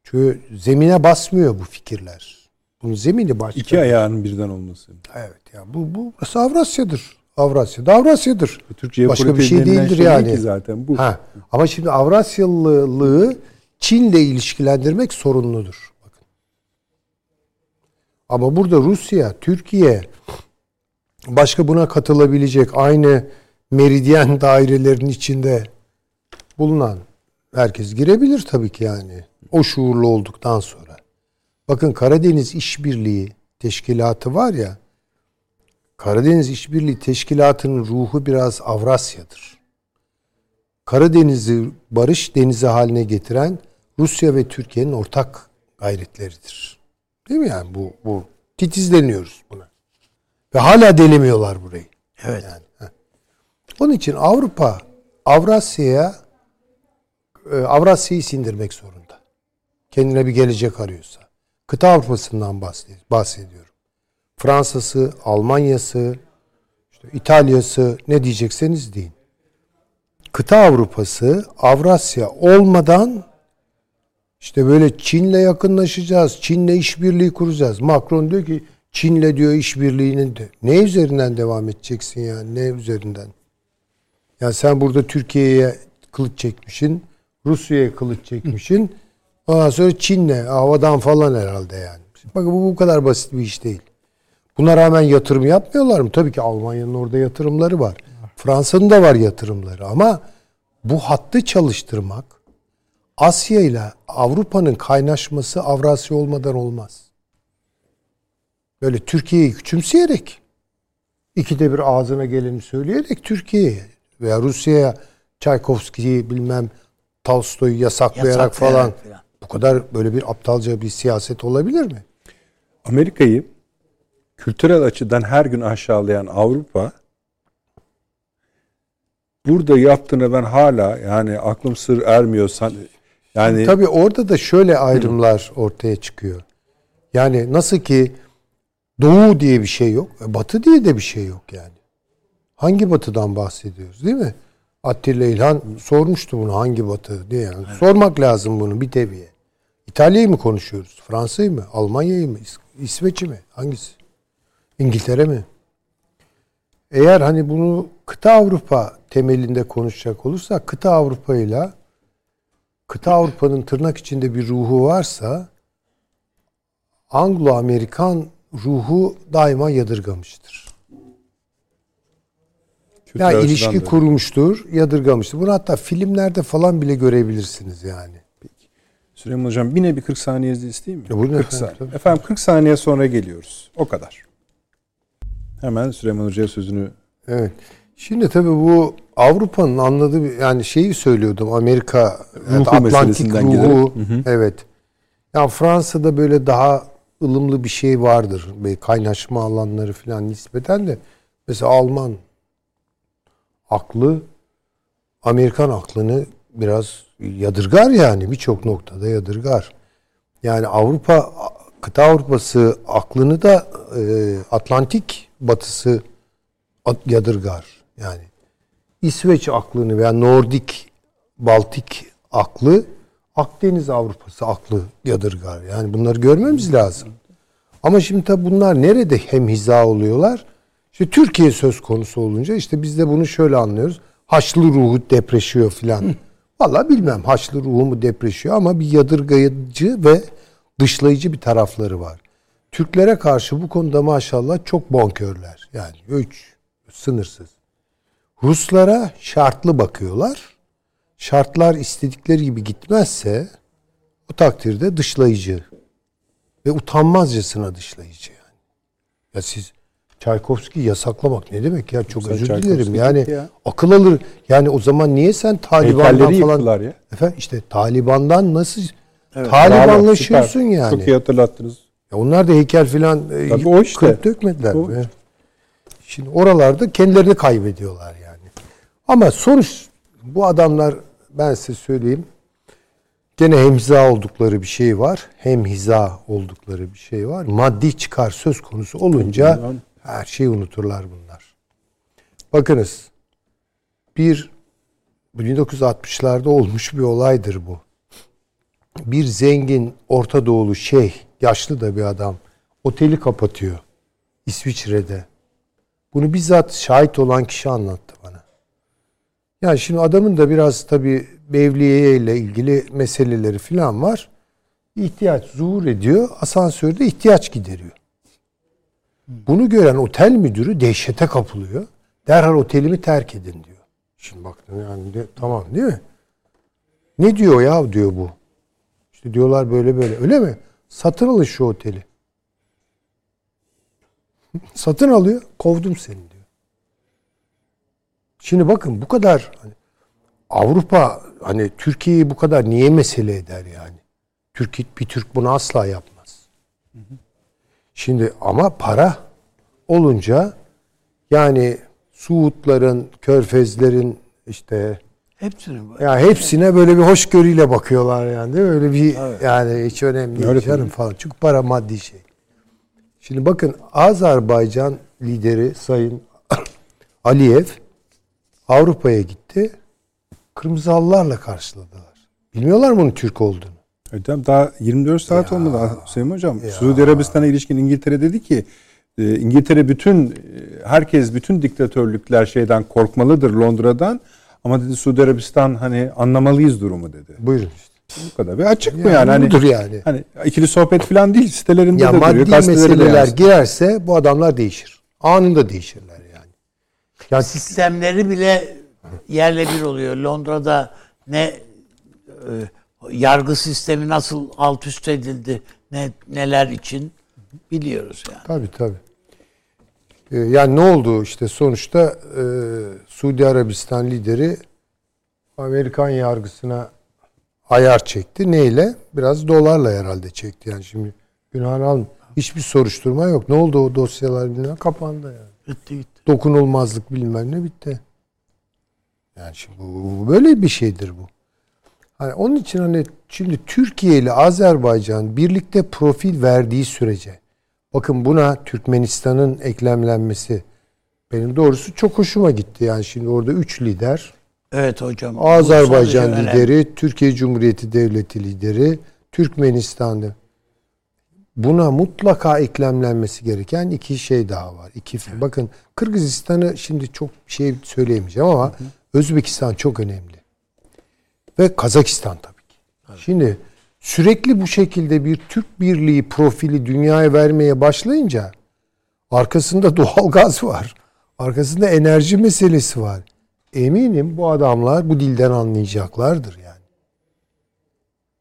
Çünkü zemine basmıyor bu fikirler. Bunun zemini başka. İki ayağının birden olması. Evet ya bu bu burası Avrasya'dır. Avrasya'da Avrasya'dır. Türkiye Başka bir şey değildir değil yani. ki zaten bu. Ha. Ama şimdi Avrasyalılığı Çin'le ilişkilendirmek sorunludur. Ama burada Rusya, Türkiye başka buna katılabilecek aynı meridyen dairelerin içinde bulunan herkes girebilir tabii ki yani. O şuurlu olduktan sonra. Bakın Karadeniz İşbirliği Teşkilatı var ya Karadeniz İşbirliği Teşkilatı'nın ruhu biraz Avrasya'dır. Karadeniz'i barış denizi haline getiren Rusya ve Türkiye'nin ortak gayretleridir. Değil mi yani bu bu titizleniyoruz buna. Ve hala delemiyorlar burayı. Evet. Yani, heh. Onun için Avrupa Avrasya'ya e, Avrasya'yı sindirmek zorunda. Kendine bir gelecek arıyorsa. Kıta Avrupa'sından bahsed- bahsediyorum. Fransa'sı, Almanya'sı, işte İtalya'sı ne diyecekseniz deyin. Kıta Avrupa'sı Avrasya olmadan işte böyle Çin'le yakınlaşacağız. Çin'le işbirliği kuracağız. Macron diyor ki Çin'le diyor işbirliğinin de. Ne üzerinden devam edeceksin yani? Ne üzerinden? Ya sen burada Türkiye'ye kılıç çekmişsin. Rusya'ya kılıç çekmişsin. Ondan sonra Çin'le havadan falan herhalde yani. Bakın bu bu kadar basit bir iş değil. Buna rağmen yatırım yapmıyorlar mı? Tabii ki Almanya'nın orada yatırımları var. Fransa'nın da var yatırımları ama bu hattı çalıştırmak Asya ile Avrupa'nın kaynaşması Avrasya olmadan olmaz. Böyle Türkiye'yi küçümseyerek ikide bir ağzına geleni söyleyerek Türkiye'ye veya Rusya'ya Çaykovski'yi bilmem Tolstoy'u yasaklayarak, Yasaklayarak falan falan. bu kadar böyle bir aptalca bir siyaset olabilir mi? Amerika'yı kültürel açıdan her gün aşağılayan Avrupa burada yaptığını ben hala yani aklım sır ermiyor san- yani Tabii orada da şöyle ayrımlar ortaya çıkıyor. Yani nasıl ki Doğu diye bir şey yok, e, Batı diye de bir şey yok yani. Hangi Batı'dan bahsediyoruz değil mi? Attila İlhan sormuştu bunu hangi Batı diye. Yani. Sormak lazım bunu bir teviye. İtalya'yı mı konuşuyoruz? Fransa'yı mı? Almanya'yı mı? İs- İsveç'i mi? Hangisi? İngiltere mi? Eğer hani bunu kıta Avrupa temelinde konuşacak olursak kıta Avrupa ile kıta Avrupa'nın tırnak içinde bir ruhu varsa Anglo-Amerikan ruhu daima yadırgamıştır. kültürel Ya ilişki da- kurmuştur, yadırgamıştır. Bunu hatta filmlerde falan bile görebilirsiniz yani. Süleyman Hocam yine bir 40 saniye isteyeyim mi? Ya buyurun 40 efendim, saniye. tabii. Efendim 40 saniye sonra geliyoruz. O kadar. Hemen Süleyman Hoca'ya sözünü Evet. Şimdi tabii bu Avrupa'nın anladığı yani şeyi söylüyordum Amerika Ruhu Atlantik meselesinden ruhu giderek. Hı hı. evet. Ya Fransa'da böyle daha ılımlı bir şey vardır. Böyle kaynaşma alanları falan nispeten de mesela Alman aklı Amerikan aklını biraz yadırgar yani birçok noktada yadırgar. Yani Avrupa kıta Avrupası aklını da e, Atlantik batısı at- yadırgar. Yani İsveç aklını veya Nordik Baltik aklı Akdeniz Avrupası aklı yadırgar. Yani bunları görmemiz lazım. Ama şimdi tabi bunlar nerede hem hiza oluyorlar? İşte Türkiye söz konusu olunca işte biz de bunu şöyle anlıyoruz. Haçlı ruhu depreşiyor filan. Vallahi bilmem Haçlı ruhu mu depreşiyor ama bir yadırgayıcı ve dışlayıcı bir tarafları var. Türklere karşı bu konuda maşallah çok bonkörler. Yani üç sınırsız. Ruslara şartlı bakıyorlar. Şartlar istedikleri gibi gitmezse o takdirde dışlayıcı ve utanmazcasına dışlayıcı yani. Ya siz Çaykovski yasaklamak ne demek ya çok Sen özür dilerim yani ya. akıl alır yani o zaman niye sen Taliban'dan falan ya. efendim işte Taliban'dan nasıl Bravo, Talibanlaşıyorsun süper. yani. Çok iyi hatırlattınız. Ya onlar da heykel filan e, Tabii o işte. kırıp dökmediler. O be. Şimdi oralarda kendilerini kaybediyorlar yani. Ama sonuç bu adamlar ben size söyleyeyim gene hemhiza oldukları bir şey var. Hem hiza oldukları bir şey var. Maddi çıkar söz konusu olunca her şeyi unuturlar bunlar. Bakınız bir 1960'larda olmuş bir olaydır bu bir zengin Orta Doğulu şeyh, yaşlı da bir adam oteli kapatıyor İsviçre'de. Bunu bizzat şahit olan kişi anlattı. Yani şimdi adamın da biraz tabii Mevliye ile ilgili meseleleri falan var. İhtiyaç zuhur ediyor. Asansörde ihtiyaç gideriyor. Bunu gören otel müdürü dehşete kapılıyor. Derhal otelimi terk edin diyor. Şimdi baktım yani de, tamam değil mi? Ne diyor ya diyor bu. İşte diyorlar böyle böyle. Öyle mi? Satın alın şu oteli. Satın alıyor. Kovdum seni. Şimdi bakın bu kadar hani Avrupa hani Türkiye'yi bu kadar niye mesele eder yani? Türkiye bir Türk bunu asla yapmaz. Şimdi ama para olunca yani Suudların, Körfezlerin işte Hepsini ya hepsine böyle bir hoşgörüyle bakıyorlar yani değil mi? Öyle bir yani hiç önemli değil canım falan. Çünkü para maddi şey. Şimdi bakın Azerbaycan lideri Sayın Aliyev Avrupa'ya gitti. Kırmızı halılarla karşıladılar. Bilmiyorlar mı onun Türk olduğunu? Hocam daha 24 saat olmadı Hüseyin Hocam. Suudi Arabistan'a ilişkin İngiltere dedi ki e, İngiltere bütün e, herkes bütün diktatörlükler şeyden korkmalıdır Londra'dan ama dedi Suudi Arabistan hani anlamalıyız durumu dedi. Buyurun işte. Bu kadar. Ve açık mı Yani yani? Hani, budur yani. hani ikili sohbet falan değil sitelerinde Ya de duruyor. maddi gazetelere de meseleler girerse bu adamlar değişir. Anında değişirler yani. Ya sistemleri bile yerle bir oluyor. Londra'da ne e, yargı sistemi nasıl alt üst edildi, ne neler için biliyoruz yani. Tabii tabii. Ee, yani ne oldu işte sonuçta e, Suudi Arabistan lideri Amerikan yargısına ayar çekti. Neyle? Biraz dolarla herhalde çekti. Yani şimdi günahını alın. Hiçbir soruşturma yok. Ne oldu o dosyalar bilmem kapandı yani. Gitti gitti. Dokunulmazlık bilmem ne bitti. Yani şimdi bu, böyle bir şeydir bu. Hani onun için hani şimdi Türkiye ile Azerbaycan birlikte profil verdiği sürece bakın buna Türkmenistan'ın eklemlenmesi benim doğrusu çok hoşuma gitti. Yani şimdi orada üç lider Evet hocam. Azerbaycan sadece önemli. lideri, Türkiye Cumhuriyeti Devleti lideri, Türkmenistan'da. Buna mutlaka eklemlenmesi gereken iki şey daha var. İki bakın Kırgızistan'ı şimdi çok şey söyleyemeyeceğim ama Özbekistan çok önemli. Ve Kazakistan tabii ki. Şimdi sürekli bu şekilde bir Türk Birliği profili dünyaya vermeye başlayınca arkasında doğalgaz var. Arkasında enerji meselesi var. Eminim bu adamlar bu dilden anlayacaklardır yani.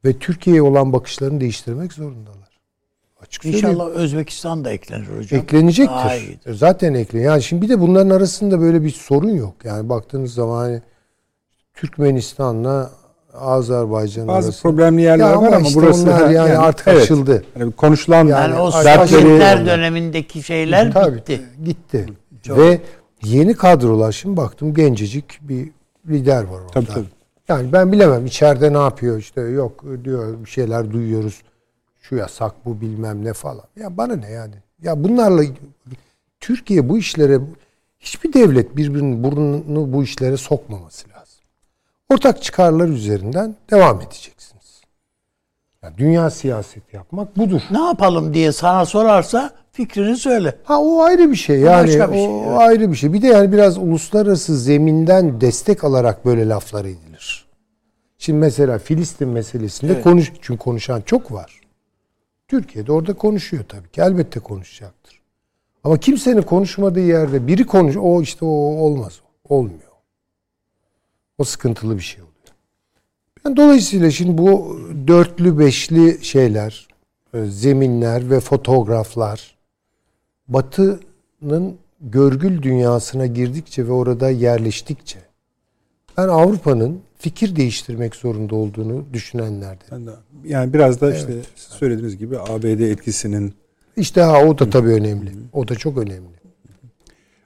Ve Türkiye'ye olan bakışlarını değiştirmek zorundalar. Açık İnşallah söyleyeyim. Özbekistan da eklenir hocam. Eklenecektir. Daha iyi. Zaten eklen. Yani şimdi bir de bunların arasında böyle bir sorun yok. Yani baktığınız zaman hani Türkmenistan'la Azerbaycan Bazı arasında. problemli yerler Ya var ama ama işte burası onlar ha, yani artık aşıldı. Hani konuşulan Yani Yani o Sovyetler dönemindeki şeyler Tabii, bitti. Gitti. Ve yeni kadrolar şimdi baktım gencecik bir lider var orada. Tabii, tabii. Yani ben bilemem içeride ne yapıyor işte yok diyor bir şeyler duyuyoruz. Şu yasak bu bilmem ne falan. Ya bana ne yani? Ya bunlarla Türkiye bu işlere hiçbir devlet birbirinin burnunu bu işlere sokmaması lazım. Ortak çıkarlar üzerinden devam edeceksiniz. Ya dünya siyaseti yapmak budur. Ne yapalım diye sana sorarsa fikrini söyle. Ha o ayrı bir şey yani başka bir şey, o evet. ayrı bir şey. Bir de yani biraz uluslararası zeminden destek alarak böyle laflar edilir. Şimdi mesela Filistin meselesinde Evet. konuş çünkü konuşan çok var. Türkiye'de orada konuşuyor tabii ki. Elbette konuşacaktır. Ama kimsenin konuşmadığı yerde biri konuş o işte o olmaz. Olmuyor. O sıkıntılı bir şey oluyor. Yani dolayısıyla şimdi bu dörtlü beşli şeyler, e, zeminler ve fotoğraflar Batı'nın görgül dünyasına girdikçe ve orada yerleştikçe ben Avrupa'nın fikir değiştirmek zorunda olduğunu de- yani biraz da işte siz söylediğiniz gibi ABD etkisinin İşte ha o da tabii önemli. O da çok önemli.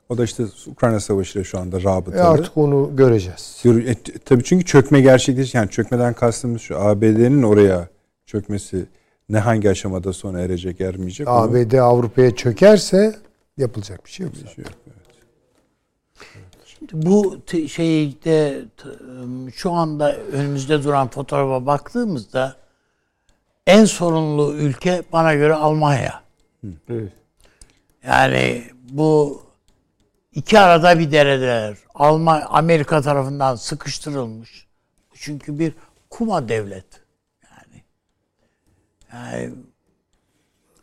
o da işte Ukrayna Savaşı ile şu anda E rabıtalı. artık onu göreceğiz. Gör- e, tabii çünkü çökme gerçekleşti. Yani çökmeden kastımız şu ABD'nin oraya çökmesi ne hangi aşamada sona erecek ermeyecek ABD Avrupa'ya çökerse yapılacak bir şey yok. zaten. Şey yok. Bu şeyde şu anda önümüzde duran fotoğrafa baktığımızda en sorunlu ülke bana göre Almanya. Evet. Yani bu iki arada bir deredeler. Alman Amerika tarafından sıkıştırılmış. Çünkü bir kuma devlet. Yani yani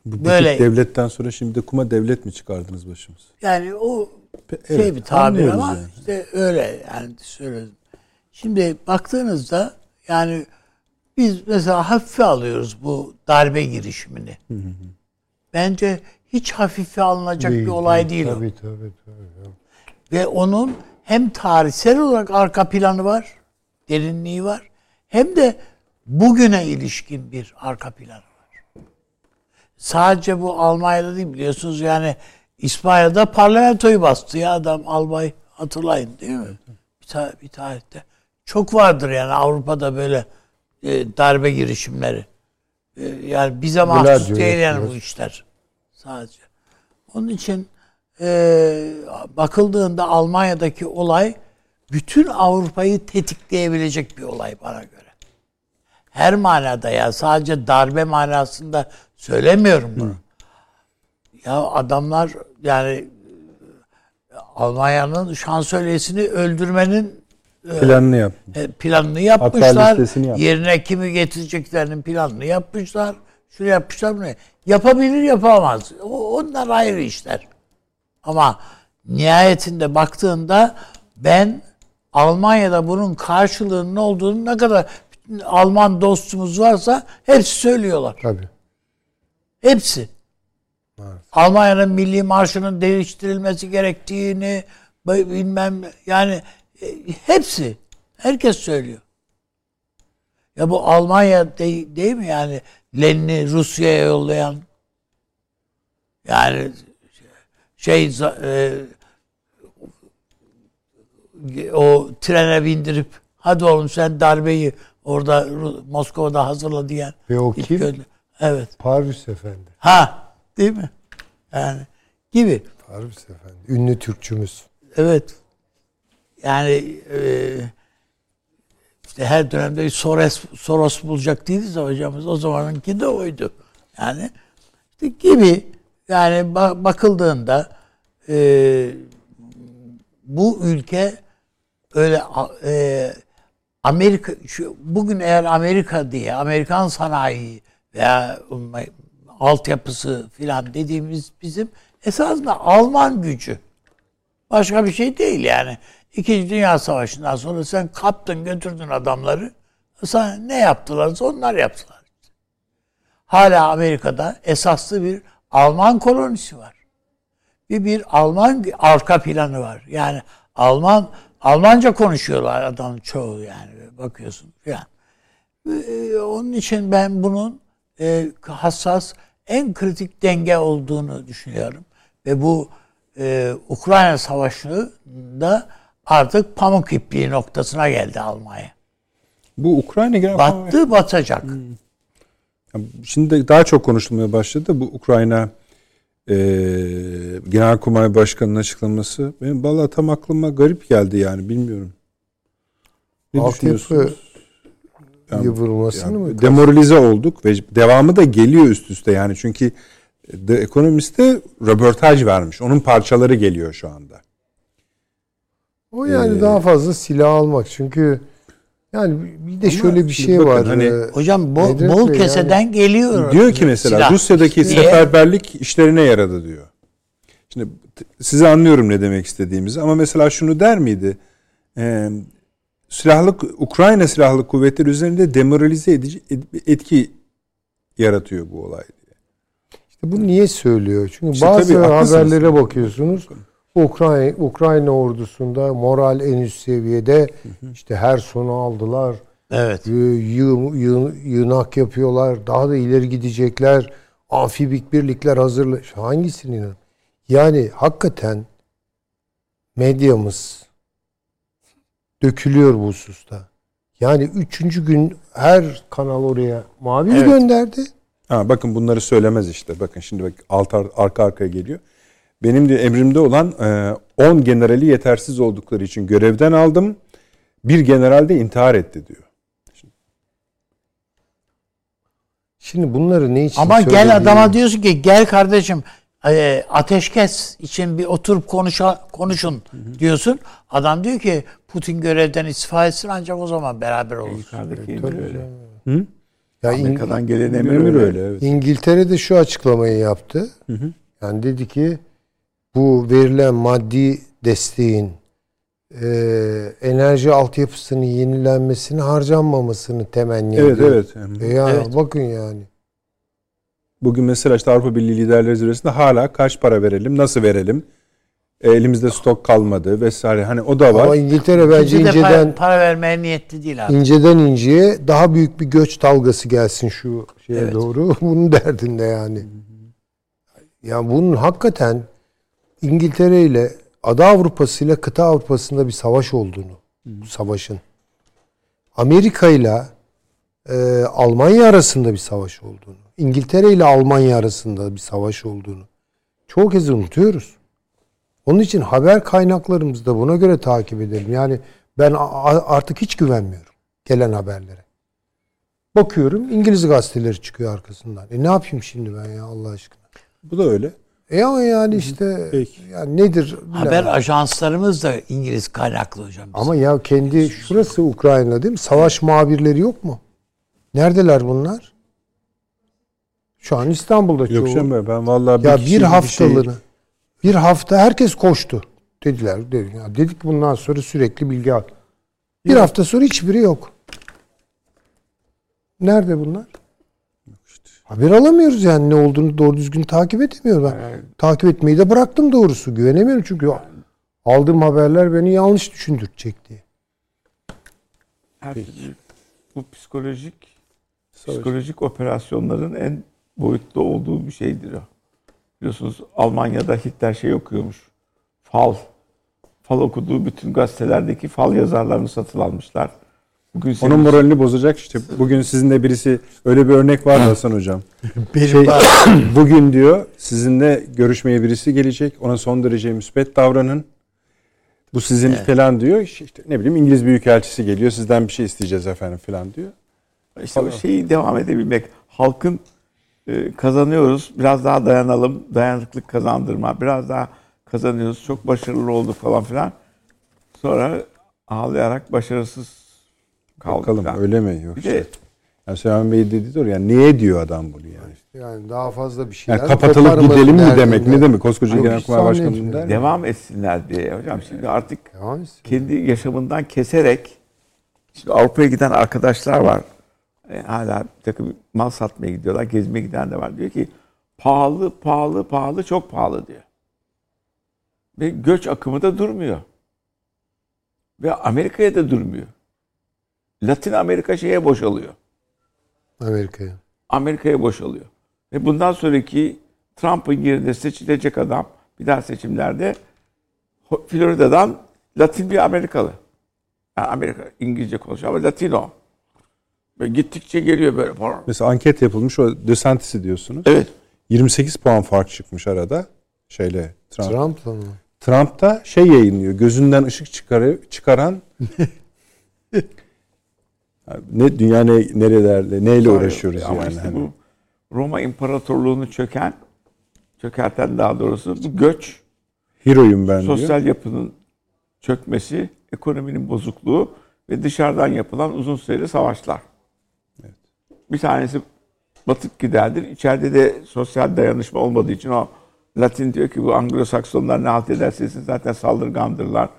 Bu Böyle- Böyle devletten sonra şimdi de kuma devlet mi çıkardınız başımız? yani o Şey evet, bir tabir ama yani. işte öyle yani söyledim. Şimdi baktığınızda yani biz mesela hafife alıyoruz bu darbe girişimini. Bence hiç hafife alınacak bir olay değil o. Tabii tabii tabii. Ve onun hem tarihsel olarak arka planı var, derinliği var. Hem de bugüne ilişkin bir arka planı var. Sadece bu Almanya'da değil biliyorsunuz yani İspanya'da parlamentoyu bastı ya adam albay hatırlayın değil mi? Bir, ta- bir tarihte. Çok vardır yani Avrupa'da böyle e, darbe girişimleri. E, yani bize mahsus Gladio değil yani bu işler. Sadece. Onun için e, bakıldığında Almanya'daki olay bütün Avrupa'yı tetikleyebilecek bir olay bana göre. Her manada ya sadece darbe manasında söylemiyorum bunu. Ya adamlar yani e, Almanya'nın şansölyesini öldürmenin Planını yap. e, planını yapmışlar. yap. Yerine kimi getireceklerinin planını yapmışlar. Şunu yapmışlar bunu. Yapabilir yapamaz. O, onlar ayrı işler. Ama nihayetinde baktığında ben Almanya'da bunun karşılığının olduğunu ne kadar Alman dostumuz varsa hepsi söylüyorlar. Tabii. Hepsi. Almanya'nın milli marşının değiştirilmesi gerektiğini bilmem yani e, hepsi. Herkes söylüyor. Ya bu Almanya değil, değil mi yani Lenin'i Rusya'ya yollayan yani şey e, o trene bindirip hadi oğlum sen darbeyi orada Moskova'da hazırla diyen. Ve o kim? gönder- Evet. Parvus Efendi. Ha, değil mi? Yani gibi. Parvus Efendi. Ünlü Türkçümüz. Evet. Yani e, işte her dönemde Soros, Soros bulacak değiliz de hocamız. O zamanınki de oydu. Yani işte gibi yani ba- bakıldığında e, bu ülke öyle e, Amerika şu, bugün eğer Amerika diye Amerikan sanayi veya altyapısı filan dediğimiz bizim esasında Alman gücü. Başka bir şey değil yani. İkinci Dünya Savaşı'ndan sonra sen kaptın götürdün adamları. Sana ne yaptılarsa onlar yaptılar. hala Amerika'da esaslı bir Alman kolonisi var. Bir bir Alman arka planı var. Yani Alman Almanca konuşuyorlar adamın çoğu yani bakıyorsun yani. Ee, onun için ben bunun e, hassas en kritik denge olduğunu düşünüyorum. Ve bu e, Ukrayna Savaşı da artık pamuk ipliği noktasına geldi Almanya. Bu Ukrayna genel Battı batacak. Şimdi daha çok konuşulmaya başladı. Bu Ukrayna e, Genelkurmay Başkanı'nın açıklaması. Benim vallahi tam aklıma garip geldi yani bilmiyorum. Ne Altyapı düşünüyorsunuz? Yani- yıpranmasını Yani mı? demoralize olduk ve devamı da geliyor üst üste yani çünkü The Economist'e röportaj vermiş. Onun parçaları geliyor şu anda. O yani Ee, daha fazla silah almak. Çünkü yani bir de şöyle bir şey bakın var. hani- Ee, Hocam bol, Nedret bol keseden geliyor. Diyor ki mesela silah. Rusya'daki Niye? seferberlik işlerine yaradı diyor. Şimdi size anlıyorum ne demek istediğimizi ama mesela şunu der miydi? Ee, silahlı Ukrayna silahlı kuvvetleri üzerinde demoralize edici et- etki yaratıyor bu olay. İşte bu niye söylüyor? Çünkü İşte bazı tabii, haberlere bakıyorsunuz. Ukrayna Ukrayna ordusunda moral en üst seviyede. işte her sonu aldılar. Evet. Yı- yığ- yığ- yığınak yapıyorlar. Daha da ileri gidecekler. Amfibik birlikler hazırla. Hangisini? Yani hakikaten medyamız dökülüyor bu hususta. Yani üçüncü gün her kanal oraya muhabir Evet. gönderdi. Ha, bakın bunları söylemez işte. Bakın şimdi bak alt ar- arka arkaya geliyor. Benim de emrimde olan e, 10 generali yetersiz oldukları için görevden aldım. Bir general de intihar etti diyor. Şimdi bunları ne için Ama gel adama diyorsun ki gel kardeşim e, ateşkes için bir oturup konuşa, konuşun diyorsun. Adam diyor ki Putin görevden istifa etsin ancak o zaman beraber olur. Yukarıdaki emir Tabii öyle. canım. Ya Amerika'dan gelen emir, Emir öyle. öyle evet. İngiltere'de şu açıklamayı yaptı. Yani dedi ki bu verilen maddi desteğin e, enerji altyapısının yenilenmesini harcanmamasını temenni Evet ediyor. evet. E ya Evet. bakın yani. Bugün mesela işte Avrupa Birliği liderleri zirvesinde hala kaç para verelim, nasıl verelim? E, elimizde stok kalmadı vesaire. Hani o da var. Ama İngiltere bence Kimse de para, inceden para vermeye niyetli değil abi. inceden inceye daha büyük bir göç dalgası gelsin şu şeye Evet. doğru. Bunun derdinde yani. Ya bunun hakikaten İngiltere ile Ada Avrupası ile kıta Avrupa'sında bir savaş olduğunu, bu savaşın. Amerika ile e, Almanya arasında bir savaş olduğunu, İngiltere ile Almanya arasında bir savaş olduğunu çoğu kez unutuyoruz. Onun için haber kaynaklarımızı da buna göre takip edelim. Yani ben artık hiç güvenmiyorum gelen haberlere. Bakıyorum İngiliz gazeteleri çıkıyor arkasından. E ne yapayım şimdi ben ya Allah aşkına? Bu da öyle. E ama yani işte Peki. yani nedir? Haber bilemem. ajanslarımız da İngiliz kaynaklı hocam. bizim. Ama ya kendi şurası Ukrayna değil mi? Savaş muhabirleri yok mu? Neredeler bunlar? Şu an İstanbul'da Yok çoğu. canım ben vallahi Ya kişi bir şey- haftalığını bir hafta herkes koştu. Dediler. Dedi, ya dedik bundan sonra sürekli bilgi al. Bir hafta sonra hiçbiri yok. Nerede bunlar? Haber alamıyoruz yani ne olduğunu doğru düzgün takip edemiyorum ben. Takip etmeyi de bıraktım doğrusu. Güvenemiyorum çünkü aldığım haberler beni yanlış düşündürecek diye. Her bu psikolojik psikolojik operasyonların en boyutlu olduğu bir şeydir o. Biliyorsunuz Almanya'da Hitler şey okuyormuş. Fal. Fal okuduğu bütün gazetelerdeki fal yazarlarını satın almışlar. Bugün Onun senin- moralini bozacak işte. Bugün sizinle birisi öyle bir örnek var Hasan hocam. Benim Şey, var. bugün diyor sizinle görüşmeye birisi gelecek. Ona son derece müspet davranın. Bu sizin falan diyor. İşte ne bileyim İngiliz Büyükelçisi geliyor. Sizden bir şey isteyeceğiz efendim falan diyor. İşte o şeyi devam edebilmek. Halkın kazanıyoruz. Biraz daha dayanalım. Dayanıklık kazandırma. Biraz daha kazanıyoruz. Çok başarılı olduk falan filan. Sonra ağlayarak başarısız kaldık. Bakalım falan. öyle mi? Yok Bir işte. de Yani Süleyman Bey dedi diyor yani niye diyor adam bunu yani? Yani daha fazla bir şeyler Yani kapatılıp gidelim mi demek? Ne demek? Koskoca hiç Genelkurmay Başkanı zannetmiyorum. der devam etsinler diye. Hocam şimdi artık Devam etsin. kendi yaşamından keserek şimdi Avrupa'ya giden arkadaşlar var. E, hala bir takım mal satmaya gidiyorlar. Gezmeye giden de var. Diyor ki pahalı, pahalı, pahalı, çok pahalı diyor. Ve göç akımı da durmuyor. Ve Amerika'ya da durmuyor. Latin Amerika şeye boşalıyor. Amerika'ya. Amerika'ya boşalıyor. Ve bundan sonraki Trump'ın yerine seçilecek adam bir daha seçimlerde Florida'dan Latin bir Amerikalı. Yani Amerika İngilizce konuşuyor ama Latino. Ve gittikçe geliyor böyle. Mesela anket yapılmış o DeSantis'i diyorsunuz. Evet. 28 puan fark çıkmış arada şeyle Trump. Trump'la mı? Trump da şey yayınlıyor. Gözünden ışık çıkarı, çıkaran ne dünya ne nerelerle neyle uğraşıyoruz Ama yani. işte hani. bu Roma İmparatorluğunu çöken çökerten daha doğrusu bu göç Hero'yum ben diyor. sosyal yapının çökmesi, ekonominin bozukluğu ve dışarıdan yapılan uzun süreli savaşlar. Bir tanesi batıp giderdir. İçeride de sosyal dayanışma olmadığı için o Latin diyor ki bu Anglo-Saksonlar ne halt ederse zaten saldırgandırlar.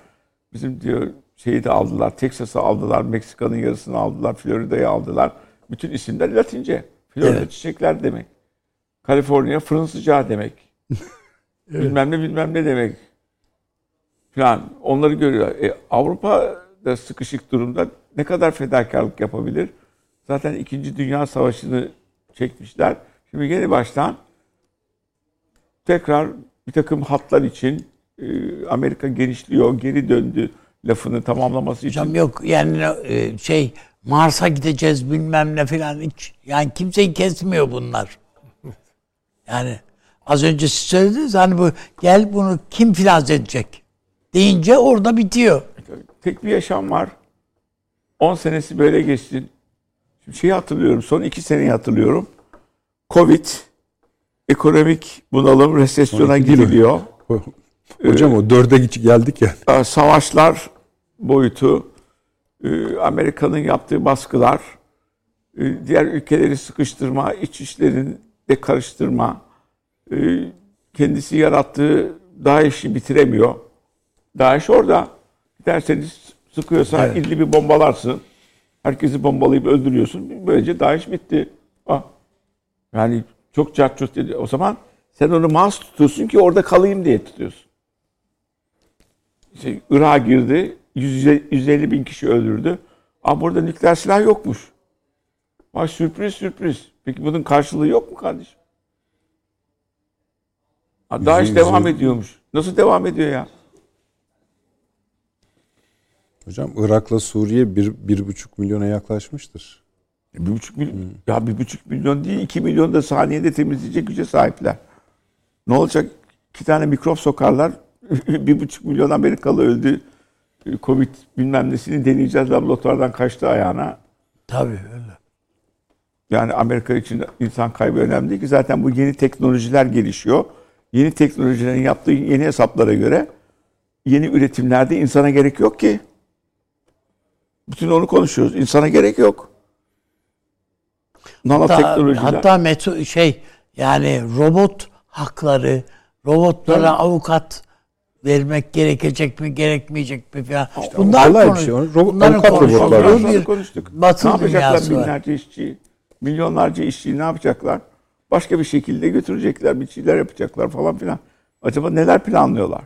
Bizim diyor şeyi de aldılar, Texas'ı aldılar, Meksika'nın yarısını aldılar, Florida'yı aldılar. Bütün isimler Latince. Florida Evet. çiçekler demek. Kaliforniya fırın sıcağı demek. Bilmem ne bilmem ne demek. Falan. Onları görüyor. E, Avrupa da sıkışık durumda ne kadar fedakarlık yapabilir? Zaten İkinci Dünya Savaşı'nı çekmişler. Şimdi yeni baştan tekrar bir takım hatlar için e, Amerika genişliyor, geri döndü lafını tamamlaması için. Hocam yok yani e, şey Mars'a gideceğiz bilmem ne filan hiç. Yani kimseyi kesmiyor bunlar. Yani az önce siz söylediniz hani bu gel bunu kim finanse edecek deyince orada bitiyor. Tek bir yaşam var. 10 senesi böyle geçsin. Şimdi şeyi hatırlıyorum. Son 2 seneyi hatırlıyorum. Covid, ekonomik bunalım, resesyona iki giriliyor. Hocam o dörde geldik ya. Ee, Savaşlar boyutu, e, Amerika'nın yaptığı baskılar, e, diğer ülkeleri sıkıştırma, iç işlerini de karıştırma, kendisi yarattığı DAEŞ'i bitiremiyor. DAEŞ orada. Giderseniz sıkıyorsa Evet. illi bir bombalarsın. Herkesi bombalayıp öldürüyorsun. Böylece DAEŞ bitti. Ah. Yani çok çarçurt dedi. O zaman sen onu mas tutuyorsun ki orada kalayım diye tutuyorsun. İşte Irak'a girdi. 100, 150 bin kişi öldürdü. Ama burada nükleer silah yokmuş. Bak sürpriz sürpriz. Peki bunun karşılığı yok mu kardeşim? Ha, DAEŞ Yüzde- devam ediyormuş. Nasıl devam ediyor ya? Hocam Irak'la Suriye bir, bir buçuk milyona yaklaşmıştır. Bir buçuk milyon, ya bir buçuk milyon değil, iki milyon da saniyede temizleyecek güce sahipler. Ne olacak? İki tane mikrop sokarlar. bir buçuk milyon Amerikalı öldü. Covid bilmem nesini deneyeceğiz. Laboratuvardan kaçtı ayağına. Tabii öyle. Yani Amerika için insan kaybı önemli değil ki. Zaten bu yeni teknolojiler gelişiyor. Yeni teknolojilerin yaptığı yeni hesaplara göre yeni üretimlerde insana gerek yok ki. Bütün onu konuşuyoruz. İnsana gerek yok. Hatta, Nanoteknolojiler. hatta meto, şey yani robot hakları, robotlara avukat vermek gerekecek mi gerekmeyecek mi falan. Bunlar kolay bir konu- şey. Ro- bunların konuşulduğu bir konuştuk. batı ne yapacaklar dünyası var. binlerce işçi, milyonlarca işçiyi ne yapacaklar? Başka bir şekilde götürecekler, bir şeyler yapacaklar falan filan. Acaba neler planlıyorlar?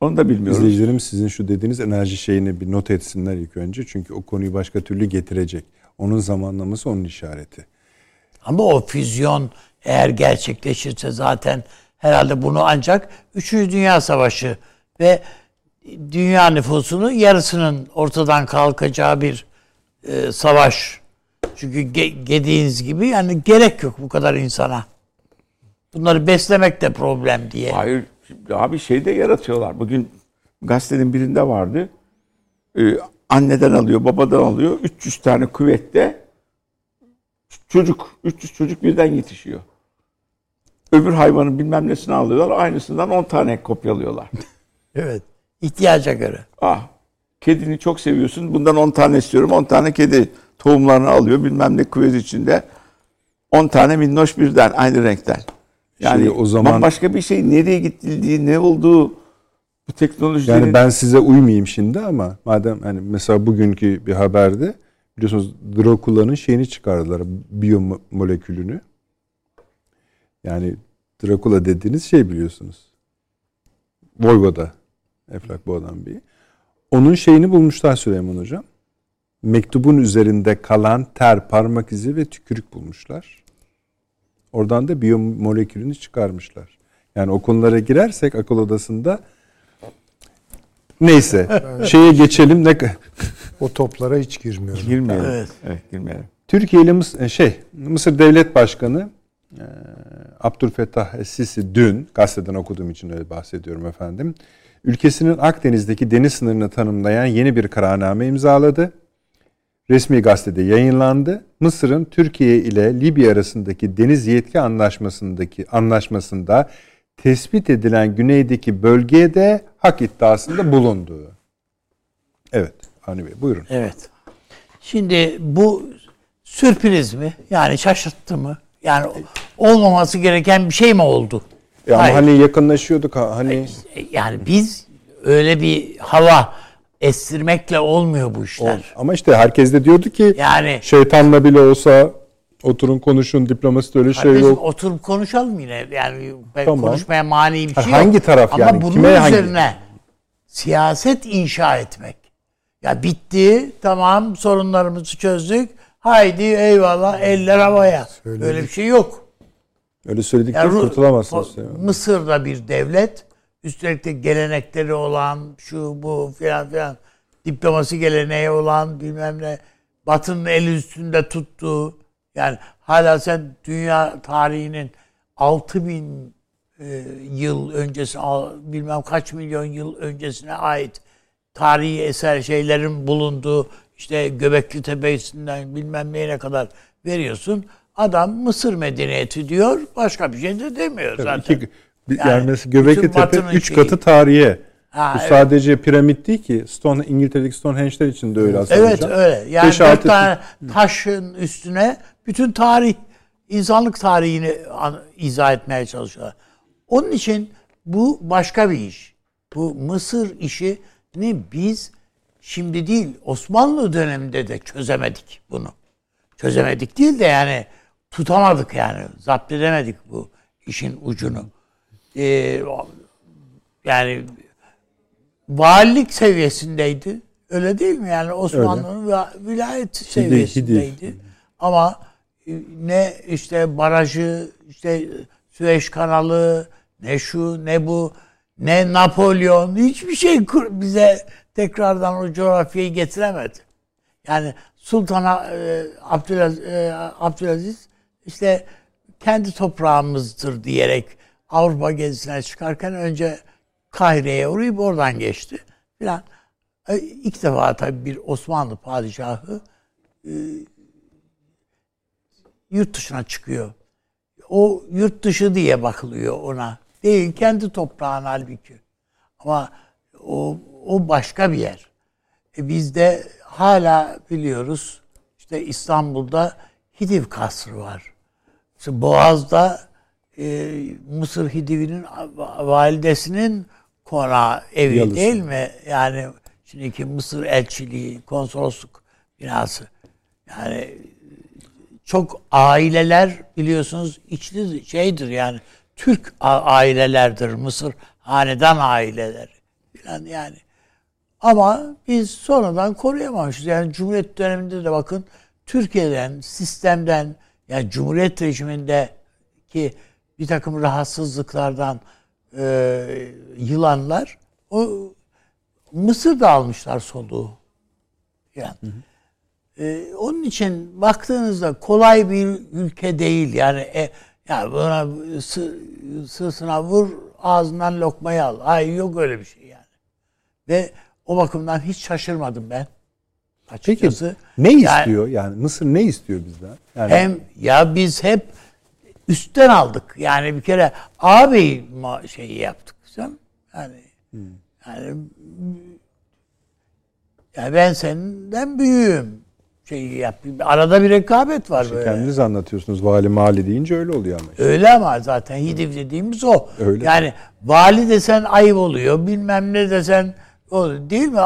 Onu da bilmiyoruz. İzleyicilerim sizin şu dediğiniz enerji şeyini bir not etsinler ilk önce. Çünkü o konuyu başka türlü getirecek. Onun zamanlaması onun işareti. Ama o füzyon eğer gerçekleşirse zaten herhalde bunu ancak 3. Dünya Savaşı ve dünya nüfusunun yarısının ortadan kalkacağı bir e, savaş. Çünkü ge- dediğiniz gibi yani gerek yok bu kadar insana. Bunları beslemek de problem diye. Hayır. Şimdi Abi şey de yaratıyorlar. Bugün gazetenin birinde vardı. Ee, anneden alıyor, babadan alıyor. 300 tane küvette çocuk, 300 çocuk birden yetişiyor. Öbür hayvanın bilmem nesini alıyorlar. Aynısından 10 tane kopyalıyorlar. Evet. İhtiyaca göre. Ah, kedini çok seviyorsun. Bundan 10 tane istiyorum. 10 tane kedi tohumlarını alıyor. Bilmem ne küvez içinde. 10 tane minnoş birden aynı renkten. Yani Şey, o zaman- başka bir şey nereye gittiği, ne olduğu bu teknolojilerin Yani ben size uymayayım şimdi ama madem hani mesela bugünkü bir haberde biliyorsunuz Drakula'nın şeyini çıkardılar. Biyomolekülünü. Yani Drakula dediğiniz şey biliyorsunuz. Voyvoda. Eflak Boğdan Bey. Onun şeyini bulmuşlar Süleyman Hocam. Mektubun üzerinde kalan ter, parmak izi ve tükürük bulmuşlar. Oradan da biyomolekülünü çıkarmışlar. Yani o konulara girersek akıl odasında neyse şeye geçelim ne o toplara hiç girmiyorum. Girmeyelim. Evet. evet girmeyelim. Türkiye ile Mısır, e, şey Mısır Devlet Başkanı e, Abdülfettah Sisi dün gazeteden okuduğum için öyle bahsediyorum efendim. Ülkesinin Akdeniz'deki deniz sınırını tanımlayan yeni bir kararname imzaladı. Resmi gazetede yayınlandı. Mısır'ın Türkiye ile Libya arasındaki deniz yetki anlaşmasındaki anlaşmasında tespit edilen güneydeki bölgeye de hak iddiasında bulunduğu. Evet, Avni Bey buyurun. Evet. Şimdi bu sürpriz mi? Yani şaşırttı mı? Yani olmaması gereken bir şey mi oldu? Ya ama hani yakınlaşıyorduk hani yani biz öyle bir hava estirmekle olmuyor bu işler. O, ama işte herkes de diyordu ki yani şeytanla bile olsa oturun konuşun diplomasi de öyle şey yok. Oturup konuşalım yine. Yani tamam. konuşmaya mani bir şey hangi yok. taraf ama yani? Bunun Kime üzerine hangi? siyaset inşa etmek. Ya bitti tamam sorunlarımızı çözdük. Haydi eyvallah eller havaya. Söyledik. Öyle bir şey yok. Öyle söyledikçe yani, kurtulamazsınız. Yani. Mısır'da bir devlet üstelik de gelenekleri olan şu bu filan filan diplomasi geleneği olan bilmem ne Batı'nın eli üstünde tuttuğu yani hala sen dünya tarihinin 6000 e, yıl öncesi bilmem kaç milyon yıl öncesine ait tarihi eser şeylerin bulunduğu işte Göbekli Tepesi'nden bilmem neyine kadar veriyorsun. Adam Mısır medeniyeti diyor. Başka bir şey de demiyor Tabii zaten. Iki, yani, yani mesela Göbekli Tepe 3 katı tarihe. Ha, Bu evet. sadece piramit değil ki. Stone İngiltere'deki Stonehenge için de öyle aslında. Evet hocam. öyle. Yani Beş, dört tane taşın üstüne bütün tarih, insanlık tarihini izah etmeye çalışıyorlar. Onun için bu başka bir iş. Bu Mısır işi ne biz şimdi değil Osmanlı döneminde de çözemedik bunu. Çözemedik değil de yani tutamadık yani. Zapt edemedik bu işin ucunu. Ee, yani valilik seviyesindeydi. Öyle değil mi? Yani Osmanlı'nın vilayet seviyesindeydi. Hidi. Ama e, ne işte barajı, işte Süveyş kanalı, ne şu, ne bu, ne Napolyon, hiçbir şey bize tekrardan o coğrafyayı getiremedi. Yani Sultan e, Abdülaziz, e, Abdülaziz işte kendi toprağımızdır diyerek Avrupa gezisine çıkarken önce Kahire'ye uğrayıp oradan geçti filan. E, ilk defa tabii bir Osmanlı padişahı e, yurt dışına çıkıyor. O yurt dışı diye bakılıyor ona. Değil kendi toprağın halbuki. Ama o, o başka bir yer. E biz de hala biliyoruz işte İstanbul'da Hidiv Kasrı var. İşte Boğaz'da e, Mısır Hidivi'nin validesinin konağı evi Yalısı. değil mi? Yani şimdiki Mısır elçiliği, konsolosluk binası. Yani çok aileler biliyorsunuz içli şeydir yani Türk ailelerdir Mısır hanedan aileleri falan yani. Ama biz sonradan koruyamamışız. Yani Cumhuriyet döneminde de bakın Türkiye'den, sistemden yani Cumhuriyet rejimindeki bir takım rahatsızlıklardan e, yılanlar o Mısır'da almışlar soluğu. Yani. Hı hı. E, onun için baktığınızda kolay bir ülke değil. Yani e, yani buna sı, sırtına vur ağzından lokmayı al. Hayır yok öyle bir şey yani. Ve o bakımdan hiç şaşırmadım ben. Açıkçası. Peki ne yani, istiyor? Yani Mısır ne istiyor bizden? Yani... Hem ya biz hep üstten aldık. Yani bir kere ağabey şeyi yaptık. Sen yani hmm. yani yani ben senden büyüğüm şeyi yap. Arada bir rekabet var işte böyle. Kendiniz anlatıyorsunuz vali mali deyince öyle oluyor ama. Işte. Öyle ama zaten Hidiv dediğimiz o. Öyle. Yani vali desen ayıp oluyor. Bilmem ne desen o değil mi?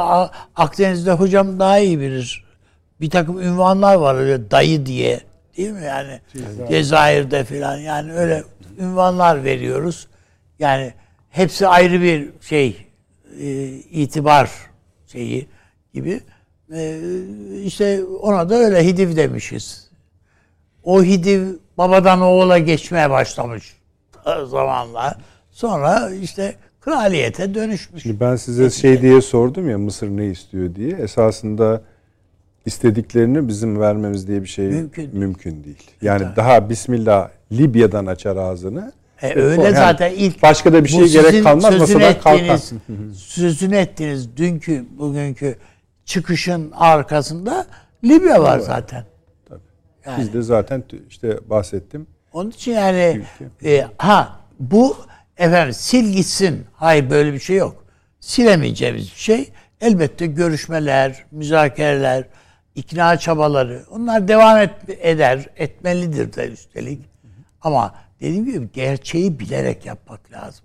Akdeniz'de hocam daha iyi bilir. bir takım ünvanlar var öyle dayı diye değil mi yani Cezayir'de falan yani öyle ünvanlar veriyoruz. Yani hepsi ayrı bir şey e, itibar şeyi gibi. E, işte ona da öyle hidiv demişiz. O hidiv babadan oğula geçmeye başlamış zamanla. Sonra işte kraliyete dönüşmüş. Şimdi ben size şey diye sordum ya Mısır ne istiyor diye. Esasında istediklerini bizim vermemiz diye bir şey mümkün, mümkün değil. Yani evet. daha Bismillah Libya'dan açar ağzını. E, öyle yani zaten ilk başka da bir şey gerek kalmaz masadan kalkar. Sözünü ettiğiniz dünkü bugünkü çıkışın arkasında Libya var zaten. Tabii. Yani. Biz de zaten işte bahsettim. Onun için yani e, ha bu efendim sil gitsin. Hayır böyle bir şey yok. Silemeyeceğimiz bir şey. Elbette görüşmeler, müzakereler, ikna çabaları onlar devam et, eder, etmelidir de üstelik. Ama dediğim gibi gerçeği bilerek yapmak lazım.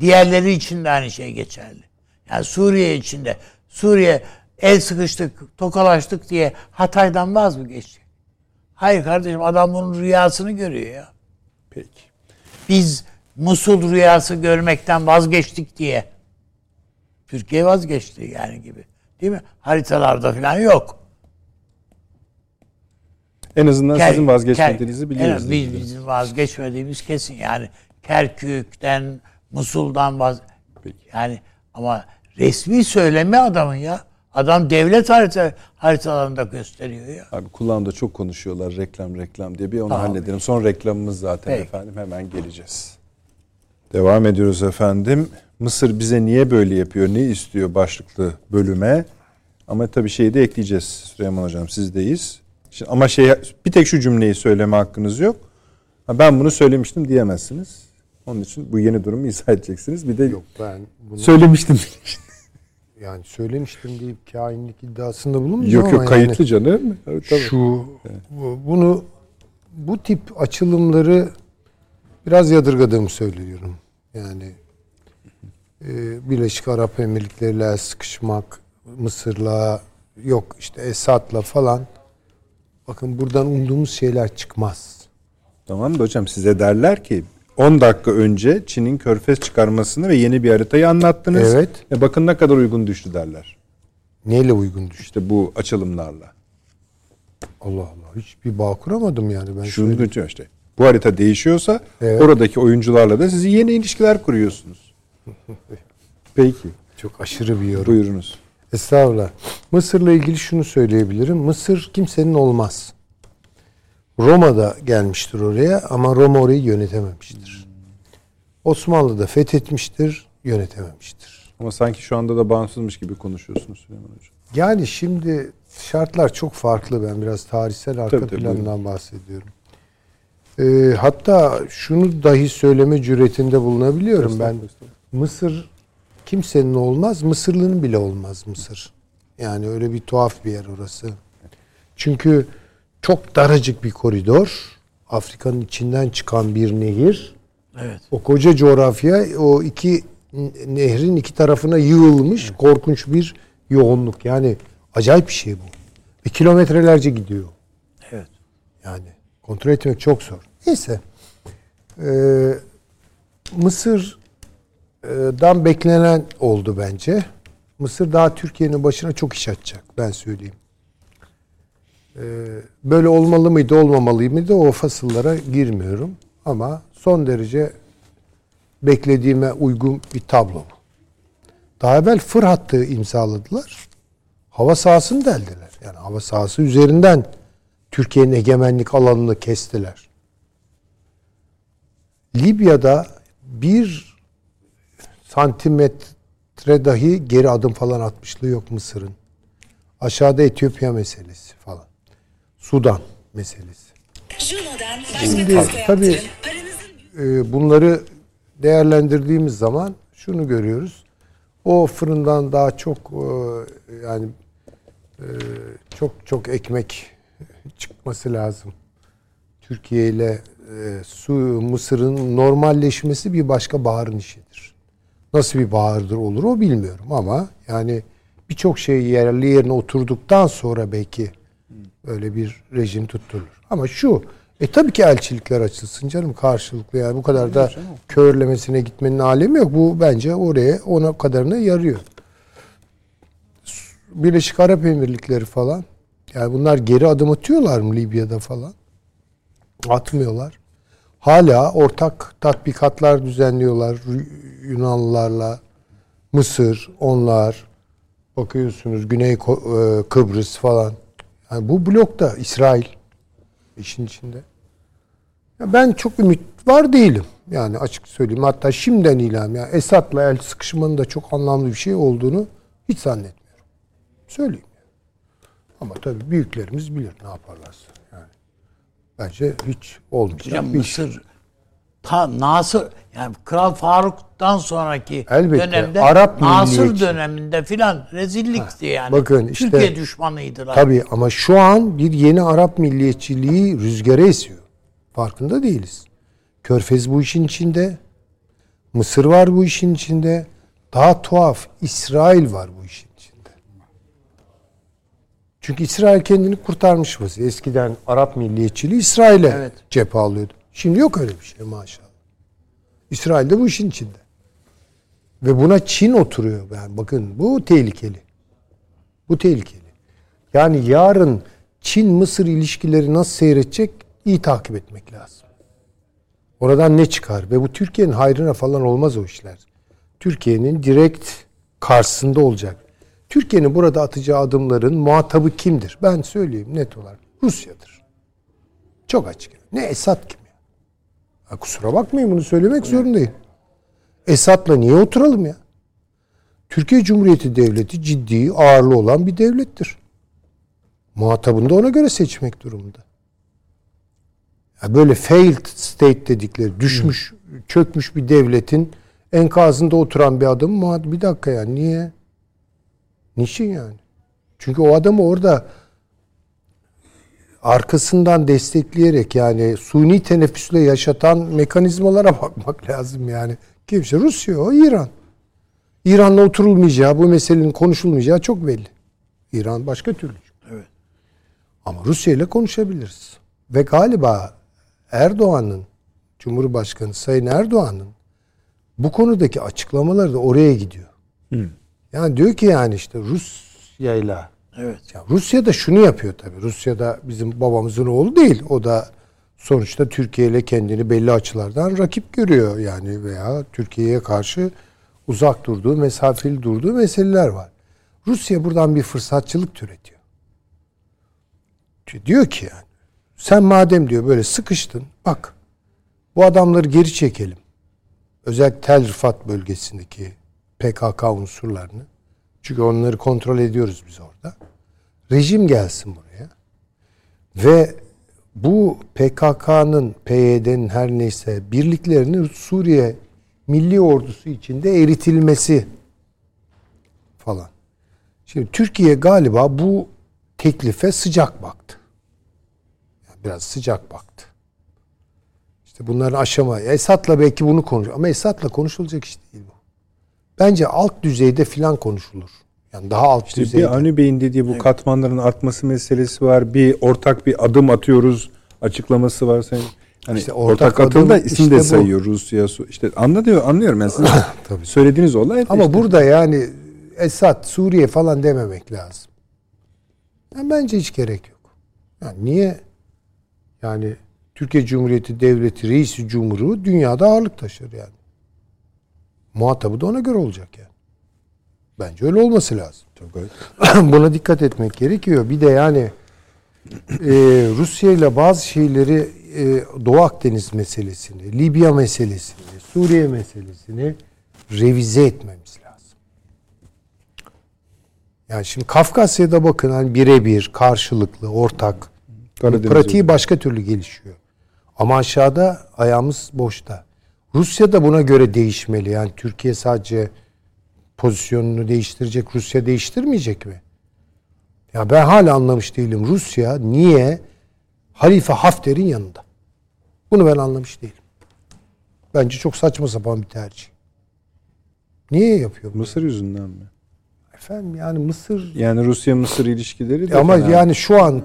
Diğerleri için de aynı şey geçerli. Yani Suriye için de Suriye el sıkıştık, tokalaştık diye Hatay'dan vaz mı geçti? Hayır kardeşim adam bunun rüyasını görüyor ya. Peki. Biz Musul rüyası görmekten vazgeçtik diye. Türkiye vazgeçti yani gibi. Değil mi? Haritalarda falan yok. En azından Ker, sizin vazgeçmediğinizi biliyoruz. En biz, bizim vazgeçmediğimiz kesin. Yani Kerkük'ten, Musul'dan vaz... Peki. Yani ama resmi söyleme adamın ya. Adam devlet harita, haritalarında gösteriyor ya. Abi kulağımda çok konuşuyorlar reklam reklam diye. Bir onu tamam. halledelim. Son reklamımız zaten Peki. efendim. Hemen geleceğiz. Devam ediyoruz efendim. Mısır bize niye böyle yapıyor, ne istiyor başlıklı bölüme. Ama tabii şeyi de ekleyeceğiz Süleyman Hocam sizdeyiz. Şimdi, ama şey bir tek şu cümleyi söyleme hakkınız yok. Ben bunu söylemiştim diyemezsiniz. Onun için bu yeni durumu izah edeceksiniz. Bir de yok ben bunu söylemiştim. yani söylemiştim deyip kainlik iddiasında bulunmuyor Yok yok kayıtlı yani, canım. Evet, tabii. Şu evet. bunu bu tip açılımları biraz yadırgadığımı söylüyorum. Yani Birleşik Arap Emirlikleri'yle sıkışmak, Mısır'la yok işte Esad'la falan bakın buradan umduğumuz şeyler çıkmaz. Tamam da hocam size derler ki 10 dakika önce Çin'in körfez çıkarmasını ve yeni bir haritayı anlattınız. Evet. E bakın ne kadar uygun düştü derler. Neyle uygun düştü? İşte bu açılımlarla. Allah Allah. Hiçbir bağ kuramadım yani. Ben Şunu diyor işte. Bu harita değişiyorsa evet. oradaki oyuncularla da siz yeni ilişkiler kuruyorsunuz. Peki. Çok aşırı bir yorum. Buyurunuz. Estağfurullah. Mısır'la ilgili şunu söyleyebilirim. Mısır kimsenin olmaz. Roma'da gelmiştir oraya ama Roma orayı yönetememiştir. Osmanlı da fethetmiştir, yönetememiştir. Ama sanki şu anda da bağımsızmış gibi konuşuyorsunuz Süleyman Hocam. Yani şimdi şartlar çok farklı. Ben biraz tarihsel arka tabii, planından buyurun. bahsediyorum. Ee, hatta şunu dahi söyleme cüretinde bulunabiliyorum ben. Mısır kimsenin olmaz, Mısırlı'nın bile olmaz Mısır. Yani öyle bir tuhaf bir yer orası. Çünkü çok daracık bir koridor. Afrika'nın içinden çıkan bir nehir. Evet. O koca coğrafya o iki nehrin iki tarafına yığılmış evet. korkunç bir yoğunluk. Yani acayip bir şey bu. Ve kilometrelerce gidiyor. Evet. Yani kontrol etmek çok zor. Neyse. Ee, Mısır'dan beklenen oldu bence. Mısır daha Türkiye'nin başına çok iş açacak. Ben söyleyeyim. Ee, böyle olmalı mıydı, olmamalı mıydı o fasıllara girmiyorum. Ama son derece beklediğime uygun bir tablo. Daha evvel fır hattı imzaladılar. Hava sahasını deldiler. Yani hava sahası üzerinden Türkiye'nin egemenlik alanını kestiler. Libya'da bir santimetre dahi geri adım falan atmışlığı yok Mısır'ın. Aşağıda Etiyopya meselesi falan. Sudan meselesi. Şimdi tabii e, bunları değerlendirdiğimiz zaman şunu görüyoruz. O fırından daha çok e, yani e, çok çok ekmek çıkması lazım. Türkiye ile su Mısır'ın normalleşmesi bir başka baharın işidir. Nasıl bir bahardır olur o bilmiyorum ama yani birçok şey yerli yerine oturduktan sonra belki öyle bir rejim tutturulur. Ama şu e tabii ki elçilikler açılsın canım karşılıklı yani bu kadar da körlemesine gitmenin alemi yok. Bu bence oraya ona kadarına yarıyor. Birleşik Arap Emirlikleri falan yani bunlar geri adım atıyorlar mı Libya'da falan? Atmıyorlar. Hala ortak tatbikatlar düzenliyorlar Yunanlılarla. Mısır, onlar bakıyorsunuz Güney e, Kıbrıs falan. Yani bu blokta İsrail işin içinde. Ya ben çok ümit var değilim. Yani açık söyleyeyim. Hatta şimdiden ilan. Yani Esad'la el sıkışmanın da çok anlamlı bir şey olduğunu hiç zannetmiyorum. Söyleyeyim. Ama tabii büyüklerimiz bilir ne yaparlarsa. Bence hiç olmayacak Hocam bir. Mısır ta Nasır yani Kral Faruk'tan sonraki Elbette, dönemde Arap Nasır döneminde filan rezillikti yani. bakın işte- Türkiye düşmanıydılar. Tabii ama şu an bir yeni Arap milliyetçiliği rüzgara esiyor. Farkında değiliz. Körfez bu işin içinde. Mısır var bu işin içinde. Daha tuhaf İsrail var bu işin. Çünkü İsrail kendini kurtarmış vaziyette. Eskiden Arap milliyetçiliği İsrail'e Evet. cephe alıyordu. Şimdi yok öyle bir şey maşallah. İsrail de bu işin içinde. Ve buna Çin oturuyor. Yani bakın bu tehlikeli. Bu tehlikeli. Yani yarın Çin-Mısır ilişkileri nasıl seyredecek iyi takip etmek lazım. Oradan ne çıkar? Ve bu Türkiye'nin hayrına falan olmaz o işler. Türkiye'nin direkt karşısında olacak. Türkiye'nin burada atacağı adımların muhatabı kimdir? Ben söyleyeyim net olarak. Rusya'dır. Çok açık. Ne Esad kim ya? Kusura bakmayın bunu söylemek zorundayım. Esad'la niye oturalım ya? Türkiye Cumhuriyeti Devleti ciddi, ağırlı olan bir devlettir. Muhatabını da ona göre seçmek durumunda. Ya böyle failed state dedikleri, düşmüş, çökmüş bir devletin enkazında oturan bir adam muhat- bir dakika ya niye? Niçin yani? Çünkü o adamı orada arkasından destekleyerek yani suni teneffüsle yaşatan mekanizmalara bakmak lazım yani. Kimse Rusya o İran. İran'la oturulmayacağı, bu meselenin konuşulmayacağı çok belli. İran başka türlü. Evet. Ama Rusya ile konuşabiliriz. Ve galiba Erdoğan'ın, Cumhurbaşkanı Sayın Erdoğan'ın bu konudaki açıklamaları da oraya gidiyor. Yani diyor ki yani işte Rusya ile Evet. ya Rusya da şunu yapıyor tabii. Rusya da bizim babamızın oğlu değil. O da sonuçta Türkiye ile kendini belli açılardan rakip görüyor yani veya Türkiye'ye karşı uzak durduğu, mesafeli durduğu meseleler var. Rusya buradan bir fırsatçılık türetiyor. Diyor ki yani sen madem diyor böyle sıkıştın bak bu adamları geri çekelim. Özellikle Tel Rifat bölgesindeki PKK unsurlarını. Çünkü onları kontrol ediyoruz biz orada. Rejim gelsin buraya. Ve bu PKK'nın, PYD'nin her neyse birliklerinin Suriye Milli Ordusu içinde eritilmesi falan. Şimdi Türkiye galiba bu teklife sıcak baktı. Biraz sıcak baktı. İşte bunların aşama. Esat'la belki bunu konuş ama Esat'la konuşulacak iş değil bu. Bence alt düzeyde filan konuşulur. Yani daha alt İşte düzeyde. bir Avni Bey'in dediği bu katmanların artması meselesi var. Bir ortak bir adım atıyoruz açıklaması var. Sen hani İşte ortak, ortak adım da isim işte de bu. sayıyor Rusya. Su- İşte anlıyor anlıyorum ben sizin Tabii. söylediğiniz olay. Ama işte burada yani Esad, Suriye falan dememek lazım. Yani bence hiç gerek yok. Yani niye? Yani Türkiye Cumhuriyeti Devleti Reisi Cumhuru dünyada ağırlık taşır yani. Muhatabı da ona göre olacak yani. Bence öyle olması lazım. Buna dikkat etmek gerekiyor. Bir de yani e, Rusya ile bazı şeyleri e, Doğu Akdeniz meselesini, Libya meselesini, Suriye meselesini revize etmemiz lazım. Yani şimdi Kafkasya'da bakın hani birebir, karşılıklı, ortak. Karadeniz Pratiği başka türlü gelişiyor. Ama aşağıda ayağımız boşta. Rusya da buna göre değişmeli. Yani Türkiye sadece pozisyonunu değiştirecek, Rusya değiştirmeyecek mi? Ya ben hala anlamış değilim. Rusya niye Halife Hafter'in yanında? Bunu ben anlamış değilim. Bence çok saçma sapan bir tercih. Niye yapıyor bunu? Mısır yüzünden mi? Efendim yani Mısır Yani Rusya Mısır ilişkileri de ama fena. yani şu an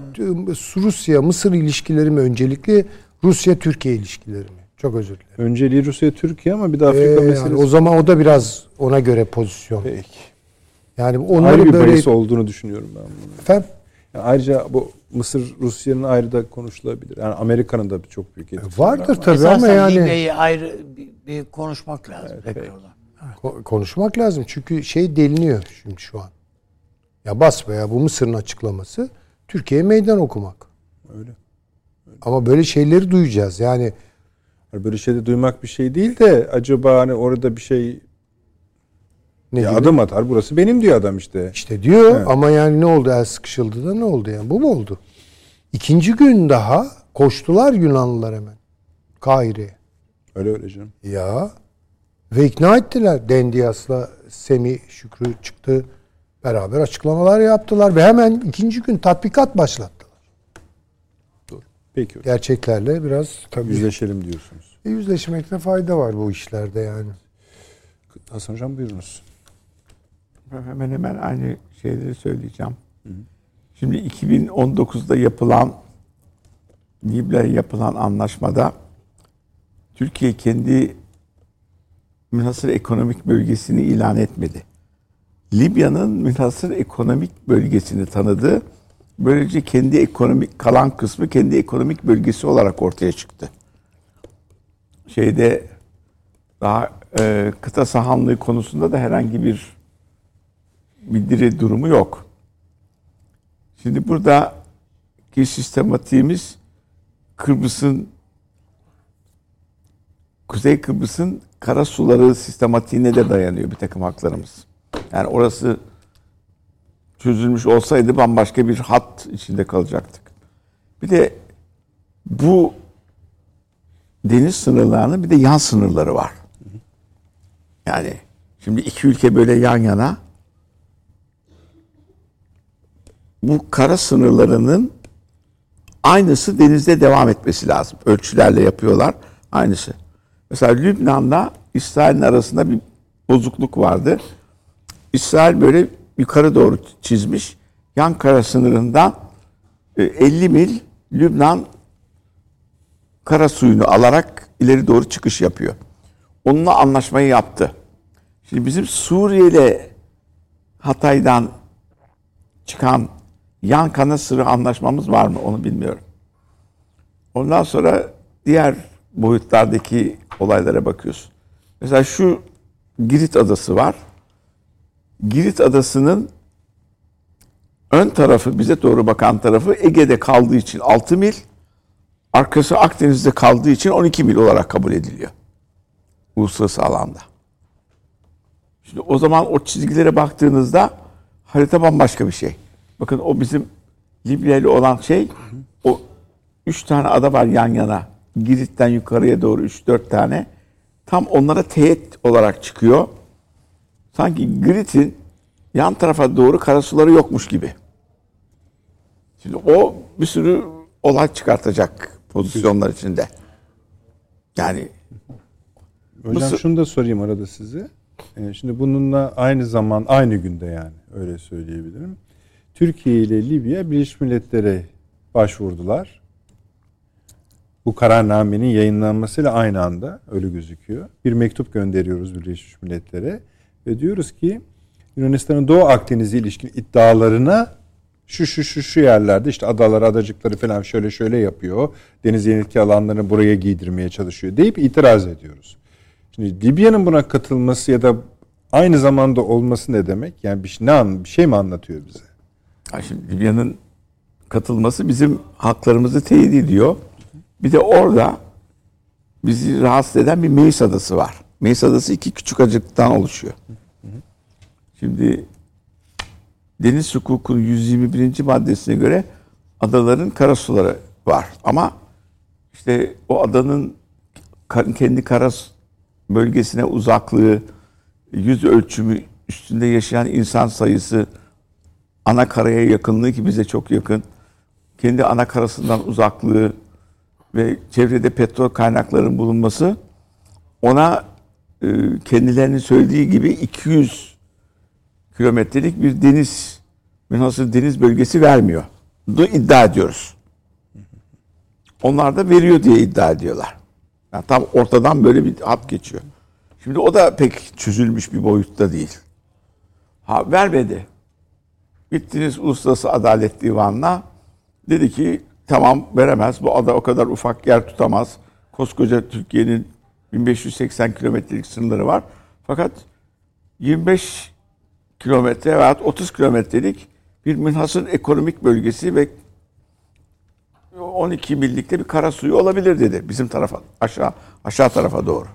Rusya Mısır ilişkileri mi öncelikli Rusya Türkiye ilişkileri mi? Çok özür dilerim. önceliği Rusya Türkiye ama bir de Ee, Afrika yani meselesi. o zaman o da biraz ona göre pozisyon. Peki. Yani Ayrı onları bir böyle bahis olduğunu düşünüyorum ben bunu. efendim Yani ayrıca bu Mısır Rusya'nın ayrı da konuşulabilir. Yani Amerika'nın da çok büyük etkisi var vardır tabii Esasen ama yani Libya'yı ayrı bir, bir konuşmak lazım tekrardan. ko- konuşmak lazım çünkü şey deliniyor şimdi şu an. Ya basbaya bu Mısır'ın açıklaması Türkiye'ye meydan okumak. Öyle. Ama böyle şeyleri duyacağız. Yani Yani Böyle şeyde duymak bir şey değil de acaba hani orada bir şey ne ya gibi? adım atar. Burası benim diyor adam işte. İşte diyor Evet. ama yani ne oldu el sıkışıldı da ne oldu yani bu mu oldu? İkinci gün daha koştular Yunanlılar hemen Kahire'ye. Öyle öyle canım. Ya ve ikna ettiler. Dendias'la Semi Şükrü çıktı. Beraber açıklamalar yaptılar ve hemen ikinci gün tatbikat başlattılar. Peki. Gerçeklerle biraz tabii Yüzleşelim diyorsunuz. E, yüzleşmekte fayda var bu işlerde yani. Hasan Hocam buyurunuz. Ben hemen hemen aynı şeyleri söyleyeceğim. Şimdi 2019'da yapılan Libya yapılan anlaşmada Türkiye kendi münhasır ekonomik bölgesini ilan etmedi. Libya'nın münhasır ekonomik bölgesini tanıdı. Böylece kendi ekonomik kalan kısmı kendi ekonomik bölgesi olarak ortaya çıktı. Şeyde daha e, kıta sahanlığı konusunda da herhangi bir bildiri durumu yok. Şimdi buradaki sistematiğimiz Kıbrıs'ın Kuzey Kıbrıs'ın kara suları sistematiğine de dayanıyor bir takım haklarımız. Yani orası çözülmüş olsaydı bambaşka bir hat içinde kalacaktık. Bir de bu deniz sınırlarının bir de yan sınırları var. Yani şimdi iki ülke böyle yan yana bu kara sınırlarının aynısı denizde devam etmesi lazım. Ölçülerle yapıyorlar. Aynısı. Mesela Lübnan'la İsrail'in arasında bir bozukluk vardı. İsrail böyle yukarı doğru çizmiş. Yan kara sınırından e, 50 mil Lübnan kara suyunu alarak ileri doğru çıkış yapıyor. Onunla anlaşmayı yaptı. Şimdi bizim Suriye ile Hatay'dan çıkan yan kana sırrı anlaşmamız var mı onu bilmiyorum. Ondan sonra diğer boyutlardaki olaylara bakıyorsun. Mesela şu Girit Adası var. Girit Adası'nın ön tarafı bize doğru bakan tarafı Ege'de kaldığı için 6 mil, arkası Akdeniz'de kaldığı için 12 mil olarak kabul ediliyor. Uluslararası alanda. Şimdi o zaman o çizgilere baktığınızda harita bambaşka bir şey. Bakın o bizim Libya ile olan şey o üç tane ada var yan yana. Girit'ten yukarıya doğru üç dört tane. Tam onlara teğet olarak çıkıyor. Sanki Girit'in yan tarafa doğru karasuları yokmuş gibi. Şimdi o bir sürü olay çıkartacak pozisyonlar içinde. Yani Hocam Mısır- şunu da sorayım arada size. Ee, Şimdi bununla aynı zaman aynı günde yani öyle söyleyebilirim. Türkiye ile Libya Birleşmiş Milletler'e başvurdular. Bu kararnamenin yayınlanmasıyla aynı anda öyle gözüküyor. Bir mektup gönderiyoruz Birleşmiş Milletler'e ve diyoruz ki Yunanistan'ın Doğu Akdeniz'e ilişkin iddialarına şu şu şu şu yerlerde işte adaları adacıkları falan şöyle şöyle yapıyor. Deniz yönetki alanlarını buraya giydirmeye çalışıyor deyip itiraz ediyoruz. Şimdi Libya'nın buna katılması ya da aynı zamanda olması ne demek? Yani bir şey, ne an, bir şey mi anlatıyor bize? Ha şimdi Libya'nın katılması bizim haklarımızı teyit ediyor. Bir de orada bizi rahatsız eden bir Meis Adası var. Meis Adası iki küçük acıktan oluşuyor. Şimdi deniz hukukunun 121. maddesine göre adaların karasuları var. Ama işte o adanın kendi karas bölgesine uzaklığı, yüz ölçümü üstünde yaşayan insan sayısı, ana karaya yakınlığı ki bize çok yakın. Kendi ana karasından uzaklığı ve çevrede petrol kaynaklarının bulunması ona e, kendilerinin söylediği gibi 200 kilometrelik bir deniz münhasır deniz bölgesi vermiyor. Bunu iddia ediyoruz. Onlar da veriyor diye iddia ediyorlar. Yani tam ortadan böyle bir hat geçiyor. Şimdi o da pek çözülmüş bir boyutta değil. Ha vermedi. Gittiniz Uluslararası Adalet Divanı'na. Dedi ki tamam veremez. Bu ada o kadar ufak yer tutamaz. Koskoca Türkiye'nin 1580 kilometrelik sınırları var. Fakat 25 kilometre veya 30 kilometrelik bir münhasır ekonomik bölgesi ve 12 millikte bir kara suyu olabilir dedi bizim tarafa aşağı aşağı tarafa doğru.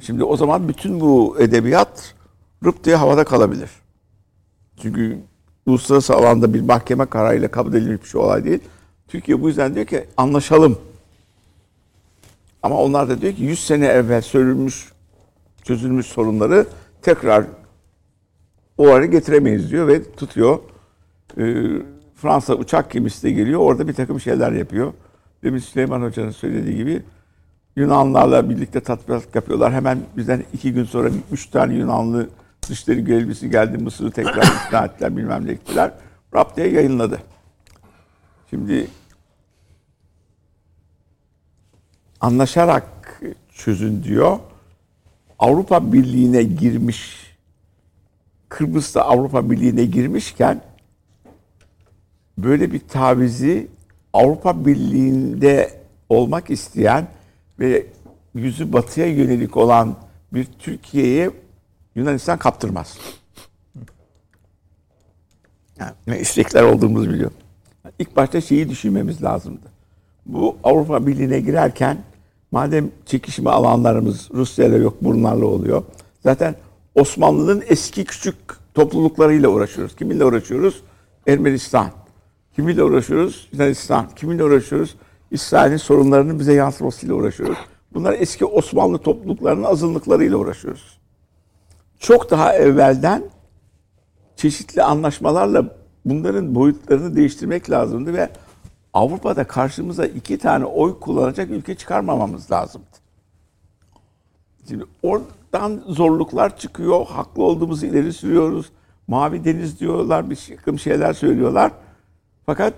Şimdi o zaman bütün bu edebiyat rıp diye havada kalabilir. Çünkü uluslararası alanda bir mahkeme kararıyla kabul edilmiş bir şey olay değil. Türkiye bu yüzden diyor ki anlaşalım. Ama onlar da diyor ki 100 sene evvel söylenmiş, çözülmüş sorunları tekrar o ara getiremeyiz diyor ve tutuyor. Ee, Fransa uçak gemisi de geliyor. Orada bir takım şeyler yapıyor. Demin Süleyman Hoca'nın söylediği gibi Yunanlarla birlikte tatbikat yapıyorlar. Hemen bizden iki gün sonra üç tane Yunanlı dışişleri görevlisi geldi. Mısır'ı tekrar ikna ettiler bilmem ne ettiler. Diye yayınladı. Şimdi anlaşarak çözün diyor. Avrupa Birliği'ne girmiş Kıbrıs da Avrupa Birliği'ne girmişken böyle bir tavizi Avrupa Birliği'nde olmak isteyen ve yüzü batıya yönelik olan bir Türkiye'ye Yunanistan kaptırmaz. Yani ne istekler olduğumuzu biliyor. İlk başta şeyi düşünmemiz lazımdı. Bu Avrupa Birliği'ne girerken madem çekişme alanlarımız Rusya'yla yok bunlarla oluyor. Zaten Osmanlı'nın eski küçük topluluklarıyla uğraşıyoruz. Kiminle uğraşıyoruz? Ermenistan. Kiminle uğraşıyoruz? Yunanistan. Kiminle uğraşıyoruz? İsrail'in sorunlarının bize yansımasıyla uğraşıyoruz. Bunlar eski Osmanlı topluluklarının azınlıklarıyla uğraşıyoruz. Çok daha evvelden çeşitli anlaşmalarla bunların boyutlarını değiştirmek lazımdı ve Avrupa'da karşımıza iki tane oy kullanacak ülke çıkarmamamız lazımdı. Şimdi oradan zorluklar çıkıyor. Haklı olduğumuzu ileri sürüyoruz. Mavi deniz diyorlar, bir takım şeyler söylüyorlar. Fakat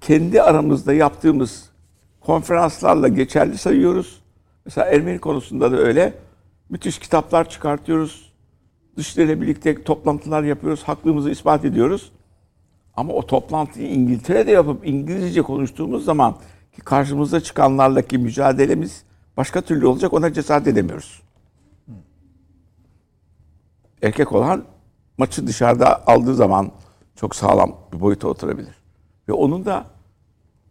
kendi aramızda yaptığımız konferanslarla geçerli sayıyoruz. Mesela Ermeni konusunda da öyle. Müthiş kitaplar çıkartıyoruz. Dışişleriyle birlikte toplantılar yapıyoruz. Haklımızı ispat ediyoruz. Ama o toplantıyı İngiltere'de yapıp İngilizce konuştuğumuz zaman ki karşımıza çıkanlarla mücadelemiz başka türlü olacak ona cesaret edemiyoruz. Erkek olan maçı dışarıda aldığı zaman çok sağlam bir boyuta oturabilir. Ve onun da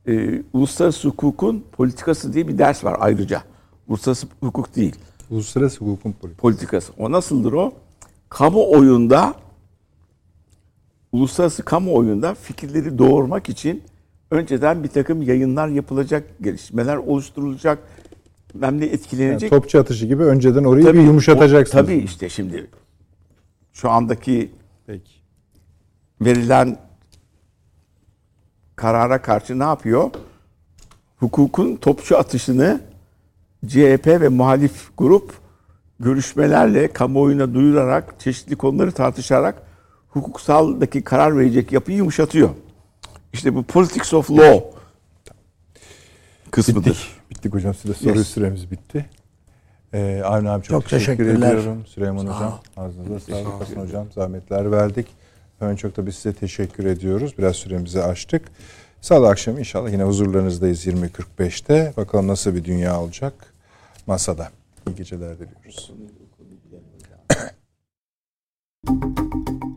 e, uluslararası hukukun politikası diye bir ders var ayrıca. Uluslararası hukuk değil. Uluslararası hukukun politikası. politikası. O nasıldır o? Kamuoyunda uluslararası kamuoyunda fikirleri doğurmak için önceden bir takım yayınlar yapılacak, gelişmeler oluşturulacak, bilmem ne etkilenecek. Yani topçu atışı gibi önceden orayı tabii, bir yumuşatacaksınız. O, tabii işte şimdi şu andaki Peki. verilen karara karşı ne yapıyor? Hukukun topçu atışını CHP ve muhalif grup görüşmelerle kamuoyuna duyurarak, çeşitli konuları tartışarak hukuksaldaki karar verecek yapıyı yumuşatıyor. İşte bu politics of law kısmıdır. Bittik, bittik hocam. Size soru yes. süremiz bitti. Ee, Avni abi çok, çok teşekkür ediyorum. Süleyman Hocam. Ağzınıza sağlık. Hasan Hocam. Zahmetler verdik. Hemen çok da biz size teşekkür ediyoruz. Biraz süremizi açtık. Salı akşamı inşallah yine huzurlarınızdayız 20.45'te. Bakalım nasıl bir dünya olacak masada. İyi geceler diliyoruz.